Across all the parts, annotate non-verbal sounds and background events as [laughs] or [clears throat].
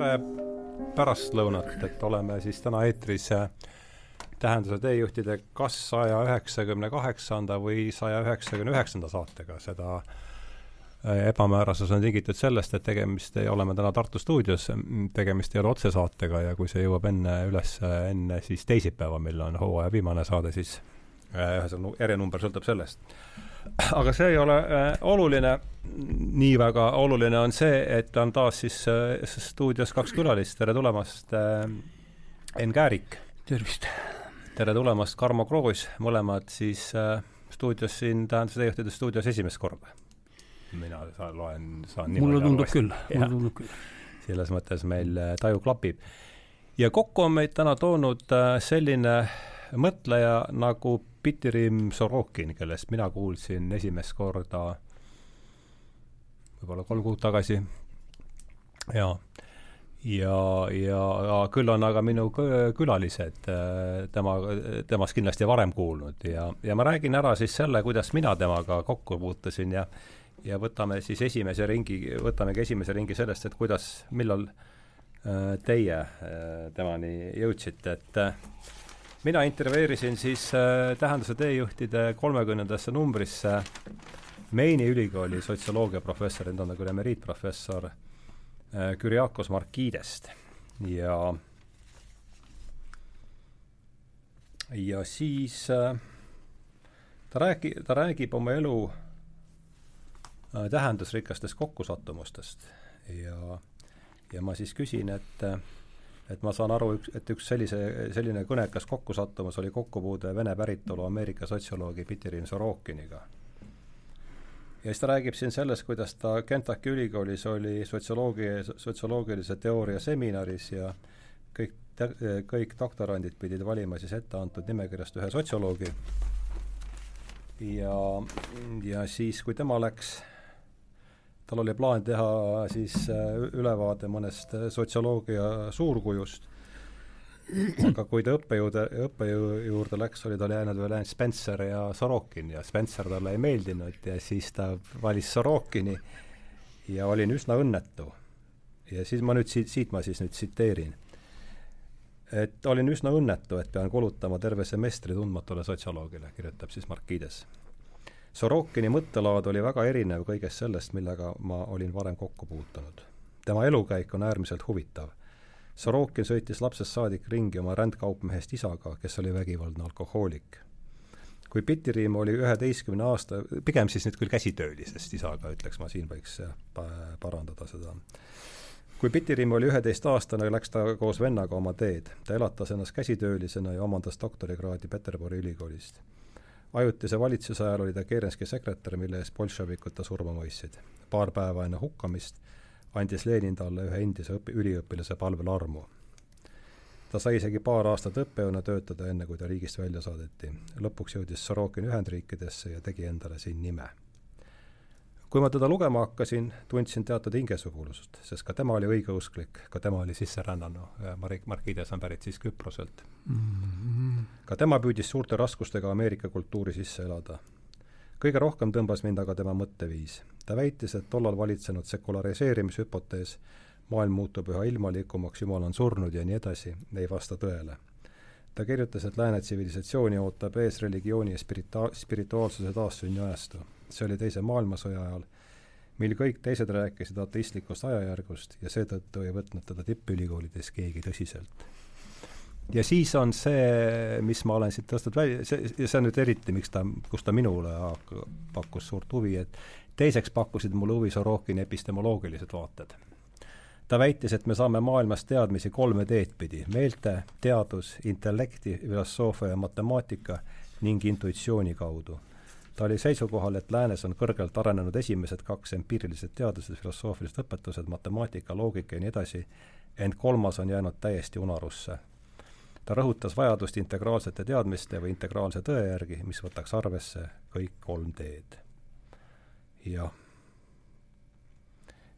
tere pärastlõunat, et oleme siis täna eetris äh, tähenduse teejuhtide kas saja üheksakümne kaheksanda või saja üheksakümne üheksanda saatega, seda äh, ebamäärasus on tingitud sellest, et tegemist ei, oleme täna Tartu stuudios, tegemist ei ole otsesaatega ja kui see jõuab enne üles, enne siis teisipäeva, mil on hooaja viimane saade, siis ühesõnaga järjenumber sõltub sellest aga see ei ole äh, oluline, nii väga oluline on see, et on taas siis äh, stuudios kaks külalist, tere tulemast äh,, Enn Käärik. tervist! tere tulemast, Tarmo Kroos, mõlemad siis stuudios siin, Tähenduse Teejuhtide stuudios esimest korda. mina saan, loen, saan mulle tundub küll, mulle tundub küll. selles mõttes meil taju klapib. ja kokku on meid täna toonud selline mõtleja nagu Pitirim Sorokin, kellest mina kuulsin esimest korda võib-olla kolm kuud tagasi. ja, ja, ja, küll on aga minu külalised äh, tema, temast kindlasti varem kuulnud ja, ja ma räägin ära siis selle, kuidas mina temaga kokku puutusin ja ja võtame siis esimese ringi, võtamegi esimese ringi sellest, et kuidas, millal äh, teie äh, temani jõudsite, et mina intervjueerisin siis äh, Tähenduse teejuhtide kolmekümnendasse numbrisse Meini ülikooli sotsioloogia professori, nüüd on ta küll emeriitprofessor äh,, Kyriakos Markidest. Ja ja siis äh, ta räägi-, ta räägib oma elu äh, tähendusrikastest kokkusattumustest. Ja, ja ma siis küsin, et äh, et ma saan aru, üks, et üks sellise, selline kõnekas kokkusattumus oli kokkupuude Vene päritolu Ameerika sotsioloogi Pitirin Sorokiniga. ja siis ta räägib siin sellest, kuidas ta Kentucky ülikoolis oli sotsioloogia, sotsioloogilise teooria seminaris ja kõik, kõik doktorandid pidid valima siis etteantud nimekirjast ühe sotsioloogi ja, ja siis, kui tema läks tal oli plaan teha siis äh, ülevaade mõnest äh, sotsioloogia suurkujust, aga kui ta õppejõude, õppejõu juurde läks, oli tal jäänud veel ainult Spencer ja Sorokin ja Spencer talle ei meeldinud ja siis ta valis Sorokini ja olin üsna õnnetu. ja siis ma nüüd siit, siit ma siis nüüd tsiteerin. et olin üsna õnnetu, et pean kulutama terve semestri tundmatule sotsioloogile, kirjutab siis Markides Sorokini mõttelaad oli väga erinev kõigest sellest, millega ma olin varem kokku puutunud. tema elukäik on äärmiselt huvitav. Sorokin sõitis lapsest saadik ringi oma rändkaupmehest isaga, kes oli vägivaldne alkohoolik. kui Pitiriim oli üheteistkümne aasta, pigem siis nüüd küll käsitöölisest isaga, ütleks ma, siin võiks parandada seda kui Pitiriim oli üheteistaastane, läks ta koos vennaga oma teed. ta elatas ennast käsitöölisena ja omandas doktorikraadi Peterburi ülikoolist ajutise valitsuse ajal oli ta Kerenski sekretär, mille eest bolševikud ta surma mõistsid. paar päeva enne hukkamist andis Lenin talle ühe endise õpi-, üliõpilase palvel armu. ta sai isegi paar aastat õppejõuna töötada, enne kui ta riigist välja saadeti. lõpuks jõudis Sorokin Ühendriikidesse ja tegi endale siin nime kui ma teda lugema hakkasin, tundsin teatud hingesugulust, sest ka tema oli õigeusklik, ka tema oli sisserännanu, Marik Markides on pärit siis Küproselt mm. -hmm. ka tema püüdis suurte raskustega Ameerika kultuuri sisse elada. kõige rohkem tõmbas mind aga tema mõtteviis. ta väitis, et tollal valitsenud sekulariseerimishüpotees, maailm muutub üha ilmalikumaks, Jumal on surnud ja nii edasi, ei vasta tõele ta kirjutas, et lääne tsivilisatsiooni ootab ees religiooni ja spirita-, spirituaalsuse taassünni ajastu see oli Teise maailmasõja ajal, mil kõik teised rääkisid ateistlikust ajajärgust ja seetõttu ei võtnud teda tippülikoolides keegi tõsiselt. ja siis on see, mis ma olen siit tõstnud välja, see, ja see on nüüd eriti, miks ta, kus ta minule pakkus suurt huvi, et teiseks pakkusid mulle huvi Sorokini epistemoloogilised vaated ta väitis, et me saame maailmas teadmisi kolme teed pidi, meelte, teadus, intellekti, filosoofia ja matemaatika ning intuitsiooni kaudu ta oli seisukohal, et läänes on kõrgelt arenenud esimesed kaks empiirilised teadused, filosoofilised õpetused, matemaatika, loogika ja nii edasi, ent kolmas on jäänud täiesti unarusse. ta rõhutas vajadust integraalsete teadmiste või integraalse tõe järgi, mis võtaks arvesse kõik kolm teed. jah.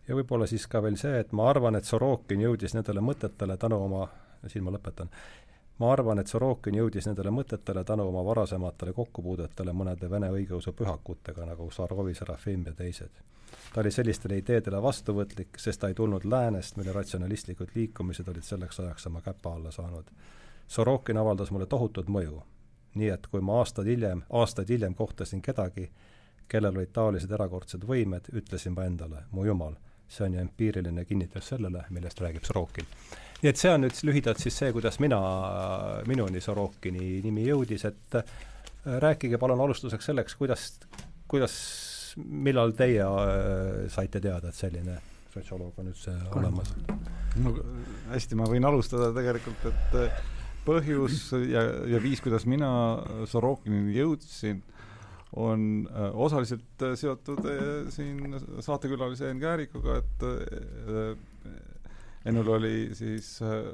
ja võib-olla siis ka veel see, et ma arvan, et Sorokin jõudis nendele mõtetele tänu oma, siin ma lõpetan, ma arvan, et Sorokin jõudis nendele mõtetele tänu oma varasematele kokkupuudetele mõnede vene õigeusu pühakutega, nagu Sarovi Serafim ja teised. ta oli sellistele ideedele vastuvõtlik, sest ta ei tulnud läänest, mille ratsionalistlikud liikumised olid selleks ajaks oma käpa alla saanud. Sorokin avaldas mulle tohutut mõju. nii et kui ma aastad hiljem, aastaid hiljem kohtasin kedagi, kellel olid taolised erakordsed võimed, ütlesin ma endale, mu jumal, see on ju empiiriline kinnitus sellele, millest räägib Sorokin nii et see on nüüd lühidalt siis see, kuidas mina, minuni Sorokini nimi jõudis, et äh, rääkige palun alustuseks selleks, kuidas, kuidas, millal teie äh, saite teada, et selline sotsioloog on üldse olemas? no hästi, ma võin alustada tegelikult, et äh, põhjus ja, ja viis, kuidas mina Sorokinini jõudsin, on osaliselt seotud siin saatekülalise Enn Käärikuga, et ennul oli siis äh,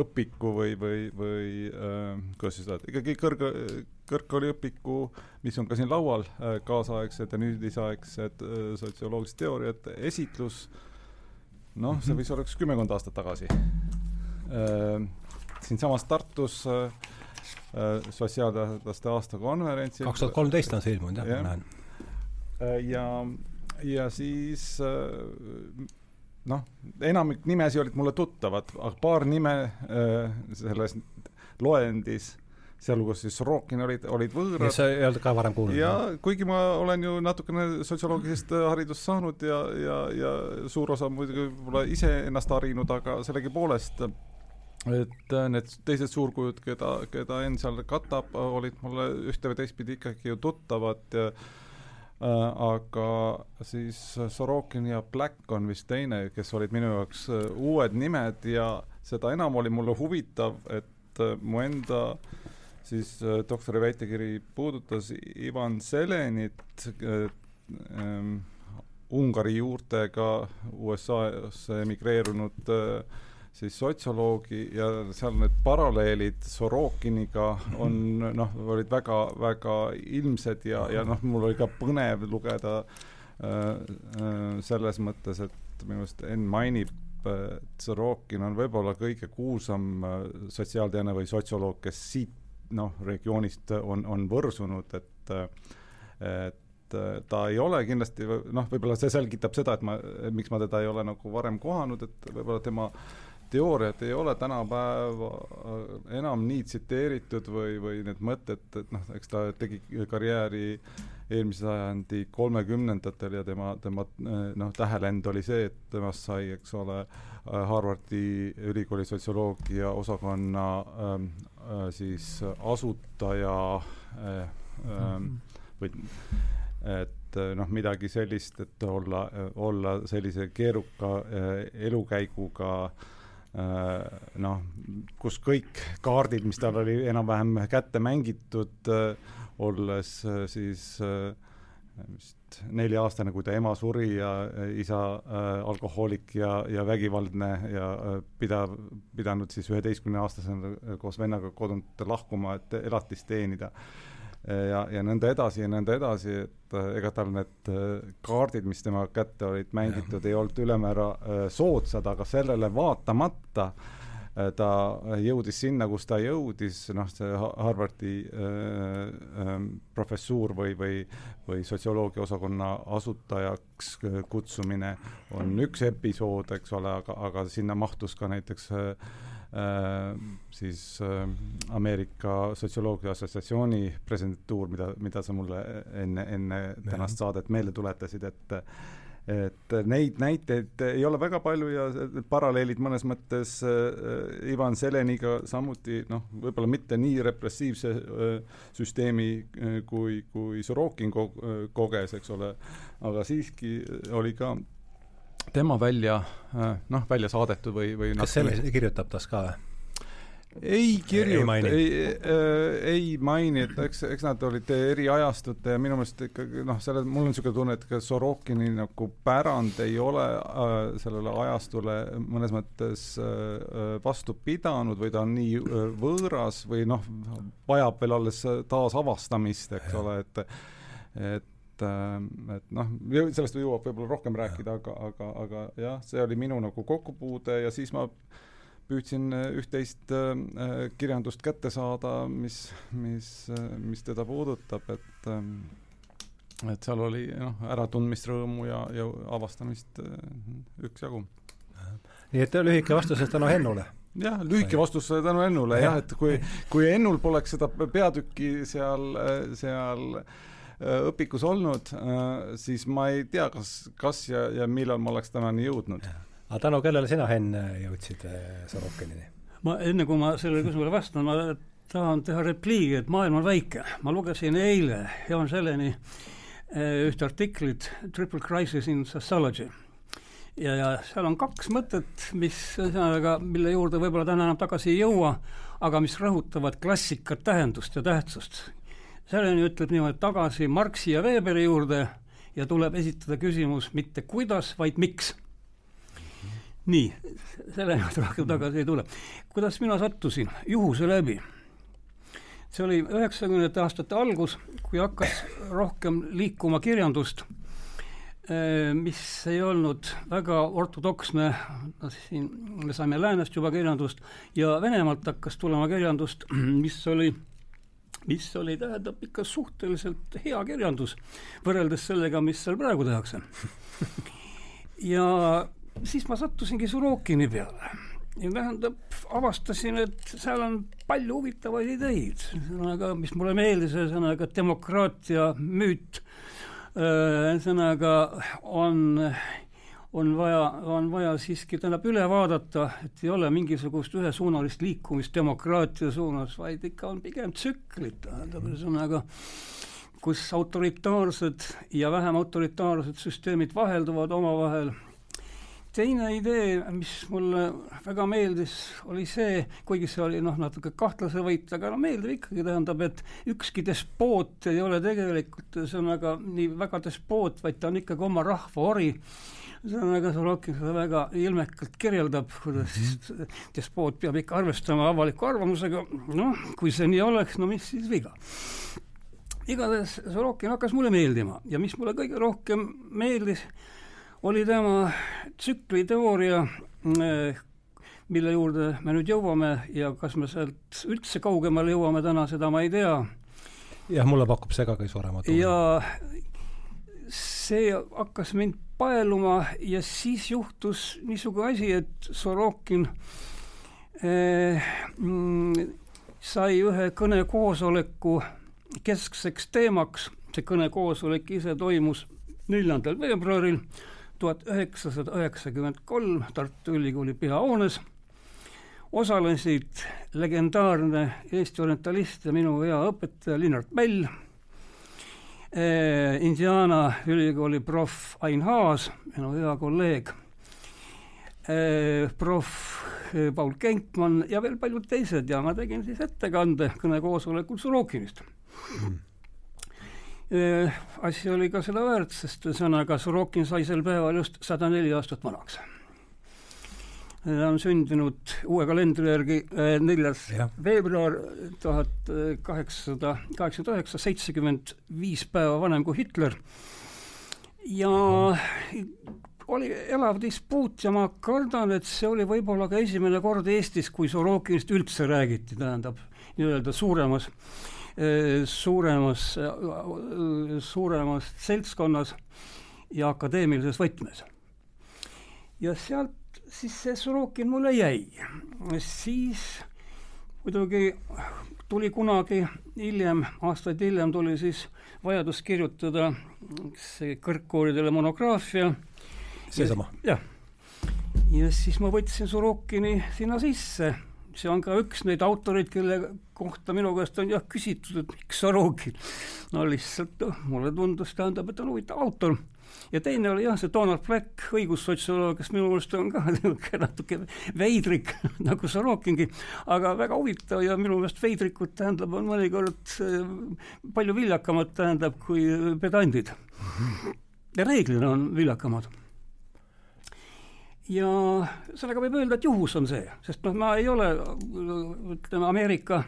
õpiku või, või, või äh, kuidas siis öelda, ikkagi kõrg, kõrgkooliõpiku, mis on ka siin laual äh,, kaasaegsed ja nüüdisaegsed sotsioloogilised teooriad, esitlus, noh, see mhm. võis olla üks kümmekond aastat tagasi siinsamas Tartus sotsiaalteaduste aastakonverentsil kaks tuhat kolmteist on see ilmunud, jah, ma näen. Ja, ja siis noh, enamik nimesi olid mulle tuttavad, aga paar nime äh, selles loendis, sealhulgas siis Sorokin olid, olid võõrad. sa ei olnud ka varem kuulnud? ja kuigi ma olen ju natukene sotsioloogilisest haridust saanud ja, ja, ja suur osa muidugi võib-olla ise ennast harinud, aga sellegipoolest et need teised suurkujud, keda, keda Enn seal katab, olid mulle ühte või teistpidi ikkagi ju tuttavad ja Äh, aga siis Sorokin ja Black on vist teine, kes olid minu jaoks äh, uued nimed ja seda enam oli mulle huvitav, et äh, mu enda siis doktori väitekiri puudutas Ivan Selenit ähm, Ungari juurtega USA-sse emigreerunud äh, siis sotsioloogi ja seal need paralleelid Sorokiniga on noh, olid väga, väga ilmsed ja, ja noh, mul oli ka põnev lugeda äh, äh, selles mõttes, et minu arust Enn mainib, et Sorokin on võib-olla kõige kuulsam äh, sotsiaalteadlane või sotsioloog, kes siit noh, regioonist on, on võrsunud, et et ta ei ole kindlasti noh, võib-olla see selgitab seda, et ma, miks ma teda ei ole nagu varem kohanud, et võib-olla tema äh, teooriad ei ole tänapäeva äh, enam nii tsiteeritud või, või need mõtted, et noh, eks ta tegi karjääri eelmise sajandi kolmekümnendatel ja tema, tema äh, noh, tähelend oli see, et temast sai, eks ole, äh, Harvardi ülikooli sotsioloogia osakonna ähm, äh, siis asutaja äh, äh, või et noh, midagi sellist, et olla, olla sellise keeruka elukäiguga äh, noh, kus kõik kaardid, mis tal oli enam-vähem kätte mängitud, äh, olles äh, siis vist nelja-aastane, kui ta ema suri ja isa alkohoolik ja, ja vägivaldne ja pidav, pidanud siis üheteistkümneaastasena koos vennaga kodunt lahkuma, et elatist teenida ja, ja nõnda edasi ja nõnda edasi, et äh, ega tal need äh, kaardid, mis tema kätte olid mängitud, ei olnud ülemäära äh, soodsad, aga sellele vaatamata ta jõudis sinna, kus ta jõudis, noh, see Harvardi äh, professuur või, või, või sotsioloogia osakonna asutajaks kutsumine on üks episood, eks ole, aga, aga sinna mahtus ka näiteks Äh, siis äh, Ameerika Sotsioloogia Assotsiatsiooni presidentuur, mida, mida sa mulle enne, enne tänast saadet meelde tuletasid, et et neid näiteid ei ole väga palju ja paralleelid mõnes mõttes äh, Ivan Seleniga samuti noh, võib-olla mitte nii repressiivse äh, süsteemi äh, kui, kui Sorokin ko koges, eks ole, aga siiski oli ka tema välja, äh, noh, välja saadetud või, või kas selle kirjutab tas ka või? ei kirjuta, ei, ei, äh, ei maini, et eks, eks nad olid eri ajastute ja minu meelest ikkagi noh, selle, mul on niisugune tunne, et ka Sorokini nagu pärand ei ole äh, sellele ajastule mõnes mõttes äh, vastu pidanud või ta on nii äh, võõras või noh, vajab veel alles taasavastamist, eks ja. ole, et et et, äh, et noh, sellest jõuab võib-olla rohkem rääkida, aga, aga, aga jah, see oli minu nagu kokkupuude ja siis ma püüdsin üht-teist kirjandust kätte saada, mis, mis, mis teda puudutab, et et seal oli noh, äratundmisrõõmu ja, ja avastamist üksjagu. nii et lühike vastus tänu Hennule. Jah, lühike vastus tänu Ennule jah, et kui, kui Ennul poleks seda peatükki seal, seal äh, õpikus olnud, äh, siis ma ei tea, kas, kas ja, ja millal ma oleks tänani jõudnud. aga tänu kellele sina, Henn, jõudsid äh, Sorokinini? ma, enne kui ma sellele küsimusele vastan, ma tahan teha repliigi, et maailm on väike. ma lugesin eile Jaan Selleni ühte artiklit Triple Crisis in Sociology ja, ja seal on kaks mõtet, mis ühesõnaga, mille juurde võib-olla täna enam tagasi ei jõua, aga mis rõhutavad klassikat tähendust ja tähtsust. Seleni ütleb niimoodi tagasi Marxi ja Weberi juurde ja tuleb esitada küsimus mitte kuidas, vaid miks. nii, selle juurde rohkem tagasi ei tule. kuidas mina sattusin? juhuse läbi. see oli üheksakümnendate aastate algus, kui hakkas rohkem liikuma kirjandust Äh, mis ei olnud väga ortodoksne, no siin me saime läänest juba kirjandust ja Venemaalt hakkas tulema kirjandust, [clears throat] mis oli mis oli, tähendab ikka suhteliselt hea kirjandus võrreldes sellega, mis seal praegu tehakse. ja siis ma sattusingi Surokini peale. Ja tähendab, avastasin, et seal on palju huvitavaid ideid, ühesõnaga, mis mulle meeldis, ühesõnaga demokraatia müüt. Äh, ühesõnaga on, on vaja, on vaja siiski tähendab üle vaadata, et ei ole mingisugust ühesuunalist liikumist demokraatia suunas, vaid ikka on pigem tsüklid, tähendab ühesõnaga kus autoritaarsed ja vähem autoritaarsed süsteemid vahelduvad omavahel teine idee, mis mulle väga meeldis, oli see, kuigi see oli noh, natuke kahtlase võit, aga no meeldib ikkagi, tähendab, et ükski despoot ei ole tegelikult ühesõnaga nii väga despoot, vaid ta on ikkagi oma rahva ori. Ühesõnaga, Sorokin seda väga ilmekalt kirjeldab, kuidas siis mhm. despoot peab ikka arvestama avaliku arvamusega, noh, kui see nii oleks, no mis siis viga igatahes Sorokin hakkas mulle meeldima ja mis mulle kõige rohkem meeldis, oli tema tsükliteooria, eh, mille juurde me nüüd jõuame ja kas me sealt üldse kaugemale jõuame täna, seda ma ei tea. jah, mulle pakub see ka kõige suuremat huvi. ja see hakkas mind paeluma ja siis juhtus niisugune asi, et Sorokin mm, sai ühe kõnekoosoleku keskseks teemaks, see kõnekoosolek ise toimus neljandal veebruaril tuhat üheksasada üheksakümmend kolm Tartu Ülikooli peahoones. Osalesid legendaarne Eesti orientalist ja minu hea õpetaja Linnart Mäll Indiana ülikooli proff Ain Haas, minu hea kolleeg eh,, proff eh, Paul Kenkmann ja veel paljud teised ja ma tegin siis ettekande kõnekoosolekul Surokinist mm asi oli ka seda väärt, sest ühesõnaga Sorokin sai sel päeval just sada neli aastat vanaks. Ta on sündinud uue kalendri järgi äh, neljas veebruar tuhat kaheksasada kaheksakümmend üheksa, seitsekümmend viis päeva vanem kui Hitler. Ja oli elav dispuut ja ma kardan, et see oli võib-olla ka esimene kord Eestis, kui Sorokinist üldse räägiti, tähendab nii-öelda suuremas Äh, suuremas, äh, suuremas seltskonnas ja akadeemilises võtmes. ja sealt siis see Sorokin mulle jäi. siis muidugi tuli kunagi hiljem, aastaid hiljem tuli siis vajadus kirjutada see kõrgkoolidele monograafia. seesama? jah. ja siis ma võtsin Sorokini sinna sisse see on ka üks neid autoreid, kelle kohta minu käest on jah küsitud, et miks Sorokin. no lihtsalt noh, mulle tundus, tähendab, et on huvitav autor. Ja teine oli jah, see Donald Black, õigussotsioloog, kes minu meelest on ka [laughs] niisugune natuke veidrik nagu Sorokingi, aga väga huvitav ja minu meelest veidrikud tähendab, on mõnikord eh, palju viljakamad, tähendab, kui pedandid. ja reeglina on viljakamad ja sellega võib öelda, et juhus on see, sest noh, ma ei ole ütleme, Ameerika,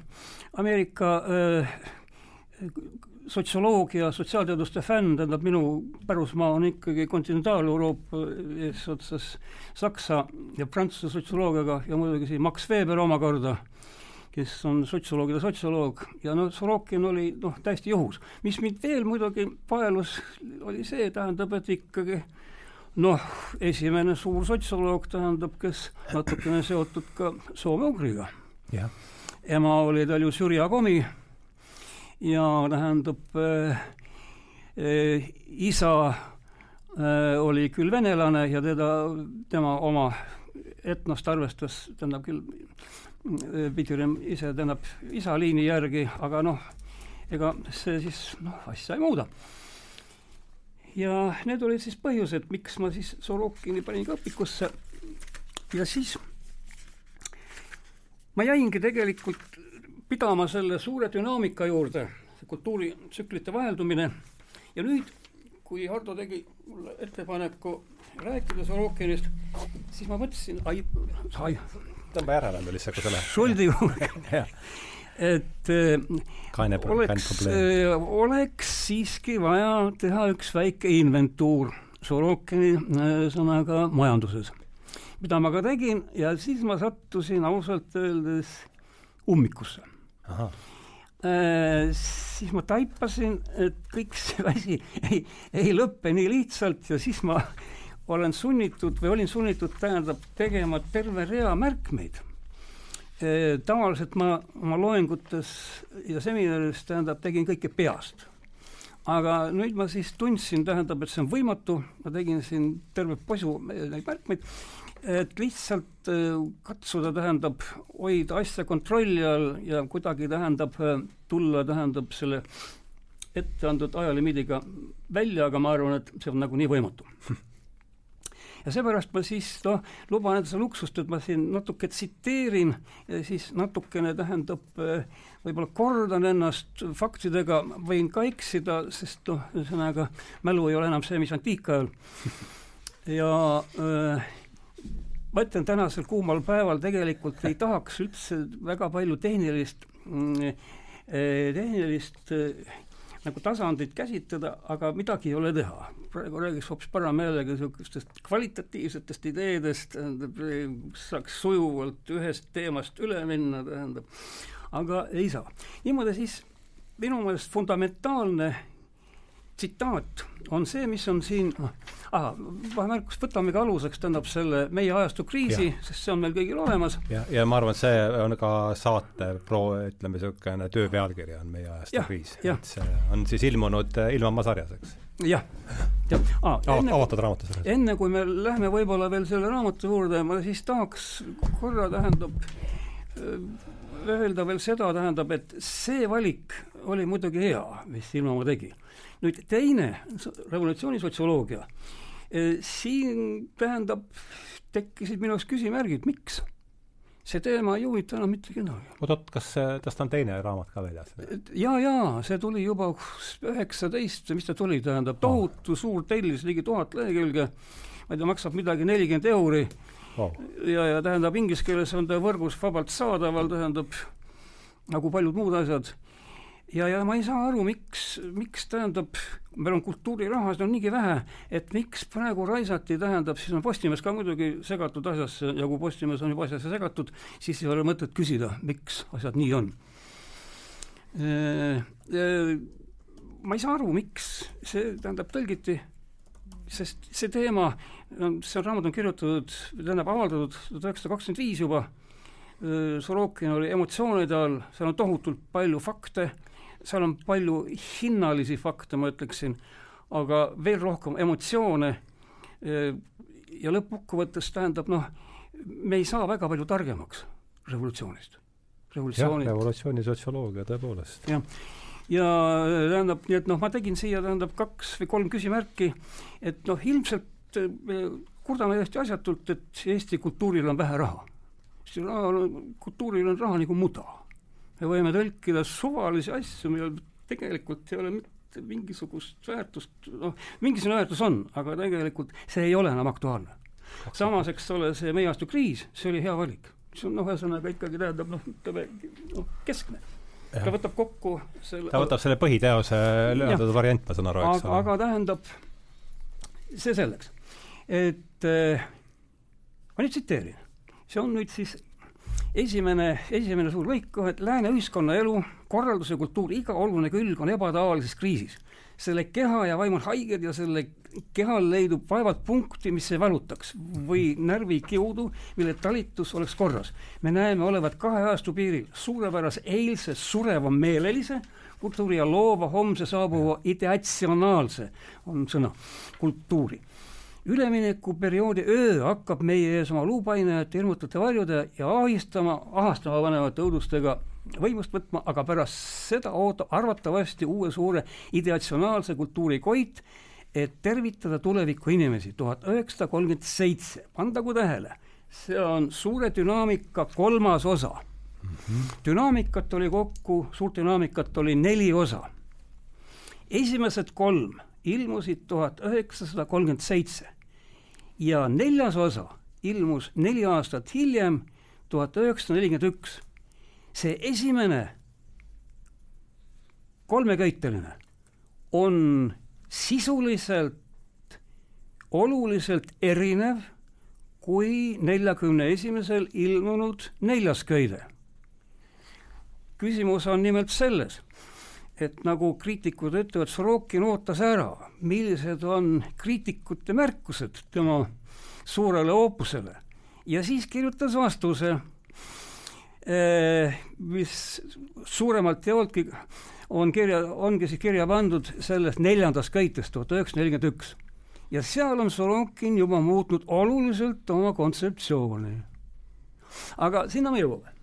Ameerika äh, sotsioloogia, sotsiaalteaduste fänn, tähendab minu pärusmaa on ikkagi kontinentaal-Euroopa eesotsas Saksa ja Prantsuse sotsioloogiaga ja muidugi siin Max Weber omakorda, kes on sotsioloogide sotsioloog ja noh, Sorokin oli noh, täiesti juhus. mis mind veel muidugi paelus, oli see, tähendab, et ikkagi noh, esimene suur sotsioloog tähendab, kes natukene seotud ka soome-ugriga. ema oli tal ju Sürja Komi ja tähendab äh, äh, isa äh, oli küll venelane ja teda, tema oma etnost arvestas, tähendab küll äh, Pidjurem ise tähendab isa liini järgi, aga noh, ega see siis noh, asja ei muuda. ja need olid siis põhjused, miks ma siis Sorokini panin ka õpikusse ja siis ma jäingi tegelikult pidama selle suure dünaamika juurde, kultuuritsüklite vaheldumine. Ja nüüd, kui Hardo tegi mulle ettepaneku rääkida Sorokinist, siis ma mõtlesin, ai, ai. tõmba järele veel lihtsalt, lähed. Šoldi juurde. Et kaine, oleks, oleks siiski vaja teha üks väike inventuur Sorokini sõnaga majanduses, mida ma ka tegin ja siis ma sattusin ausalt öeldes ummikusse Äh, siis ma taipasin, et kõik see asi ei, ei lõppe nii lihtsalt ja siis ma olen sunnitud või olin sunnitud, tähendab, tegema terve rea märkmeid äh,. tavaliselt ma oma loengutes ja seminarides, tähendab, tegin kõike peast. aga nüüd ma siis tundsin, tähendab, et see on võimatu, ma tegin siin terve posu neid märkmeid et lihtsalt äh, katsuda, tähendab, hoida asja kontrolli all ja kuidagi tähendab, äh, tulla, tähendab, selle ette antud ajalimiidiga välja, aga ma arvan, et see on nagunii võimatu. ja seepärast ma siis noh, luban endale luksust, et ma siin natuke tsiteerin ja siis natukene tähendab, äh, võib-olla kordan ennast faktidega, võin ka eksida, sest noh, ühesõnaga mälu ei ole enam see, mis antiikajal. ja äh, ma ütlen, tänasel kuumal päeval tegelikult ei tahaks üldse väga palju tehnilist, mm, eh, tehnilist eh, nagu tasandit käsitleda, aga midagi ei ole teha. praegu räägiks hoopis paremeelega niisugustest kvalitatiivsetest ideedest, tähendab, saaks sujuvalt ühest teemast üle minna, tähendab, aga ei saa. niimoodi siis minu meelest fundamentaalne tsitaat on see, mis on siin, noh, ahah, vahemärkus, võtamegi aluseks, tähendab selle meie ajastu kriisi, sest see on meil kõigil olemas. ja, ja ma arvan, et see on ka saate pro-, ütleme, niisugune töö pealkiri on meie ajastu ja, kriis. et see on siis ilmunud äh, Ilmamaa sarjas, eks? jah, jah ah,. avatud raamatus. enne kui me läheme võib-olla veel selle raamatu juurde, ma siis tahaks korra, tähendab, äh, öelda veel seda, tähendab, et see valik oli muidugi hea, mis Ilmamaa tegi nüüd teine, revolutsioonisotsioloogia, eh, siin tähendab, tekkisid minu jaoks küsimärgid, miks? see teema ei huvita enam mitte kedagi. oot-oot, kas, kas ta on teine raamat ka väljas? jaa, jaa, see tuli juba üheksateist, mis ta tuli, tähendab, tohutu oh. suur tellis, ligi tuhat lehekülge, ma ei tea, maksab midagi nelikümmend euri oh. ja, ja tähendab, inglise keeles on ta võrgus vabalt saadaval, tähendab, nagu paljud muud asjad ja, ja ma ei saa aru, miks, miks tähendab, meil on kultuuriraha, seda on niigi vähe, et miks praegu raisati, tähendab, siis on Postimees ka muidugi segatud asjasse ja kui Postimees on juba asjasse segatud, siis ei ole mõtet küsida, miks asjad nii on. ma ei saa aru, miks see, tähendab, tõlgiti, sest see teema, see raamat on kirjutatud, tähendab, avaldatud tuhat üheksasada kakskümmend viis juba, Sorokin oli emotsioonide all, seal on tohutult palju fakte seal on palju hinnalisi fakte, ma ütleksin, aga veel rohkem emotsioone ja lõppkokkuvõttes tähendab noh, me ei saa väga palju targemaks revolutsioonist. revolutsiooni jah, revolutsiooni sotsioloogia tõepoolest. jah, ja tähendab, nii et noh, ma tegin siia tähendab kaks või kolm küsimärki, et noh, ilmselt kurdame täiesti asjatult, et Eesti kultuuril on vähe raha. kultuuril on raha nagu muda me võime tõlkida suvalisi asju, millel tegelikult ei ole mitte mingisugust väärtust, noh, mingisugune väärtus on, aga tegelikult see ei ole enam aktuaalne. samas, eks ole, see meie aasta kriis, see oli hea valik. see on noh, ühesõnaga ikkagi tähendab noh, ütleme noh, keskne. ta võtab kokku selle ta võtab selle põhiteose lühendatud variant, ma saan aru, eks ole. aga tähendab, see selleks, et äh, ma nüüd tsiteerin, see on nüüd siis esimene, esimene suur lõik, et lääne ühiskonnaelu, korraldus ja kultuur, iga oluline külg on ebatavalises kriisis. selle keha ja vaim on haiged ja selle kehal leidub vaevalt punkti, mis ei valutaks või närvikiudu, mille talitus oleks korras. me näeme olevat kahe ajastu piiril suurepärase eilse sureva meelelise kultuuri ja loova homse saabuva ideatsionaalse, on sõna, kultuuri üleminekuperioodi öö hakkab meie ees oma luupainajate, hirmutute varjude ja ahistama, ahastama panevate õudustega võimust võtma, aga pärast seda ootab arvatavasti uue suure ideatsionaalse kultuuri koit, et tervitada tuleviku inimesi, tuhat üheksasada kolmkümmend seitse, pandagu tähele, see on suure dünaamika kolmas osa mm. -hmm. dünaamikat oli kokku, suurt dünaamikat oli neli osa. esimesed kolm ilmusid tuhat üheksasada kolmkümmend seitse ja neljas osa ilmus neli aastat hiljem, tuhat üheksasada nelikümmend üks. see esimene kolmeköiteline on sisuliselt oluliselt erinev kui neljakümne esimesel ilmunud neljas köide. küsimus on nimelt selles, et nagu kriitikud ütlevad, Sorokin ootas ära, millised on kriitikute märkused tema suurele oopusele ja siis kirjutas vastuse, eh, mis suuremalt olnudki on kirja, ongi siis kirja pandud sellest neljandast köitest, tuhat üheksasada nelikümmend üks. ja seal on Sorokin juba muutnud oluliselt oma kontseptsiooni. aga sinna me jõuame.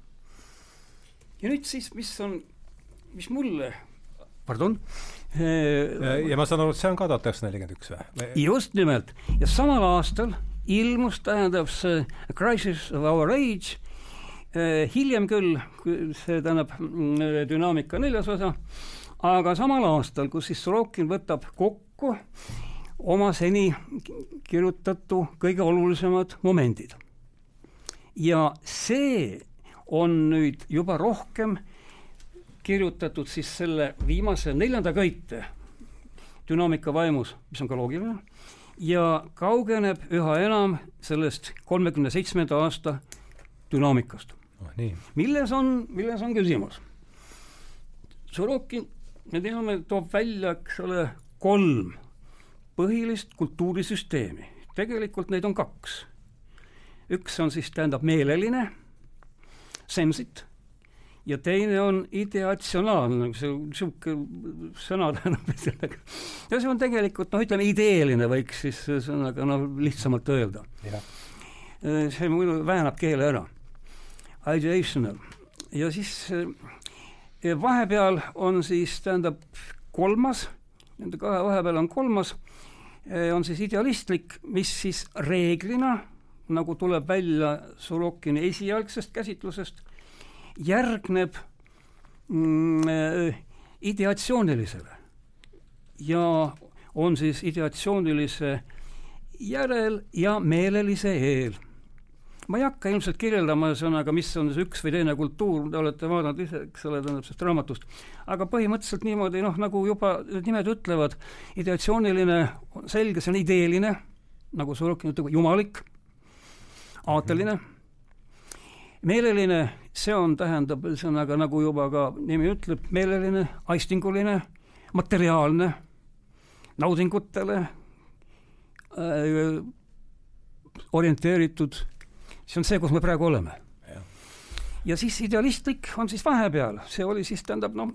ja nüüd siis, mis on, mis mulle, pardon ja ma saan aru, et see on ka tuhat üheksasada nelikümmend üks või? just nimelt, ja samal aastal ilmus, tähendab see Crisis of our age Eh, hiljem küll, see tähendab mm, dünaamika neljas osa, aga samal aastal, kus siis Sorokin võtab kokku oma seni kirjutatu kõige olulisemad momendid. ja see on nüüd juba rohkem kirjutatud siis selle viimase neljanda köite dünaamika vaimus, mis on ka loogiline, ja kaugeneb üha enam sellest kolmekümne seitsmenda aasta dünaamikast oh,. milles on, milles on küsimus? Sorokin, me teame, toob välja, eks ole, kolm põhilist kultuurisüsteemi. tegelikult neid on kaks. üks on siis, tähendab, meeleline, sensit, ja teine on ideatsionaalne, see niisugune sõna tähendab sellega. ja see on tegelikult noh, ütleme ideeline, võiks siis ühesõnaga noh, lihtsamalt öelda. see muidu väänab keele ära ideational ja siis eh, vahepeal on siis, tähendab, kolmas, nende kahe vahepeal on kolmas, eh, on siis idealistlik, mis siis reeglina, nagu tuleb välja Sorokini esialgsest käsitlusest, järgneb mm, eh, ideatsioonilisele. Ja on siis ideatsioonilise järel ja meelelise eel. Ma ei hakka ilmselt kirjeldama ühesõnaga, mis on see üks või teine kultuur, te olete vaadanud ise, eks ole, tähendab sellest raamatust, aga põhimõtteliselt niimoodi noh, nagu juba need nimed ütlevad, ideatsiooniline, selge, see on ideeline, nagu Sorokin ütleb, jumalik, aateline, meeleline, see on, tähendab, ühesõnaga nagu juba ka nimi ütleb, meeleline, aistinguline, materiaalne, naudingutele äh, orienteeritud. See on see, kus me praegu oleme. ja siis idealistlik on siis vahepeal, see oli siis tähendab noh,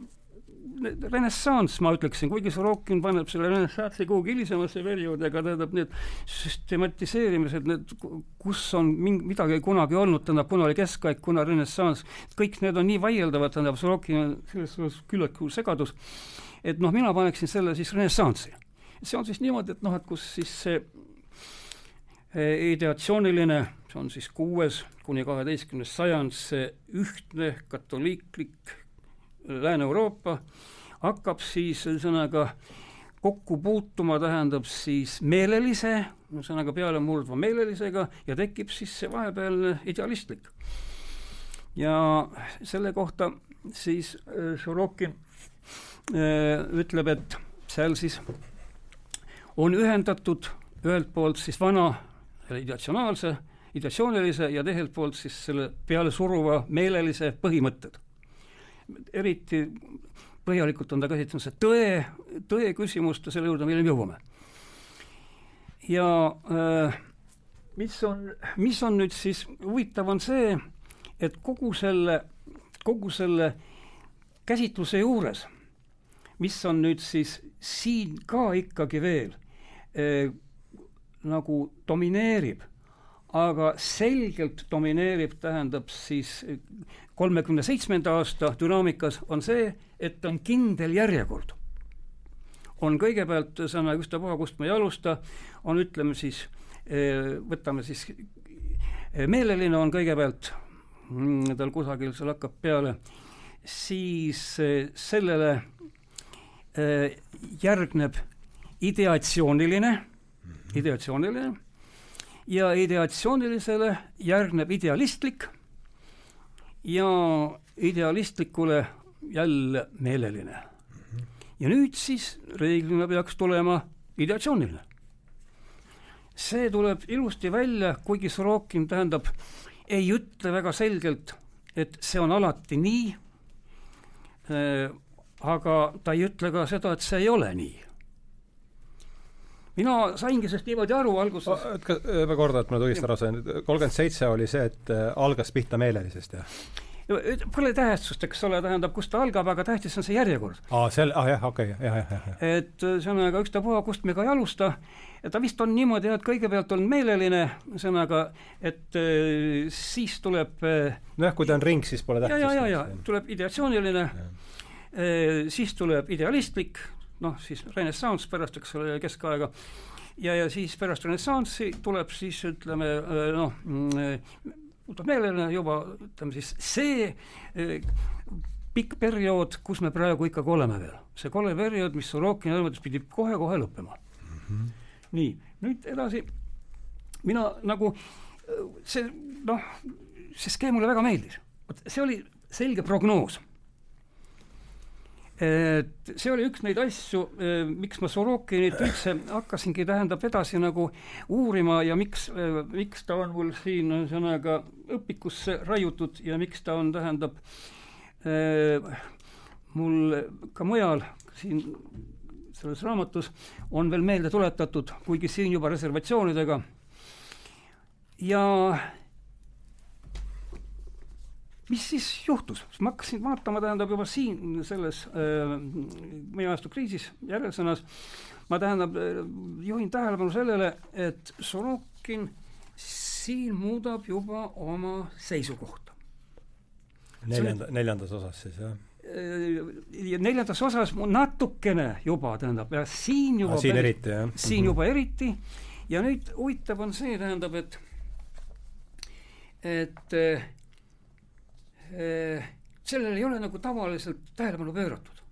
renessanss, ma ütleksin, kuigi Sorokin paneb selle renessanssi kuhugi hilisemasse perioodi, aga tähendab need süstematiseerimised, need, kus on mingi, midagi kunagi olnud, tähendab, kuna oli keskaeg, kuna renessanss, kõik need on nii vaieldavad, tähendab, Sorokin on selles suhtes küllaltki suur segadus, et noh, mina paneksin selle siis renessansi. see on siis niimoodi, et noh, et kus siis see eh, ideatsiooniline see on siis kuues kuni kaheteistkümnes sajand, see ühtne katoliiklik Lääne-Euroopa hakkab siis ühesõnaga kokku puutuma, tähendab siis meelelise, ühesõnaga pealemurdva meelelisega ja tekib siis see vahepealne idealistlik. ja selle kohta siis Sorokin ütleb, et seal siis on ühendatud ühelt poolt siis vana ideatsionaalse, ideatsioonilise ja teiselt poolt siis selle peale suruva meelelise põhimõtted. eriti põhjalikult on ta käsitlenud see tõe, tõe küsimust ja selle juurde me hiljem jõuame. ja äh, mis on, mis on nüüd siis huvitav, on see, et kogu selle, kogu selle käsitluse juures, mis on nüüd siis siin ka ikkagi veel eh, nagu domineerib, aga selgelt domineerib, tähendab siis kolmekümne seitsmenda aasta dünaamikas on see, et on kindel järjekord. on kõigepealt, ühesõnaga ükstapuha, kust me ei alusta, on ütleme siis, eh, võtame siis, eh, meeleline on kõigepealt, mm, tal kusagil seal hakkab peale, siis eh, sellele järgneb ideatsiooniline ideatsiooniline ja ideatsioonilisele järgneb idealistlik ja idealistlikule jälle meeleline. ja nüüd siis reeglina peaks tulema ideatsiooniline. see tuleb ilusti välja, kuigi Sorokin tähendab, ei ütle väga selgelt, et see on alati nii äh,, aga ta ei ütle ka seda, et see ei ole nii mina saingi sellest niimoodi aru alguses. ma kordan, et ma õigesti aru sain, kolmkümmend seitse oli see, et äh, algas pihta meelelisest, jah? Pole tähtsust, eks ole, tähendab, kust ta algab, aga tähtis on see järjekord. aa, sel-, ah jah, okei okay,, jah, jah, jah. et ühesõnaga, ükstapuha, kust me ka ei alusta, ta vist on niimoodi jah, et kõigepealt on meeleline, ühesõnaga, et äh, siis tuleb äh, nojah, kui ta on ring, siis pole tähtsust. ja, ja, ja, ja tuleb ideatsiooniline, siis tuleb idealistlik, noh, siis renessanss pärast, eks ole, keskaega, ja, ja siis pärast renessanssi tuleb siis ütleme noh, muutub meelele juba ütleme siis see pikk periood, kus me praegu ikkagi oleme veel. see kole periood, mis Sorokin arvates pidi kohe-kohe lõppema mm. -hmm. nii, nüüd edasi, mina nagu see noh, see skeem mulle väga meeldis. vot see oli selge prognoos et see oli üks neid asju, eh, miks ma Sorokinit üldse hakkasingi, tähendab, edasi nagu uurima ja miks, eh, miks ta on mul siin ühesõnaga õpikusse raiutud ja miks ta on, tähendab, eh, mul ka mujal siin selles raamatus on veel meelde tuletatud, kuigi siin juba reservatsioonidega. ja mis siis juhtus, ma hakkasin vaatama, tähendab juba siin selles äh, meie ajastu kriisis järelsõnas, ma tähendab äh, juhin tähelepanu sellele, et Sorokin siin muudab juba oma seisukohta. neljanda, neljandas osas siis, jah? Äh, ja neljandas osas natukene juba, tähendab, ja siin juba ah, siin päris, eriti, jah? siin mm -hmm. juba eriti ja nüüd huvitav on see, tähendab, et et Äh, sellele ei ole nagu tavaliselt tähelepanu pööratud.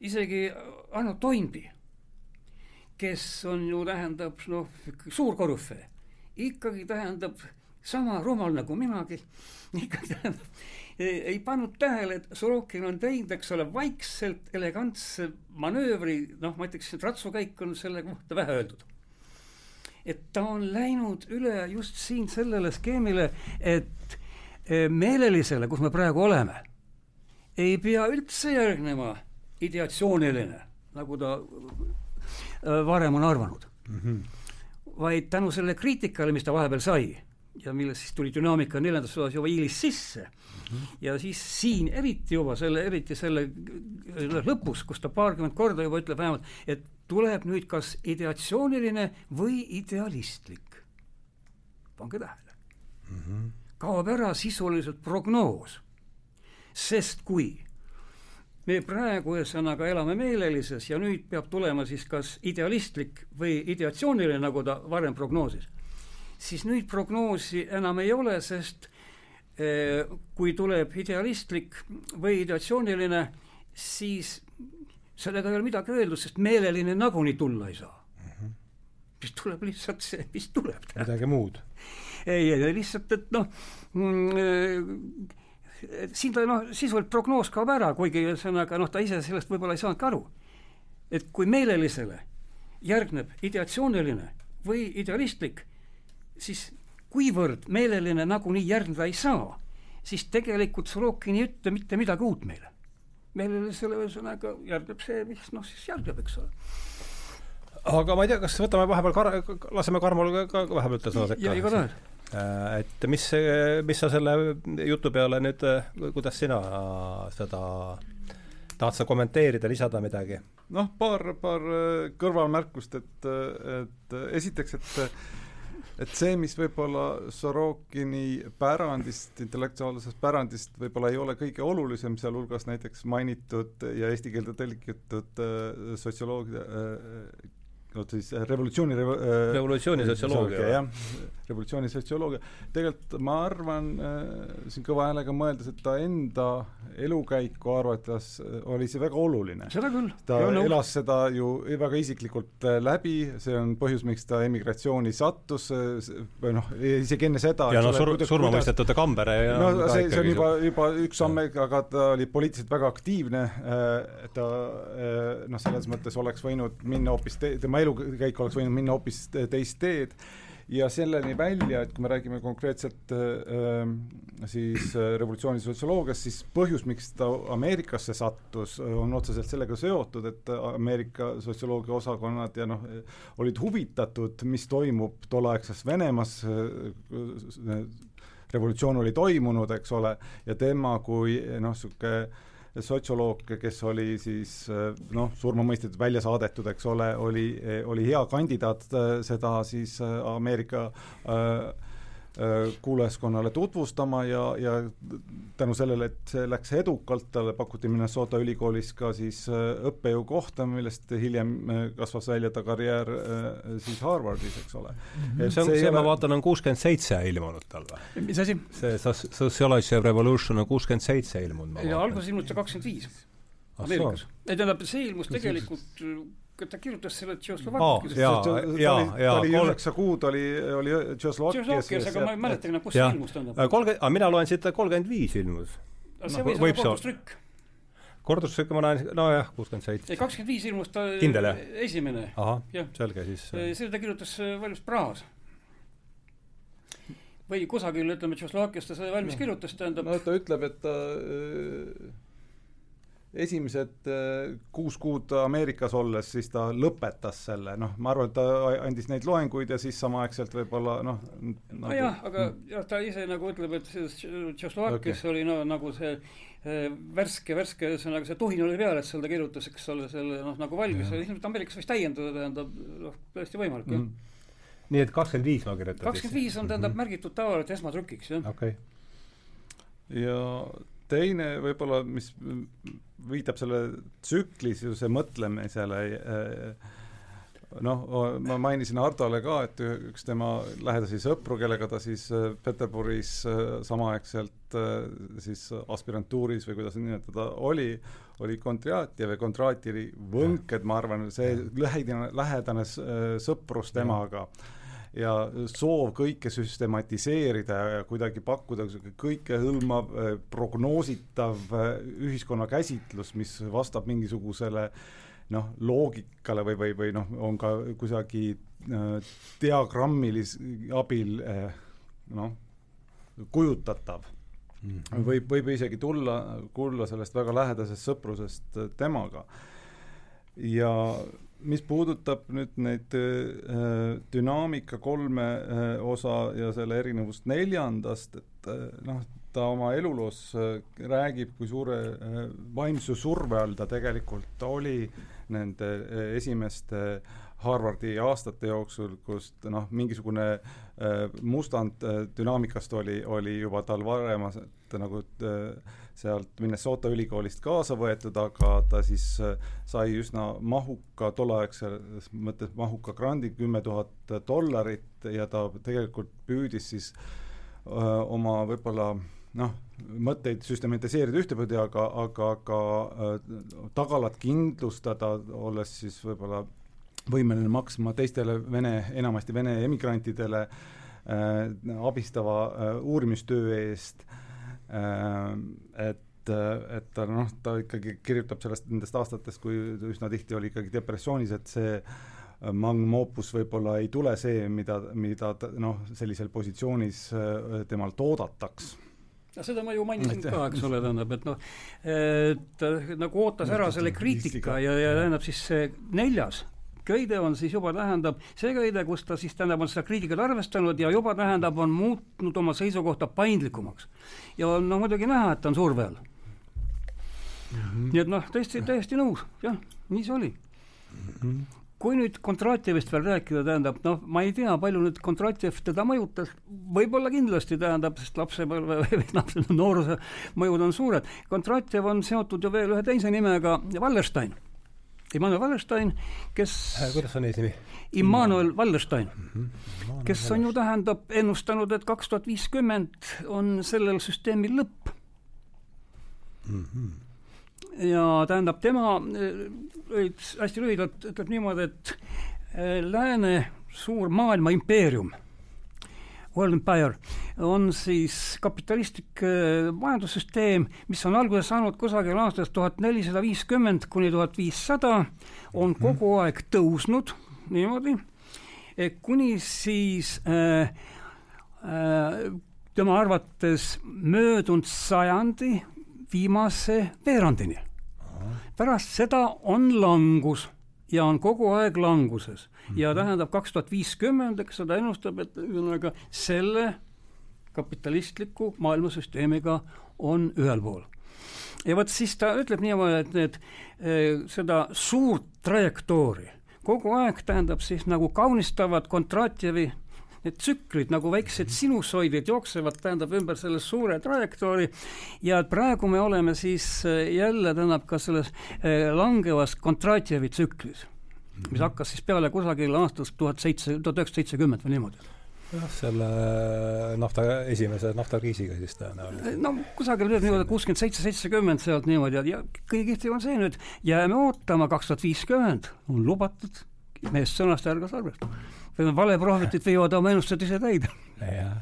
isegi Arno Toimbi, kes on ju, tähendab, noh, suur korüfee, ikkagi tähendab sama rumal nagu minagi, [laughs] ikkagi tähendab, ei pannud tähele, et Sorokin on teinud, eks ole, vaikselt elegantse manöövri, noh, ma ütleks, et ratsukäik on selle kohta vähe öeldud. et ta on läinud üle just siin sellele skeemile, et meelelisele, kus me praegu oleme, ei pea üldse järgnema ideatsiooniline, nagu ta eh, varem on arvanud mm. -hmm. vaid tänu sellele kriitikale, mis ta vahepeal sai ja millest siis tuli dünaamika neljandas osas juba hiilis sisse mm. -hmm. ja siis siin eriti juba selle, eriti selle lõpus, kus ta paarkümmend korda juba ütleb vähemalt, et tuleb nüüd kas ideatsiooniline või idealistlik. pange tähele mm. -hmm kaob ära sisuliselt prognoos. sest kui me praegu ühesõnaga elame meelelises ja nüüd peab tulema siis kas idealistlik või ideatsiooniline, nagu ta varem prognoosis, siis nüüd prognoosi enam ei ole, sest eh, kui tuleb idealistlik või ideatsiooniline, siis sellega ei ole midagi öeldud, sest meeleline nagunii tulla ei saa mm. -hmm. siis tuleb lihtsalt see, mis tuleb. midagi muud ei, ei lihtsalt, et noh mm,, siin ta noh, sisuliselt prognoos kaob ära, kuigi ühesõnaga noh, ta ise sellest võib-olla ei saanudki aru. et kui meelelisele järgneb ideatsiooniline või idealistlik, siis kuivõrd meeleline nagunii järgneda ei saa, siis tegelikult Sorokin ei ütle mitte midagi uut meile. meelelisele ühesõnaga järgneb see, mis noh, siis järgneb, eks ole aga ma ei tea, kas võtame vahepeal Kar-, laseme Karmol ka, ka vahepeal ütle sõna sekka? igatahes. Äh, et mis, mis sa selle jutu peale nüüd, kuidas sina seda, tahad sa kommenteerida, lisada midagi? noh, paar, paar kõrvalmärkust, et, et esiteks, et et see, mis võib-olla Sorokini pärandist, intellektuaalsest pärandist võib-olla ei ole kõige olulisem, sealhulgas näiteks mainitud ja eesti keelde tõlgitud äh, äh, vot siis äh, revolutsiooni revo, äh, revolutsiooni sotsioloogia, jah, revolutsiooni sotsioloogia, tegelikult ma arvan äh, siin kõva häälega mõeldes, et ta enda elukäiku arvates äh, oli see väga oluline. seda küll. ta ja, elas seda ju väga isiklikult läbi, see on põhjus, miks ta emigratsiooni sattus, või noh, isegi enne seda ja no sur-, surmamõistetute Kambere ja no see, see on juba, juba üks samm, aga ta oli poliitiliselt väga aktiivne, ta noh, selles mõttes oleks võinud minna hoopis te-, tema elukäik oleks võinud minna hoopis teist teed. Ja selleni välja, et kui me räägime konkreetselt äh, siis äh, revolutsiooni sotsioloogiast, siis põhjus, miks ta Ameerikasse sattus, on otseselt sellega seotud, et Ameerika sotsioloogia osakonnad ja noh, olid huvitatud, mis toimub tolleaegses Venemaas äh,, revolutsioon oli toimunud, eks ole, ja tema kui noh, niisugune sotsioloog, kes oli siis noh, surmamõistetud, välja saadetud, eks ole, oli, oli hea kandidaat äh, seda siis Ameerika Äh, kuulajaskonnale tutvustama ja, ja tänu sellele, et see läks edukalt, talle pakuti Minnesota ülikoolis ka siis äh, õppejõukohta, millest hiljem äh, kasvas välja ta karjäär siis Harvardis, eks ole. see on, see, see ma vaatan, on kuuskümmend seitse ilmunud tal või? mis asi? see Sociology of Revolution on kuuskümmend seitse ilmunud. ja alguses ilmus ta kakskümmend viis. Ameerikas. ei tähendab, see ilmus tegelikult ta kirjutas selle Tšehhoslovakkias oh,. jaa. ta oli üheksa kuud oli, oli Tšehhoslovakkias. aga ma ei mäletagi enam, kus see ilmus tähendab. kolmkümmend, aga mina loen siit, kolmkümmend viis ilmus. see võis olla kordustrükk. kordustrükk ma näen, nojah, kuuskümmend seitse. ei, kakskümmend viis ilmus ta kindel, jah? esimene. ahah, selge siis. selle ta kirjutas valmis Prahas või kusagil, ütleme, Tšehhoslovakkias ta sai valmis kirjutas, tähendab no ta ütleb, et ta esimesed äh, kuus kuud Ameerikas olles, siis ta lõpetas selle, noh, ma arvan, et ta andis neid loenguid ja siis samaaegselt võib-olla noh nagu, nojah, aga mm. jah, ta ise nagu ütleb, et selles Tšehhoslovakkias okay. oli no nagu see äh, värske, värske, ühesõnaga see tuhin oli peal, et seal ta kirjutas, eks ole, selle noh, nagu valmis, ilmselt Ameerikas võis täiendada, tähendab, noh, täiesti võimalik mm., jah nii et kakskümmend viis ma kirjutan kakskümmend viis on tähendab mm -hmm. märgitud tavaliselt esmatrükiks, jah. okei okay. ja teine võib-olla, mis viitab selle tsüklisuse mõtlemisele, noh, ma mainisin Hardole ka, et üks tema lähedasi sõpru, kellega ta siis äh, Peterburis äh, samaaegselt äh, siis aspirantuuris või kuidas nimetada, oli, oli Kondratjev ja Kondratjevi võnked, ma arvan, see lähedane, lähedane sõprus temaga. ja ja soov kõike süstematiseerida ja kuidagi pakkuda kõikehõlmav, äh, prognoositav äh, ühiskonnakäsitlus, mis vastab mingisugusele noh, loogikale või, või, või noh, on ka kusagil äh, diagrammilis abil äh, noh, kujutatav mm. -hmm. võib, võib isegi tulla, tulla sellest väga lähedasest sõprusest temaga. ja mis puudutab nüüd neid äh, dünaamika kolme äh, osa ja selle erinevust neljandast, et äh, noh, ta oma eluloos räägib, kui suure vaimse surve all ta tegelikult oli nende esimeste Harvardi aastate jooksul, kust noh, mingisugune mustand dünaamikast oli, oli juba tal varasemalt nagu sealt Minnesota ülikoolist kaasa võetud, aga ta siis äh, sai üsna mahuka, tolleaegses mõttes mahuka grandi, kümme tuhat dollarit ja ta tegelikult püüdis siis öö, äh, oma võib-olla noh, mõtteid süstematiseerida ühtepidi, aga, aga, aga äh, tagalat kindlustada, olles siis võib-olla võimeline maksma teistele Vene, enamasti Vene emigrantidele äh, abistava äh, uurimistöö eest äh, et, et ta noh, ta ikkagi kirjutab sellest, nendest aastatest, kui üsna tihti oli ikkagi depressioonis, et see magnum opus võib-olla ei tule see, mida, mida noh, sellisel positsioonis temalt oodataks. No seda ma ju mainisin et, ka, eks ole, tähendab, et noh, et nagu ootas ära selle kriitika ja, ja tähendab siis see neljas köide on siis juba tähendab see köide, kus ta siis tähendab, on seda kriitikat arvestanud ja juba tähendab, on muutnud oma seisukohta paindlikumaks. ja on no muidugi näha, et ta on surve all mm. -hmm. nii et noh, täiesti, täiesti nõus, jah, nii see oli mm. -hmm kui nüüd Kontratjevist veel rääkida, tähendab noh, ma ei tea, palju nüüd Kontratjev teda mõjutas, võib-olla kindlasti tähendab, sest lapsepõlve või lapse nooruse mõjud on suured. Kontratjev on seotud ju veel ühe teise nimega, Wallerstein Immanuel Wallerstein, kes äh, kuidas on eesnimi? Immanuel Wallerstein mm, -hmm. kes on ju tähendab ennustanud, et kaks tuhat viiskümmend on sellel süsteemil lõpp mm. -hmm. ja tähendab, tema äh, hästi lühidalt ütleb niimoodi, et äh, lääne suur maailma impeerium World Empire on siis kapitalistlik äh, majandussüsteem, mis on alguse saanud kusagil aastast tuhat nelisada viiskümmend kuni tuhat viissada, on mhm. kogu aeg tõusnud niimoodi, kuni siis äh, äh, tema arvates möödunud sajandi viimase veerandini. pärast seda on langus ja on kogu aeg languses ja mhm. tähendab kaks tuhat viiskümmend, eks ta ennustab, et ühesõnaga selle kapitalistliku maailmasüsteemiga on ühel pool. ja vot siis ta ütleb niimoodi, et need, eh, seda suurt trajektoori kogu aeg tähendab siis nagu kaunistavad Kontratjevi need tsüklid nagu väiksed sinusoidid jooksevad, tähendab ümber selle suure trajektoori. Ja praegu me oleme siis äh, jälle, tähendab ka selles äh, langevas Kontratjevi tsüklis, mis hakkas siis peale kusagil aastast tuhat seitse, tuhat üheksasada seitsekümmend või niimoodi. Jah, selle äh, nafta, esimese naftakriisiga siis tõenäoliselt. no kusagil niimoodi kuuskümmend seitse, seitsekümmend sealt niimoodi ja, ja kõige kihvtim on see nüüd, jääme ootama, kaks tuhat viiskümmend on lubatud, meest sõnast ärge salvesta valeprohvetid viivad oma ennustused ise täide. jah,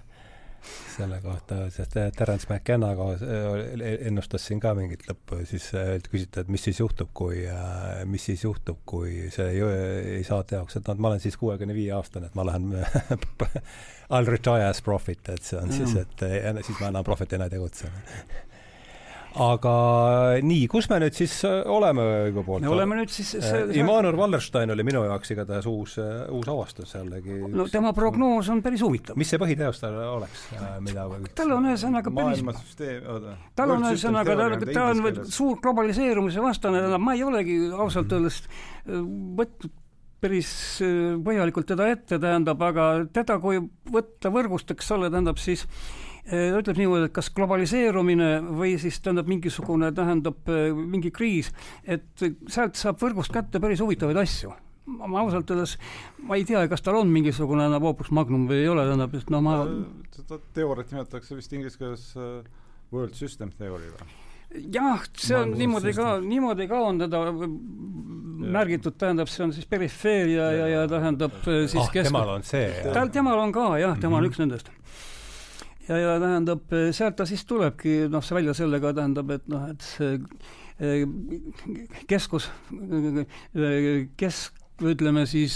selle kohta, sest Terence McKenna ennustas siin ka mingit lõppu, siis küsiti, et mis siis juhtub, kui, mis siis juhtub, kui see ei, ei saa teoks, et noh, ma olen siis kuuekümne viie aastane, et ma lähen [laughs] I will retire as profit, et see on mm. siis, et siis ma enam profitina ei tegutse aga nii, kus me nüüd siis äh, oleme õigupoolest? me oleme nüüd siis see, äh, Immanuel Wallerstein oli minu jaoks igatahes uus, äh, uus avastus jällegi. no tema prognoos on päris huvitav. mis see põhiteos tal oleks, mida tal on ühesõnaga päris maailmasüsteem, oota. tal on ühesõnaga, ta, ta on suur globaliseerumise vastane, tähendab, ma ei olegi ausalt öeldes võtnud päris põhjalikult teda ette, tähendab, aga teda kui võtta võrgust, eks ole, tähendab siis äh, ütleb niimoodi, et kas globaliseerumine või siis tähendab mingisugune, tähendab äh, mingi kriis, et sealt saab võrgust kätte päris huvitavaid asju ma ausalt öeldes, ma ei tea, kas tal on mingisugune enam opus magnum või ei ole, tähendab, et no ma äh, seda teooriat nimetatakse vist inglise keeles world system theory või? jah, see on niimoodi ka, niimoodi ka on teda märgitud, tähendab, see on siis perifeeria ja, ja, ja tähendab siis ah, kesk-. temal on see? tal, temal on ka jah, tema on mm -hmm. üks nendest ja, ja tähendab, sealt ta siis tulebki noh, see välja sellega tähendab, et noh, et see eh, keskus, kesk, ütleme siis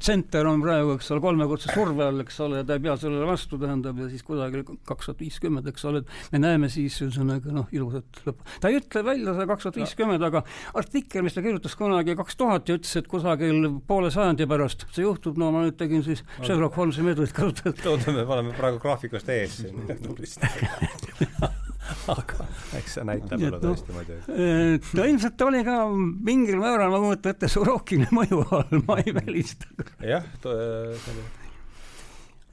tsenter on praegu, eks ole, kolmekordse surve all, eks ole, ta ei pea sellele vastu, tähendab, ja siis kusagil kaks tuhat viiskümmend, eks ole, et me näeme siis ühesõnaga noh, ilusat lõppu. ta ei ütle välja seda kaks tuhat viiskümmend, aga artikkel, mis ta kirjutas kunagi kaks tuhat ja ütles, et kusagil poole sajandi pärast see juhtub, no ma nüüd tegin siis Sherlock Holmesi meetodit kasutades. oota, me oleme praegu graafikust ees siin [laughs] [laughs] [laughs] aga eks see näitab mulle no, tõesti muidugi. no ilmselt oli ka mingil määral, ma kujutan ette, Sorokini mõju all, ma ei välista. jah, see oli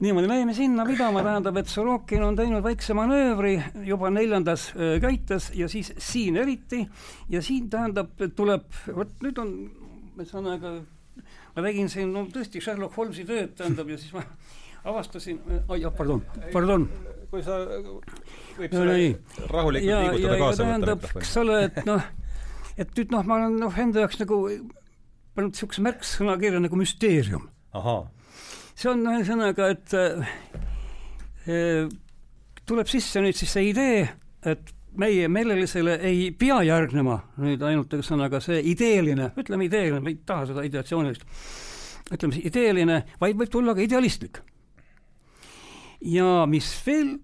niimoodi, me jäime sinna pidama, tähendab, et Sorokin on teinud väikse manöövri juba neljandas käites ja siis siin eriti ja siin tähendab, tuleb, vot nüüd on, ühesõnaga, ma tegin siin no tõesti Sherlock Holmesi tööd, tähendab, ja siis ma avastasin, oi jah, pardon, pardon kui sa võib no, nii. rahulikult ja, liigutada kaasa tähendab, eks ole, et noh, et nüüd noh, ma olen noh, enda jaoks nagu pannud niisuguse märksõna kirja nagu müsteerium. see on ühesõnaga, et äh, tuleb sisse nüüd siis see idee, et meie meelelisele ei pea järgnema nüüd ainult ühesõnaga see ideeline, ütleme ideeline, ma ei taha seda ideatsioonilist, ütleme siis ideeline, vaid võib tulla ka idealistlik. Ja mis veel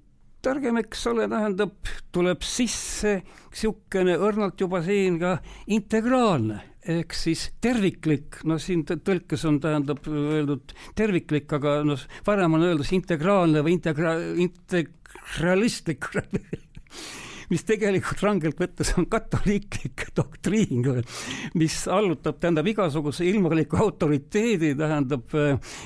targem, eks ole, tähendab, tuleb sisse niisugune õrnalt juba siin ka integraalne ehk siis terviklik, no siin tõlkes on, tähendab öeldud terviklik, aga noh, varem on öeldud integraalne või integra-, integralistlik [laughs] mis tegelikult rangelt võttes on katoliiklik [laughs] doktriin, mis allutab, tähendab, igasuguse ilmaliku autoriteedi, tähendab äh,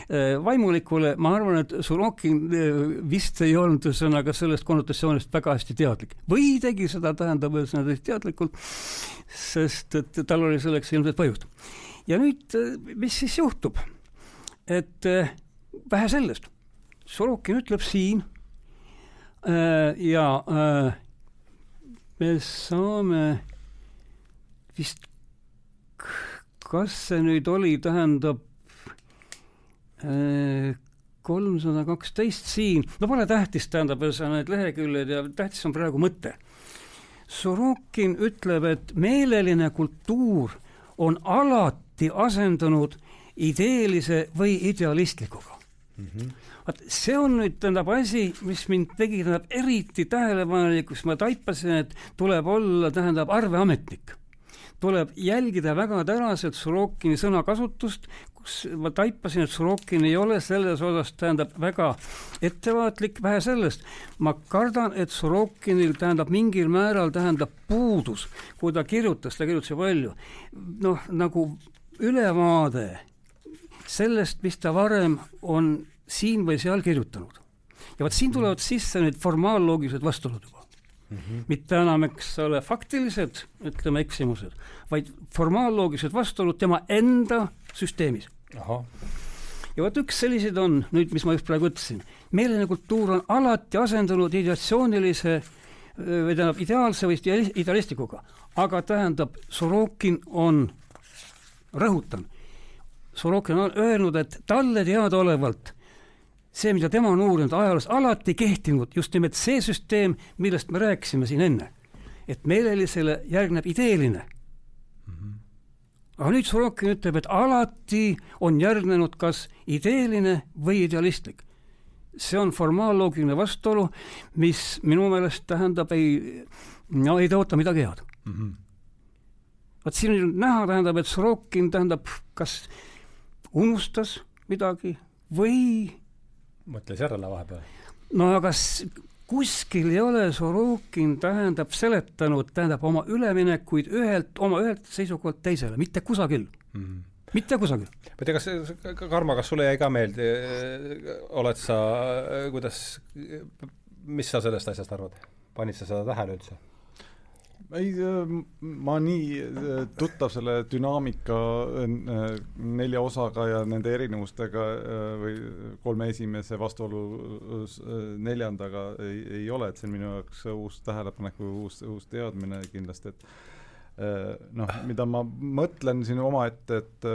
vaimulikule, ma arvan, et Surokin äh, vist ei olnud ühesõnaga sellest konnotatsioonist väga hästi teadlik. või tegi seda, tähendab, ühesõnaga teadlikult, sest et tal oli selleks ilmselt põhjust. ja nüüd, äh, mis siis juhtub? et vähe sellest, Sorokin ütleb siin ja me saame vist, kas see nüüd oli, tähendab äh, kolmsada kaksteist siin, no pole tähtis, tähendab, ühesõnaga need leheküljed ja tähtis on praegu mõte. Sorokin ütleb, et meeleline kultuur on alati asendunud ideelise või idealistlikuga mm. -hmm vaat see on nüüd, tähendab, asi, mis mind tegi, tähendab, eriti tähelepanelikuks, ma taipasin, et tuleb olla, tähendab, arveametnik. tuleb jälgida väga teraselt Sorokini sõnakasutust, kus ma taipasin, et Sorokin ei ole selles osas, tähendab, väga ettevaatlik, vähe sellest, ma kardan, et Sorokinil, tähendab, mingil määral, tähendab, puudus, kui ta kirjutas, ta kirjutas ju palju, noh, nagu ülevaade sellest, mis ta varem on siin või seal kirjutanud. ja vot siin mhm. tulevad sisse need formaalloogilised vastuolud juba mm. -hmm. mitte enam, eks ole, faktilised, ütleme, eksimused, vaid formaalloogilised vastuolud tema enda süsteemis. ja vot üks selliseid on nüüd, mis ma just praegu ütlesin, meeleline kultuur on alati asendunud ideatsioonilise või tähendab ideaalse või idealistikuga, aga tähendab, Sorokin on, rõhutan, Sorokin on öelnud, et talle teadaolevalt see, mida tema on uurinud ajaloos, alati kehtinud just nimelt see süsteem, millest me rääkisime siin enne. et meelelisele järgneb ideeline mm. -hmm. aga nüüd Sorokin ütleb, et alati on järgnenud kas ideeline või idealistlik. see on formaalloogiline vastuolu, mis minu meelest tähendab ei, no ei tõota midagi head mm. -hmm. vot siin on näha, tähendab, et Sorokin tähendab, kas unustas midagi või mõtles järele vahepeal? no aga kuskil ei ole Sorokin, tähendab, seletanud, tähendab, oma üleminekuid ühelt, oma ühelt seisukohalt teisele, mitte kusagil mm. -hmm mitte kusagil. ma ei tea, kas, Karmo, kas sulle jäi ka meelde, oled sa, kuidas, mis sa sellest asjast arvad? panid sa seda tähele üldse? Ei, ma nii äh, tuttav selle dünaamika äh, nelja osaga ja nende erinevustega äh, või kolme esimese vastuolu neljandaga ei, ei ole, et see on minu jaoks uus tähelepanek või uus, uus teadmine kindlasti, et noh, mida ma mõtlen siin omaette, et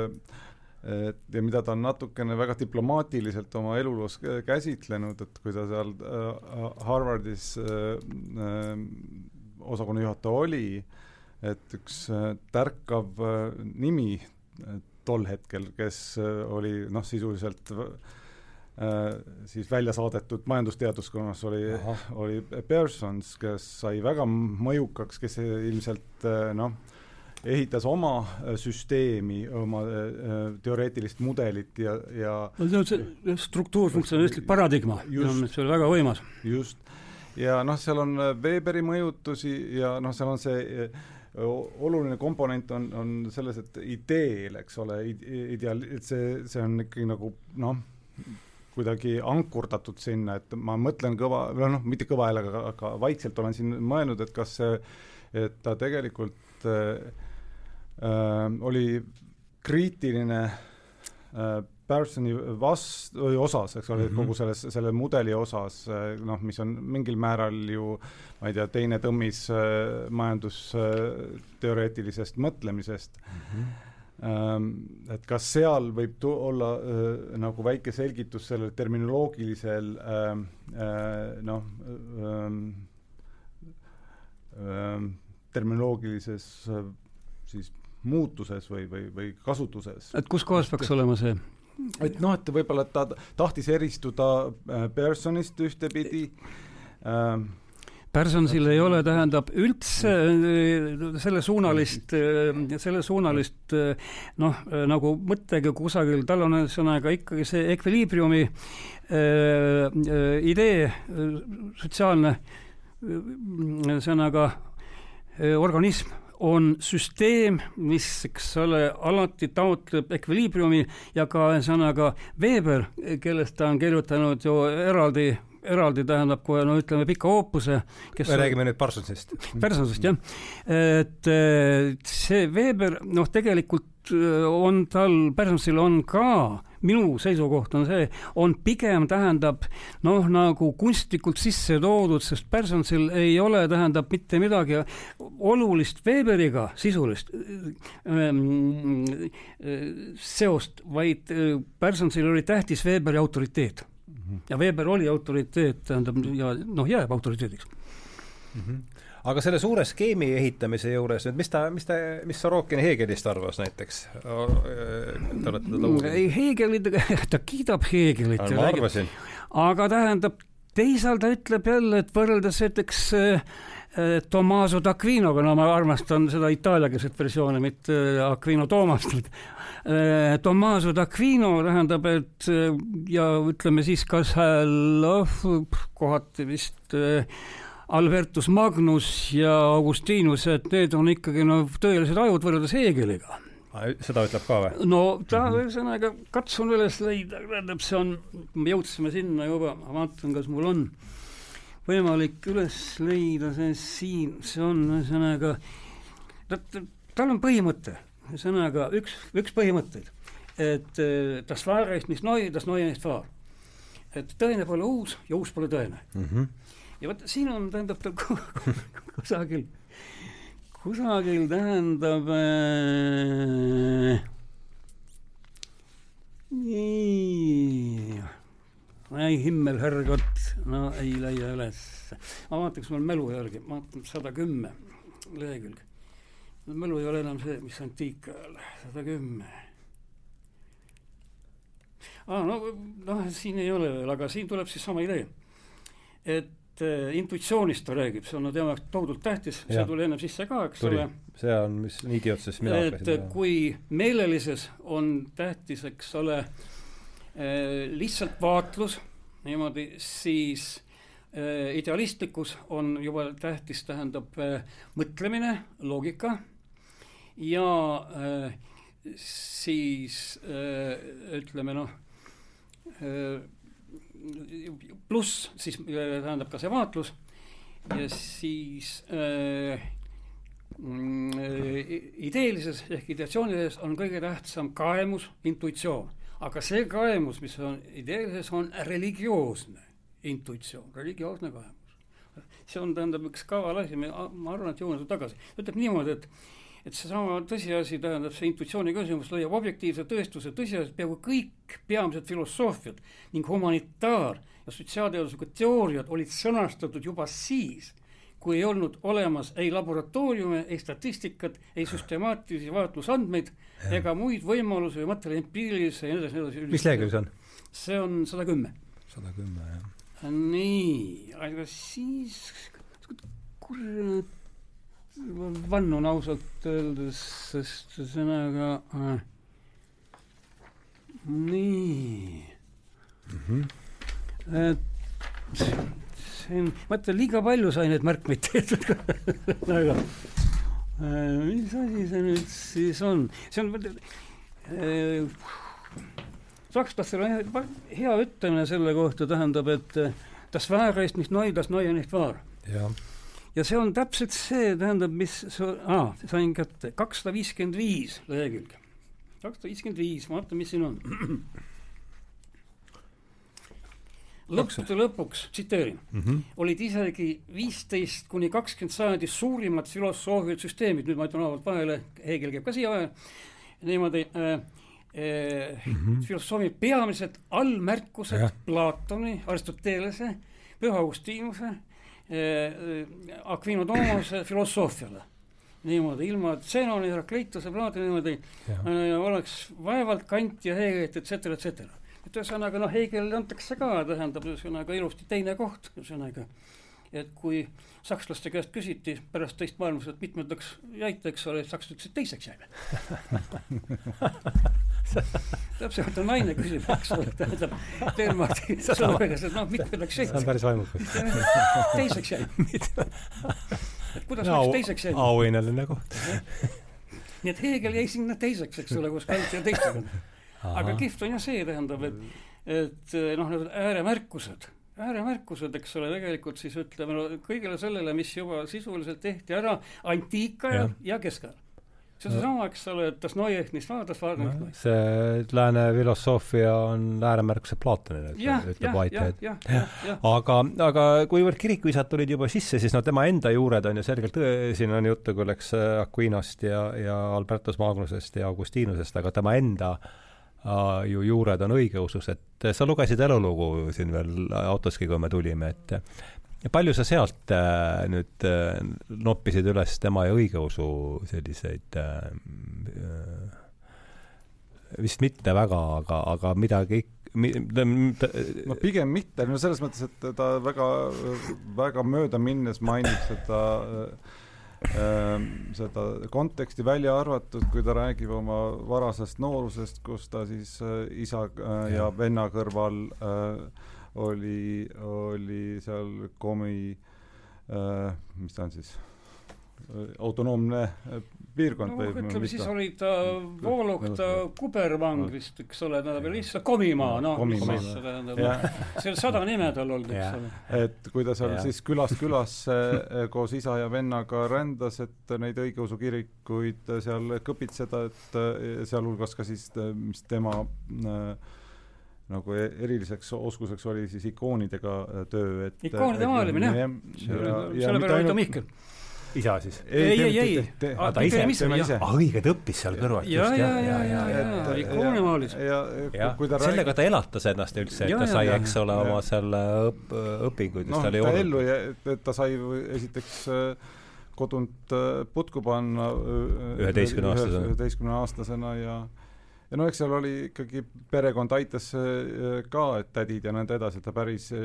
et ja mida ta on natukene väga diplomaatiliselt oma eluloos käsitlenud, et kui ta seal Harvardis osakonna juhataja oli, et üks äh, tärkav äh, nimi äh, tol hetkel, kes oli noh, sisuliselt siis välja saadetud majandusteaduskonnas oli, oli Pearsons, kes sai väga mõjukaks, kes ilmselt noh, ehitas oma süsteemi, oma teoreetilist mudelit ja, ja no see on see struktuurfunktsionalistlik paradigma, see oli väga võimas. just, ja noh, seal on äh, Weberi mõjutusi ja noh, seal on see äh, oluline komponent on, on selles, et ideel, eks ole, ideaal, see, see on ikkagi nagu noh, kuidagi ankurdatud sinna, et ma mõtlen kõva, või noh, mitte kõva häälega, aga vaikselt olen siin mõelnud, et kas see, et ta tegelikult äh, äh, oli kriitiline äh, Pearsoni vast-, osas, eks ole mm, -hmm. kogu selles, selle mudeli osas, noh, mis on mingil määral ju ma ei tea, teine tõmmis äh, majandusteoreetilisest mõtlemisest mm. -hmm. Ähm, et kas seal võib tu-, olla äh, nagu väike selgitus sellel terminoloogilisel äh, äh, noh äh,, ähm, terminoloogilises äh, siis muutuses või, või, või kasutuses. et kus kohas peaks olema see? Et noh, et võib-olla ta tahtis eristuda äh, personist ühtepidi. Ähm,, Personsil ei ole, tähendab üldse äh, sellesuunalist, sellesuunalist noh, nagu mõttega kusagil, tal on ühesõnaga ikkagi see ekviliibriumi idee, sotsiaalne ühesõnaga organism on süsteem, mis, eks ole, alati taotleb ekviliibriumi ja ka ühesõnaga Weber, kellest ta on kirjutanud ju eraldi eraldi tähendab kohe no ütleme pika oopuse, me räägime nüüd Parsonsist. Parsonsist jah, et see Weber noh, tegelikult on tal, Parsonsil on ka minu seisukoht on see, on pigem tähendab noh, nagu kunstlikult sisse toodud, sest Parsonsil ei ole, tähendab mitte midagi olulist Weberiga, sisulist ähm, seost, vaid äh, Parsonsil oli tähtis Weberi autoriteet mm. -hmm. ja Weber oli autoriteet, tähendab, ja noh, jääb autoriteediks mm. -hmm aga selle suure skeemi ehitamise juures nüüd, mis ta, mis ta, mis Sorokin Hegelist arvas näiteks? Te olete teda uurinud? ei, Hegelit, [laughs] ta kiidab Hegelit. ma arvasin. aga tähendab, teisalt ta ütleb jälle, et võrreldes näiteks äh, Tommaso d'Aquinoga, no ma armastan seda itaaliakeelset versiooni, mitte Aquino Toomast äh,. Tommaso d'Aquino tähendab, et ja ütleme siis ka seal kohati vist äh, Albertus Magnus ja Augustinus, et need on ikkagi no tõelised ajud võrreldes Heegeliga. seda ütleb ka või? no ta mhm. ühesõnaga mm -hmm. katsun üles leida, tähendab, see on, me jõudsime sinna juba, ma vaatan, kas mul on võimalik üles leida see siin, see on ühesõnaga, tal on põhimõte, ühesõnaga üks, üks põhimõtteid, et das Wahre ist nicht neu, das Neue ist wahr. et tõene pole uus ja uus pole tõene mm. -hmm ja vot siin on, tähendab ta [laughs] kusagil, kusagil tähendab äh, nii, ei himmel herrgott, no ei leia üles. ma vaataks mul mälu järgi, ma vaatan sada kümme lehekülge. mälu ei ole enam see, mis antiikajal, sada kümme ah,. no, noh, siin ei ole veel, aga siin tuleb siis sama idee. et et äh, intuitsioonist ta räägib, see on tema jaoks tohutult tähtis, see tuli ennem sisse ka, eks tuli. ole. see on, mis niidi otsas mina hakkasin. et kui meelelises on tähtis, eks ole äh,, lihtsalt vaatlus, niimoodi, siis äh, idealistlikus on juba tähtis, tähendab äh, mõtlemine, loogika ja siis ütleme noh pluss siis äh, tähendab ka see vaatlus ja siis äh, mm, äh, ideelises ehk ideatsioonilises on kõige tähtsam kaemus, intuitsioon. aga see kaemus, mis on ideelises, on religioosne intuitsioon, religioosne kaemus. see on, tähendab üks kaval asi, ma arvan, et jõuan tagasi, ütleb niimoodi, et et seesama tõsiasi, tähendab see intuitsiooni küsimus leiab objektiivse tõestuse tõsiasi, peaaegu kõik peamised filosoofiad ning humanitaar- ja sotsiaalteaduslikud teooriad olid sõnastatud juba siis, kui ei olnud olemas ei laboratooriume, ei statistikat, ei süstemaatilisi vaatlusandmeid ega muid võimalusi või materjali empiirilisi ja nii edasi, nii edasi. mis lehekülg see on? see on sada kümme. sada kümme, jah. nii, aga siis, kurat vannun ausalt öeldes, sest ühesõnaga äh, nii mm. -hmm. et see on, vaata liiga palju sai neid märkmeid tehtud [laughs] aga äh, mis asi see nüüd siis on, see on äh, sakslastel on hea ütlemine selle kohta, tähendab, et das Wahre ist nicht neu, das Neue nicht wahr. jah ja see on täpselt see, tähendab, mis ah,, sain kätte, kakssada viiskümmend viis lehekülge. kakssada viiskümmend viis, vaata, mis siin on. lõppude lõpuks, tsiteerin mm, -hmm. olid isegi viisteist kuni kakskümmend sajandi suurimad filosoofilised süsteemid, nüüd ma ütlen avalt vahele, Hegel käib ka siia vahele, niimoodi äh, mm -hmm. filosoofi peamised allmärkused Platoni, Aristotelese, Püha Augustinuse Aquino Tomase filosoofiale niimoodi, ilma Zenoni, Herakleituse, Plaatoni niimoodi äh, oleks vaevalt Kant ja Hegelit, et cetera, et cetera. et ühesõnaga noh, Hegelile antakse ka, tähendab ühesõnaga ilusti teine koht, ühesõnaga et kui sakslaste käest küsiti pärast teist maailmasõda, et mitmendaks jäite, eks ole, sakslased ütlesid teiseks jäime [laughs] täpselt on naine küsib, eks ole, tähendab, Stenmarki [laughs] sõnumiga, et noh, mitmendaks jäite. see on päris vaimukas [laughs] teiseks jäime et kuidas no, läks teiseks jäi? auhinnaline koht nii et Hegel jäi sinna teiseks, eks ole, koos Kant ja teistega. aga kihvt on jah see, tähendab, et, et noh, need ääremärkused, ääremärkused, eks ole, tegelikult siis ütleme no, kõigele sellele, mis juba sisuliselt tehti ära antiikajal ja, ja keskajal see on seesama, eks ole, et Dostojevskist vaadas, vaadas no, see lääne filosoofia on ääremärkuse Platonile, ütleb Whitehead. aga, aga kuivõrd kirikuisad tulid juba sisse, siis no tema enda juured on ju selgelt, siin on juttu küll, eks, Aquinost ja, ja Albertus Magnusest ja Augustinusest, aga tema enda uh, ju juured on õigeusus, et sa lugesid elulugu siin veel autoski, kui me tulime, et ja palju sa sealt äh, nüüd äh, noppisid üles tema ja õigeusu selliseid äh, äh, vist mitte väga, aga, aga midagi mi, no pigem mitte, no selles mõttes, et ta väga, väga mööda minnes mainib seda äh, seda konteksti välja arvatud, kui ta räägib oma varasest noorusest, kus ta siis äh, isa äh, ja venna kõrval äh, oli, oli seal komi mis ta on siis, autonoomne äh, piirkond no, või ütleme siis ta? oli ta Vooluk, ta kubervang vist, eks ole, tähendab, lihtsalt Komimaa, noh, mis siis tähendab, seal sada nime tal olnud, eks ole. et kui ta seal ja. siis külast külasse äh, koos isa ja vennaga rändas, et neid õigeusu kirikuid seal kõpitseda, et sealhulgas ka siis, mis tema äh, nagu e-, eriliseks oskuseks oli siis ikoonidega töö, et ikoonide maalimine jah, selle peale oli ta Mihkel isa siis? ei, ei, ei, aa ta ise, ah õige, ta õppis seal kõrval. ja, ja, ja, ja, ja, ikoone maalis. ja, ja sellega ta elatas ennast üldse, et ta sai, eks ole, oma selle õp-, õpinguid, mis noh, tal ei olnud. ellu ja et ta sai esiteks äh, kodunt äh, putku panna üheteistkümne aastasena, üheteistkümne aastasena ja ja no eks seal oli ikkagi, perekond aitas äh, ka, et tädid ja nõnda edasi, et ta päris äh,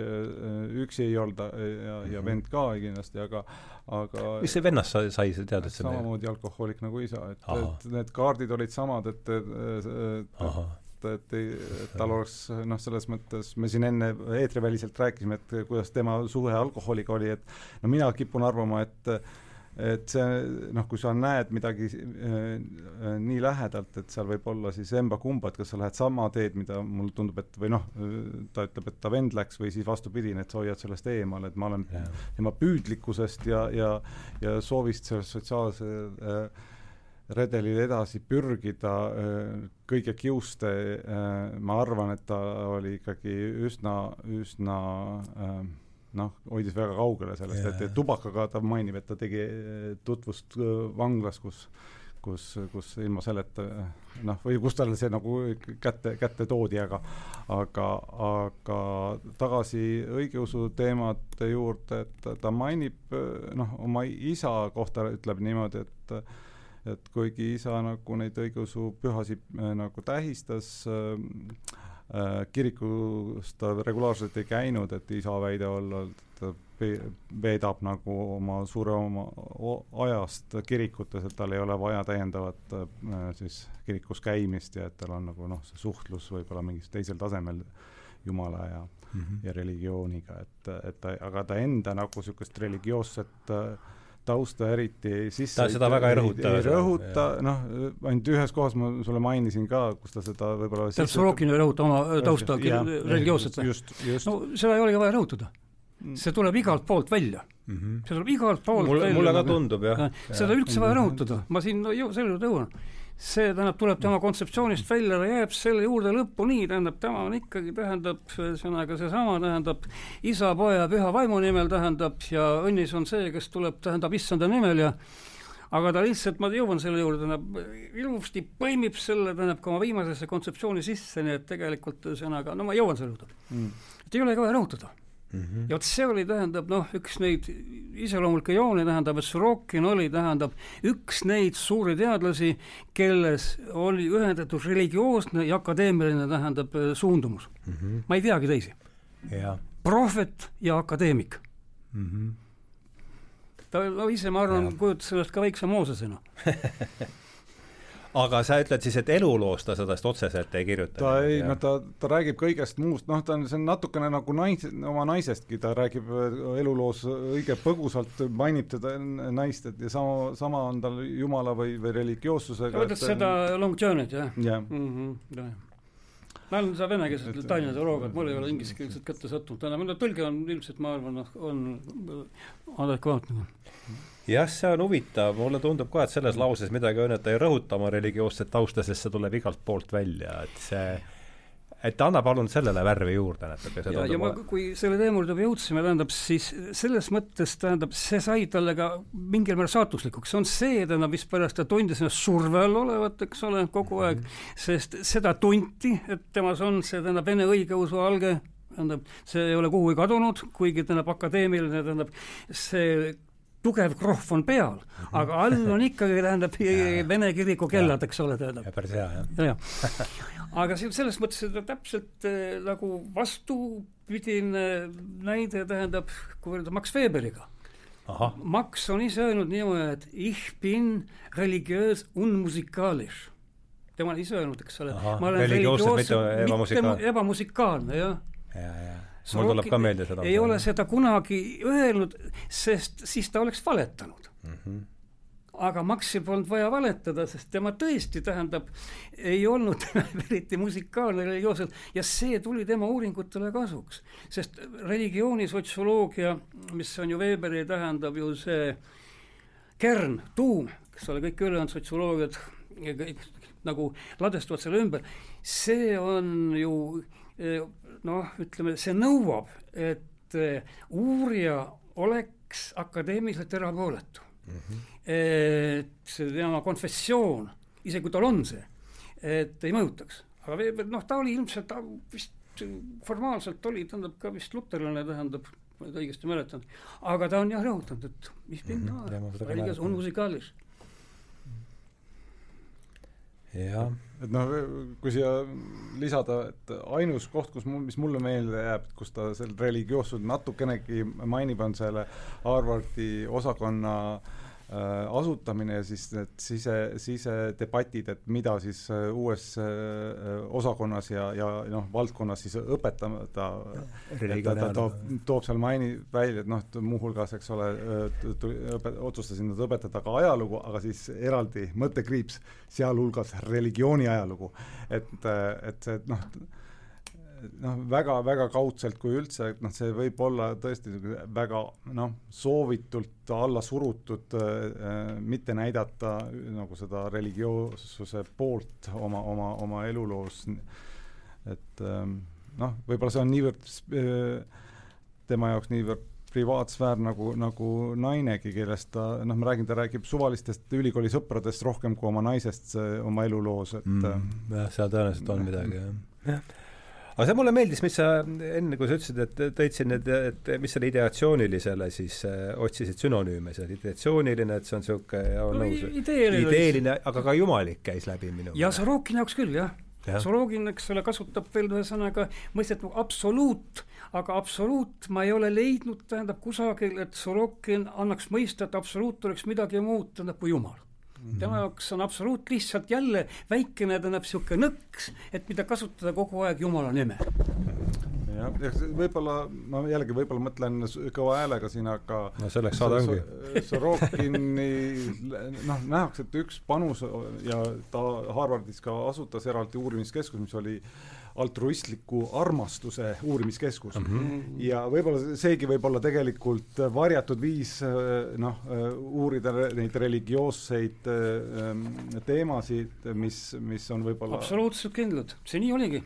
üksi ei olnud ja, ja -hmm. vend ka kindlasti, aga, aga mis see vennast sai, sai sa tead, et see samamoodi alkohoolik nagu isa, et, et need kaardid olid samad, et, et, et et, et tal oleks noh, selles mõttes me siin enne eetriväliselt rääkisime, et kuidas tema suhe alkoholiga oli, et no mina kipun arvama, et et see noh, kui sa näed midagi äh, äh, nii lähedalt, et seal võib olla siis emba-kumba, et kas sa lähed sama teed, mida mulle tundub, et või noh, ta ütleb, et ta vend läks või siis vastupidine, et sa hoiad sellest eemal, et ma olen tema püüdlikkusest ja, ja, ja soovist sellest sotsiaalse äh, redelil edasi pürgida äh, kõige kiuste äh,, ma arvan, et ta oli ikkagi üsna, üsna äh, noh, hoidis väga kaugele sellest, et, et tubakaga ta mainib, et ta tegi eh, tutvust eh, vanglas, kus kus, kus ilma selleta noh, või kus talle see nagu kätte, kätte toodi, aga aga, aga tagasi õigeusu teemade juurde, et ta mainib noh, oma isa kohta ütleb niimoodi, et et kuigi isa nagu neid õigeusu pühasid eh, nagu tähistas äh,, Äh, kirikus ta regulaarselt ei käinud, et isa väide olla, et ta veedab nagu oma suure oma ajast kirikutes, et tal ei ole vaja täiendavat äh, siis kirikus käimist ja et tal on nagu noh, see suhtlus võib-olla mingis teisel tasemel Jumala ja mm, -hmm. ja religiooniga, et, et ta, aga ta enda nagu niisugust religioosset äh, tausta eriti sisse ta seda väga ei rõhuta. ei rõhuta, noh, ainult ühes kohas ma sulle mainisin ka, kus ta seda võib-olla tähendab, Sorokin ei rõhuta oma tausta religioosset või? no seda ei olegi vaja rõhutada. Mm. see tuleb igalt poolt välja mm. -hmm. see tuleb igalt poolt mulle, välja. mulle ka tundub, jah. seda üldse vaja rõhutada, ma siin no, selle juurde jõuan see tähendab, tuleb tema kontseptsioonist välja, ta jääb selle juurde lõpuni, tähendab, tema on ikkagi, tähendab, ühesõnaga seesama, tähendab, isa, poja, püha vaimu nimel, tähendab, ja õnnis on see, kes tuleb, tähendab, issanda nimel ja aga ta lihtsalt, ma jõuan selle juurde, tähendab, ilusti põimib selle, tähendab, ka oma viimasesse kontseptsiooni sisse, nii et tegelikult ühesõnaga, no ma jõuan selle juurde. Mm.. et ei olegi vaja rõhutada mm. -hmm. ja vot see oli, tähendab noh, üks neid iseloomulikke jooni, tähendab, et Sorokin oli, tähendab, üks neid suuri teadlasi, kelles oli ühendatud religioosne ja akadeemiline, tähendab, suundumus mm. -hmm. ma ei teagi teisi. prohvet ja akadeemik mm. -hmm. ta no ise, ma arvan, kujutas ennast ka väikse Moosesena [laughs] aga sa ütled siis, et eluloost ta sellest otseselt ei kirjuta? ta ei, no ta, ta räägib kõigest muust, noh, ta on, see on natukene nagu nais-, oma naisestki, ta räägib äh, eluloos õige põgusalt, mainib teda, naist, et ja sama, sama on tal jumala või, või religioossusega. sa mõtled seda Long Journey't, jah? jah mm -hmm,. ma olen seda venekeelset Tallinna teoloogiat, mul ei ole ingliskeelset kätte sattunud, tähendab, tõlge on ilmselt, ma arvan, noh, on adekvaatne jah, see on huvitav, mulle tundub ka, et selles lauses midagi on, et ta ei rõhuta oma religioosset tausta, sest see tuleb igalt poolt välja, et see et anna palun sellele värvi juurde natuke. ja, ja ma, kui selle teema juurde juba jõudsime, tähendab siis selles mõttes tähendab, see sai talle ka mingil määral saatuslikuks, see on see, tähendab, mispärast ta tundis ennast surve all olevat, eks ole, kogu aeg mm, -hmm. sest seda tunti, et temas on see, tähendab, vene õigeusu alge, tähendab, see ei ole kuhugi kadunud, kuigi tähendab, akadeemiline, tähendab, see tugev krohv on peal, aga all on ikkagi, tähendab, Vene kiriku kellad, eks ole, tähendab. päris hea, jah ja. aga selles mõttes, täpselt äh, nagu vastupidine näide tähendab, kui võrrelda Max Weberiga. Max on ise öelnud niimoodi, et ich bin religiöös un musikalisch. tema on ise öelnud, eks ole. ma olen religioosne, mitte ebamusikaalne. jah. ja, ja, ja mul tuleb ka meelde seda. ei ole seda kunagi öelnud, sest siis ta oleks valetanud mm. -hmm aga Maxi polnud vaja valetada, sest tema tõesti, tähendab, ei olnud [laughs] eriti musikaalne religioosselt ja see tuli tema uuringutele kasuks. sest religioonisotsioloogia, mis on ju Weberi, tähendab ju see kern, tuum, eks ole, kõik ülejäänud sotsioloogiad nagu ladestuvad selle ümber, see on ju noh, ütleme, see nõuab, et eh, uurija oleks akadeemiliselt erapooletu mm. -hmm. et tema konfessioon, isegi kui tal on see, et ei mõjutaks. aga noh, ta oli ilmselt, ta vist formaalselt oli, tähendab ka vist luterlane, tähendab, ma nüüd õigesti mäletan, aga ta on jah rõhutanud, et mis mind mm -hmm. religios on musikaalis jah. et noh, kui siia lisada, et ainus koht, kus mul, mis mulle meelde jääb, kus ta seal religioossust natukenegi mainib, on selle Harvardi osakonna Äh, asutamine ja siis need sise, sisedebatid, et mida siis äh, uues äh, osakonnas ja, ja noh, valdkonnas siis õpetada, ta, ta toob, toob seal maini välja, et noh, muuhulgas, eks ole, otsustasin nad õpetada ka ajalugu, aga siis eraldi mõttekriips, sealhulgas religiooni ajalugu. et, et see noh, noh, väga-väga kaudselt, kui üldse, et noh, see võib olla tõesti väga noh, soovitult alla surutud äh,, mitte näidata nagu seda religioossuse poolt oma, oma, oma eluloos, et äh, noh, võib-olla see on niivõrd äh, tema jaoks niivõrd privaatsfäär nagu, nagu nainegi, kellest ta, noh, ma räägin, ta räägib suvalistest ülikooli sõpradest rohkem kui oma naisest oma eluloos, et mm, jah, seal tõenäoliselt on midagi, jah. jah aga see mulle meeldis, mis sa enne, kui sa ütlesid, et tõid siin need, et mis selle ideatsioonilisele siis äh, otsisid sünonüüme, see ideatsiooniline, et see on niisugune, on no, nõus, ideeline, aga ka jumalik käis läbi minu ja Sorokini jaoks küll, jah. Ja.. Sorokin, eks ole, kasutab veel ühesõnaga mõistet nagu absoluut, aga absoluut ma ei ole leidnud, tähendab kusagil, et Sorokin annaks mõista, et absoluut oleks midagi muud, tähendab, kui Jumal. Tema jaoks on absoluut lihtsalt jälle väikene, tähendab niisugune nõks, et mida kasutada kogu aeg Jumala nime. Jah, võib-olla ma jällegi võib-olla mõtlen kõva häälega siin, aga no selleks saade ongi. Sorokini noh, nähakse, et üks panus ja ta Harvardis ka asutas eraldi uurimiskeskus, mis oli altruistliku armastuse uurimiskeskus mm. -hmm. ja võib-olla seegi võib olla tegelikult varjatud viis noh, uurida neid religioosseid ähm, teemasid, mis, mis on võib-olla absoluutselt kindlad, see nii oligi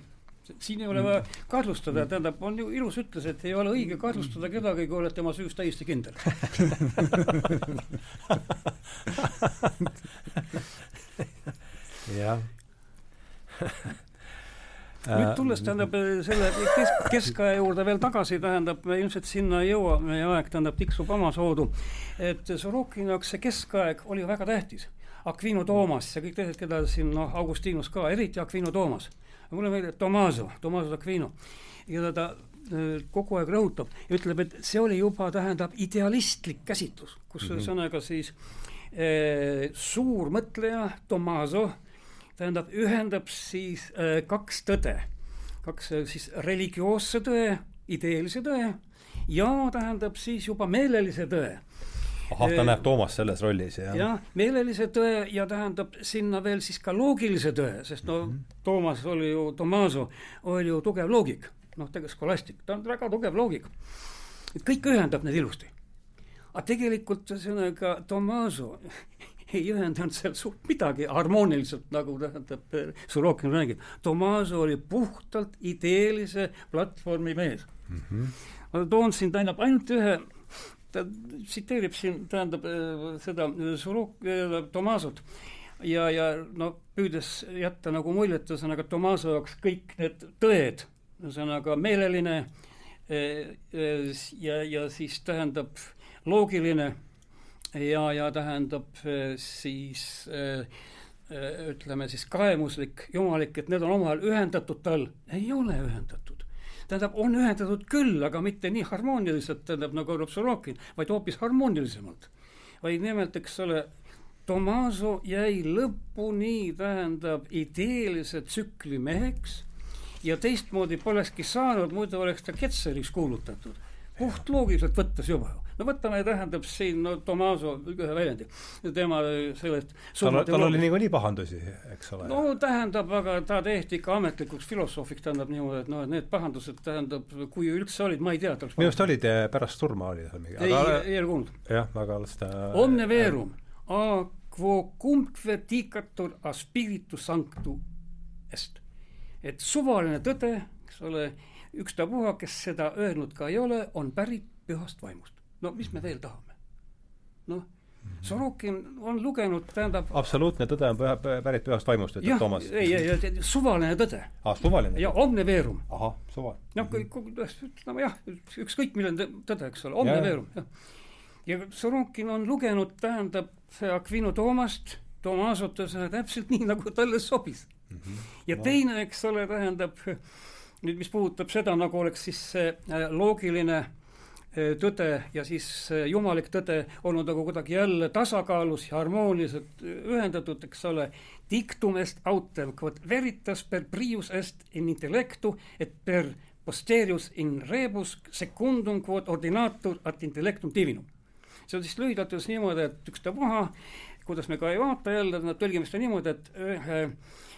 siin ei ole vaja kahtlustada, tähendab, on ju ilus ütlus, et ei ole õige kahtlustada kedagi, kui oled tema süüs täiesti kindel [laughs] jah nüüd tulles tähendab selle kesk, keskaja juurde veel tagasi, tähendab, me ilmselt sinna ei jõua, meie aeg tähendab tiksub omasoodu. et Sorokini jaoks see keskaeg oli väga tähtis. Aquino Toomas ja kõik teised, keda siin noh, Augustinus ka, eriti Aquino Toomas. Mulle meeldib Tomaso, Tomaso Aquino, keda ta kogu aeg rõhutab ja ütleb, et see oli juba, tähendab, idealistlik käsitlus, kus mm -hmm. ühesõnaga siis eh, suur mõtleja Tomaso tähendab, ühendab siis äh, kaks tõde, kaks äh, siis religioosse tõe, ideelise tõe ja tähendab siis juba meelelise tõe ahah, ta näeb Toomast selles rollis, jah? jah, meelelise tõe ja tähendab sinna veel siis ka loogilise tõe, sest no mm -hmm. Toomas oli ju, Tomaso oli ju tugev loogik, noh, tegelikult skolastik, ta on väga tugev loogik. et kõik ühendab need ilusti. aga tegelikult ühesõnaga Tomaso [laughs] ei ühendanud seal suurt midagi harmooniliselt, nagu tähendab Sorokin räägib. Tomaso oli puhtalt ideelise platvormi mees mm. -hmm. ma toon siin, tähendab, ainult ühe, ta tsiteerib siin, tähendab seda Sorok-, Tomasot ja, ja no püüdes jätta nagu muljet, ühesõnaga Tomaso jaoks kõik need tõed, ühesõnaga meeleline ja, ja siis tähendab loogiline ja, ja tähendab siis äh, ütleme siis kaemuslik, jumalik, et need on omavahel ühendatud tal, ei ole ühendatud. Tähendab, on ühendatud küll, aga mitte nii harmooniliselt, tähendab nagu arvab Sorokin, vaid hoopis harmoonilisemalt. vaid nimelt, eks ole, Tomaso jäi lõpuni, tähendab, ideelise tsükli meheks ja teistmoodi polekski saanud, muidu oleks ta Ketseriks kuulutatud. puhtloogiliselt võttes juba no võtame, tähendab siin no Tomaso ühe väljendi, tema sellest tal, tal oli niikuinii pahandusi, eks ole? no tähendab, aga ta tehti ikka ametlikuks filosoofiks, tähendab niimoodi, et noh, et need pahandused tähendab, kui üldse olid, ma ei tea, minu arust olid pärast surma oli seal mingi ei, ei ole kuulnud. jah, aga las ta Omne verum a quo cumque dicatur a spiritu sanctu est. et suvaline tõde, eks ole, ükstapuha, kes seda öelnud ka ei ole, on pärit pühast vaimust no mis me veel tahame? noh, Sorokin on lugenud, tähendab absoluutne tõde on püha, pärit pühast vaimust, ütleb Toomas. ei, ei, ei, suvaline tõde. aa, ah, suvaline? ja omne verum. ahah, suvaline. noh, ütleme jah, ükskõik milline tõde, eks ole, omne verum, jah. ja Sorokin on lugenud, tähendab, Aquino Toomast, Tomasot, ühesõnaga täpselt nii, nagu talle sobis mm. -hmm. ja teine, eks ole, tähendab nüüd, mis puudutab seda, nagu oleks siis see äh, loogiline äh, tõde ja siis jumalik tõde olnud nagu kuidagi jälle tasakaalus ja harmooniliselt ühendatud, eks ole. Dictum est autem quod veritas per prius est in intellectu et per posterius in rebus secundum quod ordinatur ad intellectum divinum. see on siis lühidalt öeldes niimoodi, et ükstapuha, kuidas me ka ei vaata jälle, tõlgime seda niimoodi, et ühe Äh,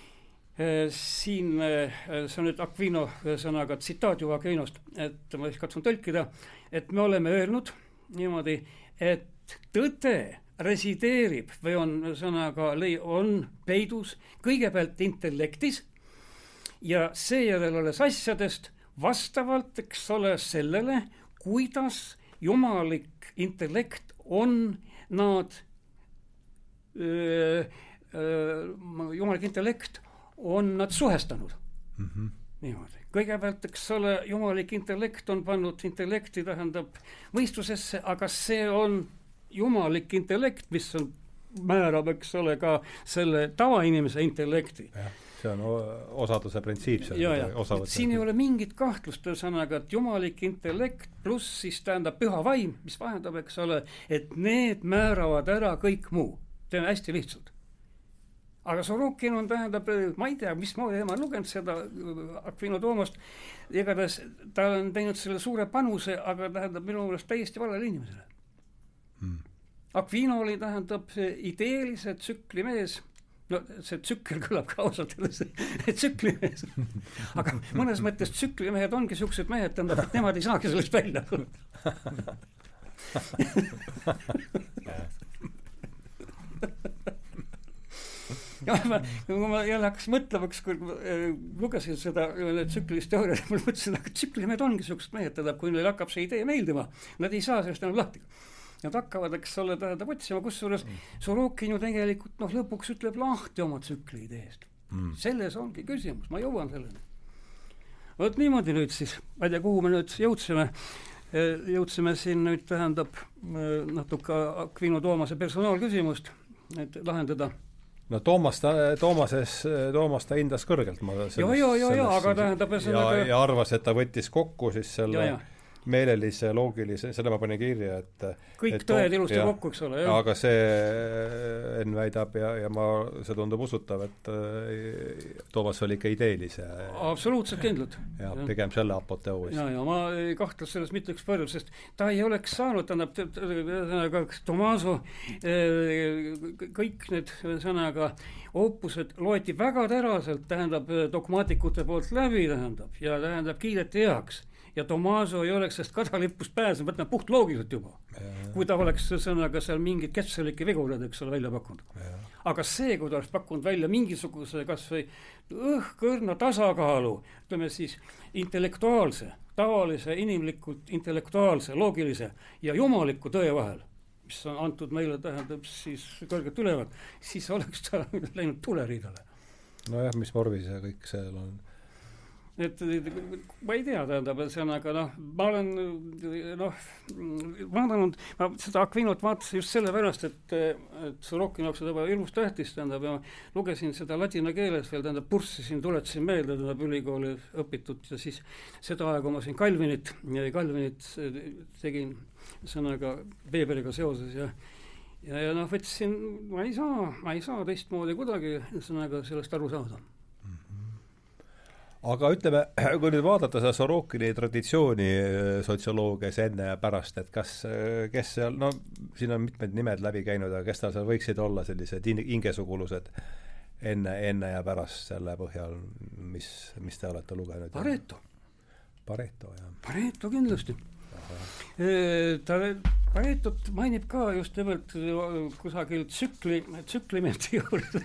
siin, äh, see on nüüd Aquino sõnaga tsitaat juba Aquinost, et ma siis katsun tõlkida, et me oleme öelnud niimoodi, et tõde resideerib või on ühesõnaga, on peidus kõigepealt intellektis ja seejärel alles asjadest vastavalt, eks ole, sellele, kuidas jumalik intellekt on nad, jumalik intellekt on nad suhestanud mm. -hmm. niimoodi, kõigepealt, eks ole, jumalik intellekt on pannud intellekti, tähendab mõistusesse, aga see on jumalik intellekt, mis on, määrab, eks ole, ka selle tavainimese intellekti see on osaduse printsiip seal. siin ei ole mingit kahtlust, ühesõnaga, et jumalik intellekt pluss siis tähendab püha vaim, mis vahendab, eks ole, et need määravad ära kõik muu. teeme hästi lihtsalt aga Sorokin on, tähendab, ma ei tea, mismoodi tema on lugenud seda äh, Aquino Toomost, igatahes ta on teinud selle suure panuse, aga tähendab minu meelest täiesti valele inimesele. Hmm.. Aquino oli, tähendab, ideelise tsükli mees, no see tsükkel kõlab ka ausalt öeldes, tsüklimees. aga mõnes mõttes tsüklimehed ongi siuksed mehed, tähendab, et nemad ei saagi sellest välja tulla [laughs] ja ma, kui ma jälle hakkasin mõtlema, ükskord äh, lugesin seda äh, tsüklilist teooriat, ma mõtlesin, aga tsüklimehed ongi siuksed mehed, tähendab, kui neile hakkab see idee meeldima, nad ei saa sellest enam lahti. Nad hakkavad, eks ole, tähendab otsima, kusjuures mm. Sorokin ju tegelikult noh, lõpuks ütleb lahti oma tsükli ideest mm.. selles ongi küsimus, ma jõuan selleni. vot niimoodi nüüd siis, ma ei tea, kuhu me nüüd jõudsime, jõudsime siin nüüd tähendab natuke Aquino Toomase personaalküsimust, et lahendada no Toomas ta, Toomases, Toomas ta hindas kõrgelt, ma selles, ja, ja, ja, ja, aga tähendab ühesõnaga ja, ja arvas, et ta võttis kokku siis selle ja, ja meelelise, loogilise, selle ma panin kirja, et kõik et tõed ilusti kokku, eks ole, jah. aga see Enn väidab ja, ja ma, see tundub usutav, et äh, Toomas oli ikka ideelise. absoluutselt kindlalt. ja pigem selle apoteoos. ja, ja ma ei kahtle selles mitte üks palju, sest ta ei oleks saanud, tähendab, ühesõnaga Tomaso, äh, kõik need, ühesõnaga, oopused loeti väga teraselt, tähendab, dogmaatikute poolt läbi, tähendab, ja tähendab, kiideti heaks ja Tomaso ei oleks sellest kadalipust pääsenud, võtame puhtloogiliselt juba. kui ta oleks ühesõnaga seal mingeid ketselikke viguraid, eks ole, välja pakkunud. aga see, kui ta oleks pakkunud välja mingisuguse kas või õhkõrna tasakaalu, ütleme siis intellektuaalse, tavalise inimlikult intellektuaalse, loogilise ja jumaliku tõe vahel, mis on antud meile, tähendab siis kõrgelt üleval, siis oleks ta [laughs] läinud tuleriidale. nojah, mis vormis ja kõik seal on et ma ei tea, tähendab, ühesõnaga noh, ma olen noh, vaadanud, ma seda Aquinot vaatasin just sellepärast, et, et Sorokini jaoks seda hirmus tähtis, tähendab, ja lugesin seda ladina keeles veel, tähendab, purssisin, tuletasin meelde, tähendab, ülikooli õpitud ja siis seda aega ma siin Calvinit, Calvinit tegin ühesõnaga Weberiga seoses ja ja, ja noh, võtsin, ma ei saa, ma ei saa teistmoodi kuidagi ühesõnaga sellest aru saada aga ütleme, [clears throat] kui nüüd vaadata seda Sorokini traditsiooni äh, sotsioloogias enne ja pärast, et kas, äh, kes seal, no siin on mitmed nimed läbi käinud, aga kes tal seal võiksid olla sellised hingesugulused enne, enne ja pärast selle põhjal, mis, mis te olete lugenud? Pareto. Pareto, jah. Pareto kindlasti. Äh, ta, Paretot mainib ka just nimelt kusagil tsükli, tsüklimendi [laughs] juures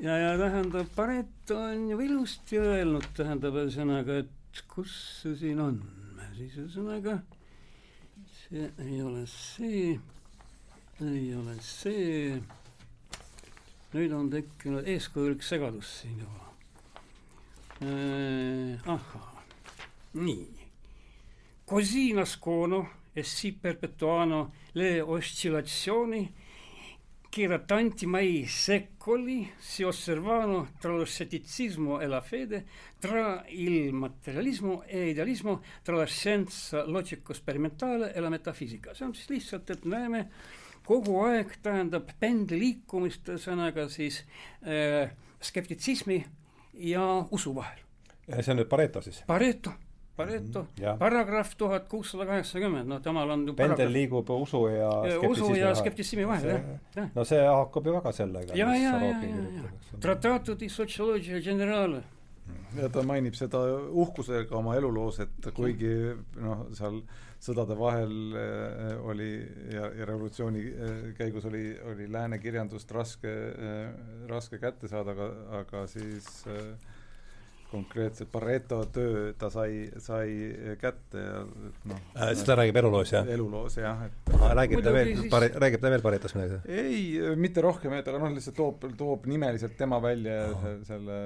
ja, ja tähendab, Pareto on ju ilusti öelnud, tähendab ühesõnaga, et kus see siin on, siis ühesõnaga see ei ole see, ei ole see. nüüd on tekkinud eeskujulik segadus siin juba äh,. ahhaa, nii. Così nascono e si perpetuano le era tanti mai secoli si osservavano tra lo scetticismo e la fede, tra il materialismo e idealismo, tra la scienza logico-sperimentale e la metafisika. see on siis lihtsalt, et näeme kogu aeg tähendab pendli liikumist, ühesõnaga siis äh, skeptitsismi ja usu vahel. see on nüüd Pareto siis? Pareto Pareto mm, paragrahv tuhat kuussada kaheksakümmend, no temal on ju pendel liigub usu ja usu ja skeptitsismi vahel, jah, jah. no see haakub ju väga sellega. ja, ja, ja, ja, ja, Tratato di sociologia generale. ja ta mainib seda uhkusega oma eluloos, et kuigi noh, seal sõdade vahel äh, oli ja, ja revolutsiooni äh, käigus oli, oli lääne kirjandust raske äh,, raske kätte saada, aga, aga siis äh, konkreetselt Pareto töö ta sai, sai kätte ja noh äh,. seda räägib eluloos, jah? eluloos, jah, et ah, räägib ta veel siis..., pare-, räägib ta veel Paretost midagi? ei, mitte rohkem, et aga noh, lihtsalt toob, toob nimeliselt tema välja oh. selle,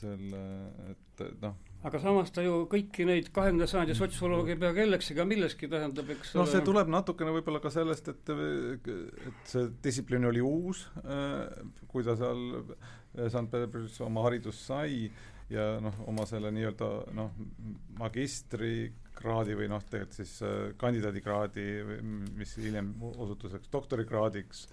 selle, et noh aga samas ta ju kõiki neid kahekümnenda sajandi sotsiolooge ei pea kelleks ega millekski, tähendab, eks noh, see tuleb natukene võib-olla ka sellest, et et see distsipliin oli uus, äh, kui ta seal St Peterburis oma haridust sai ja noh, oma selle nii-öelda noh, magistrikraadi või noh, tegelikult siis äh, kandidaadikraadi, mis hiljem osutuseks doktorikraadiks,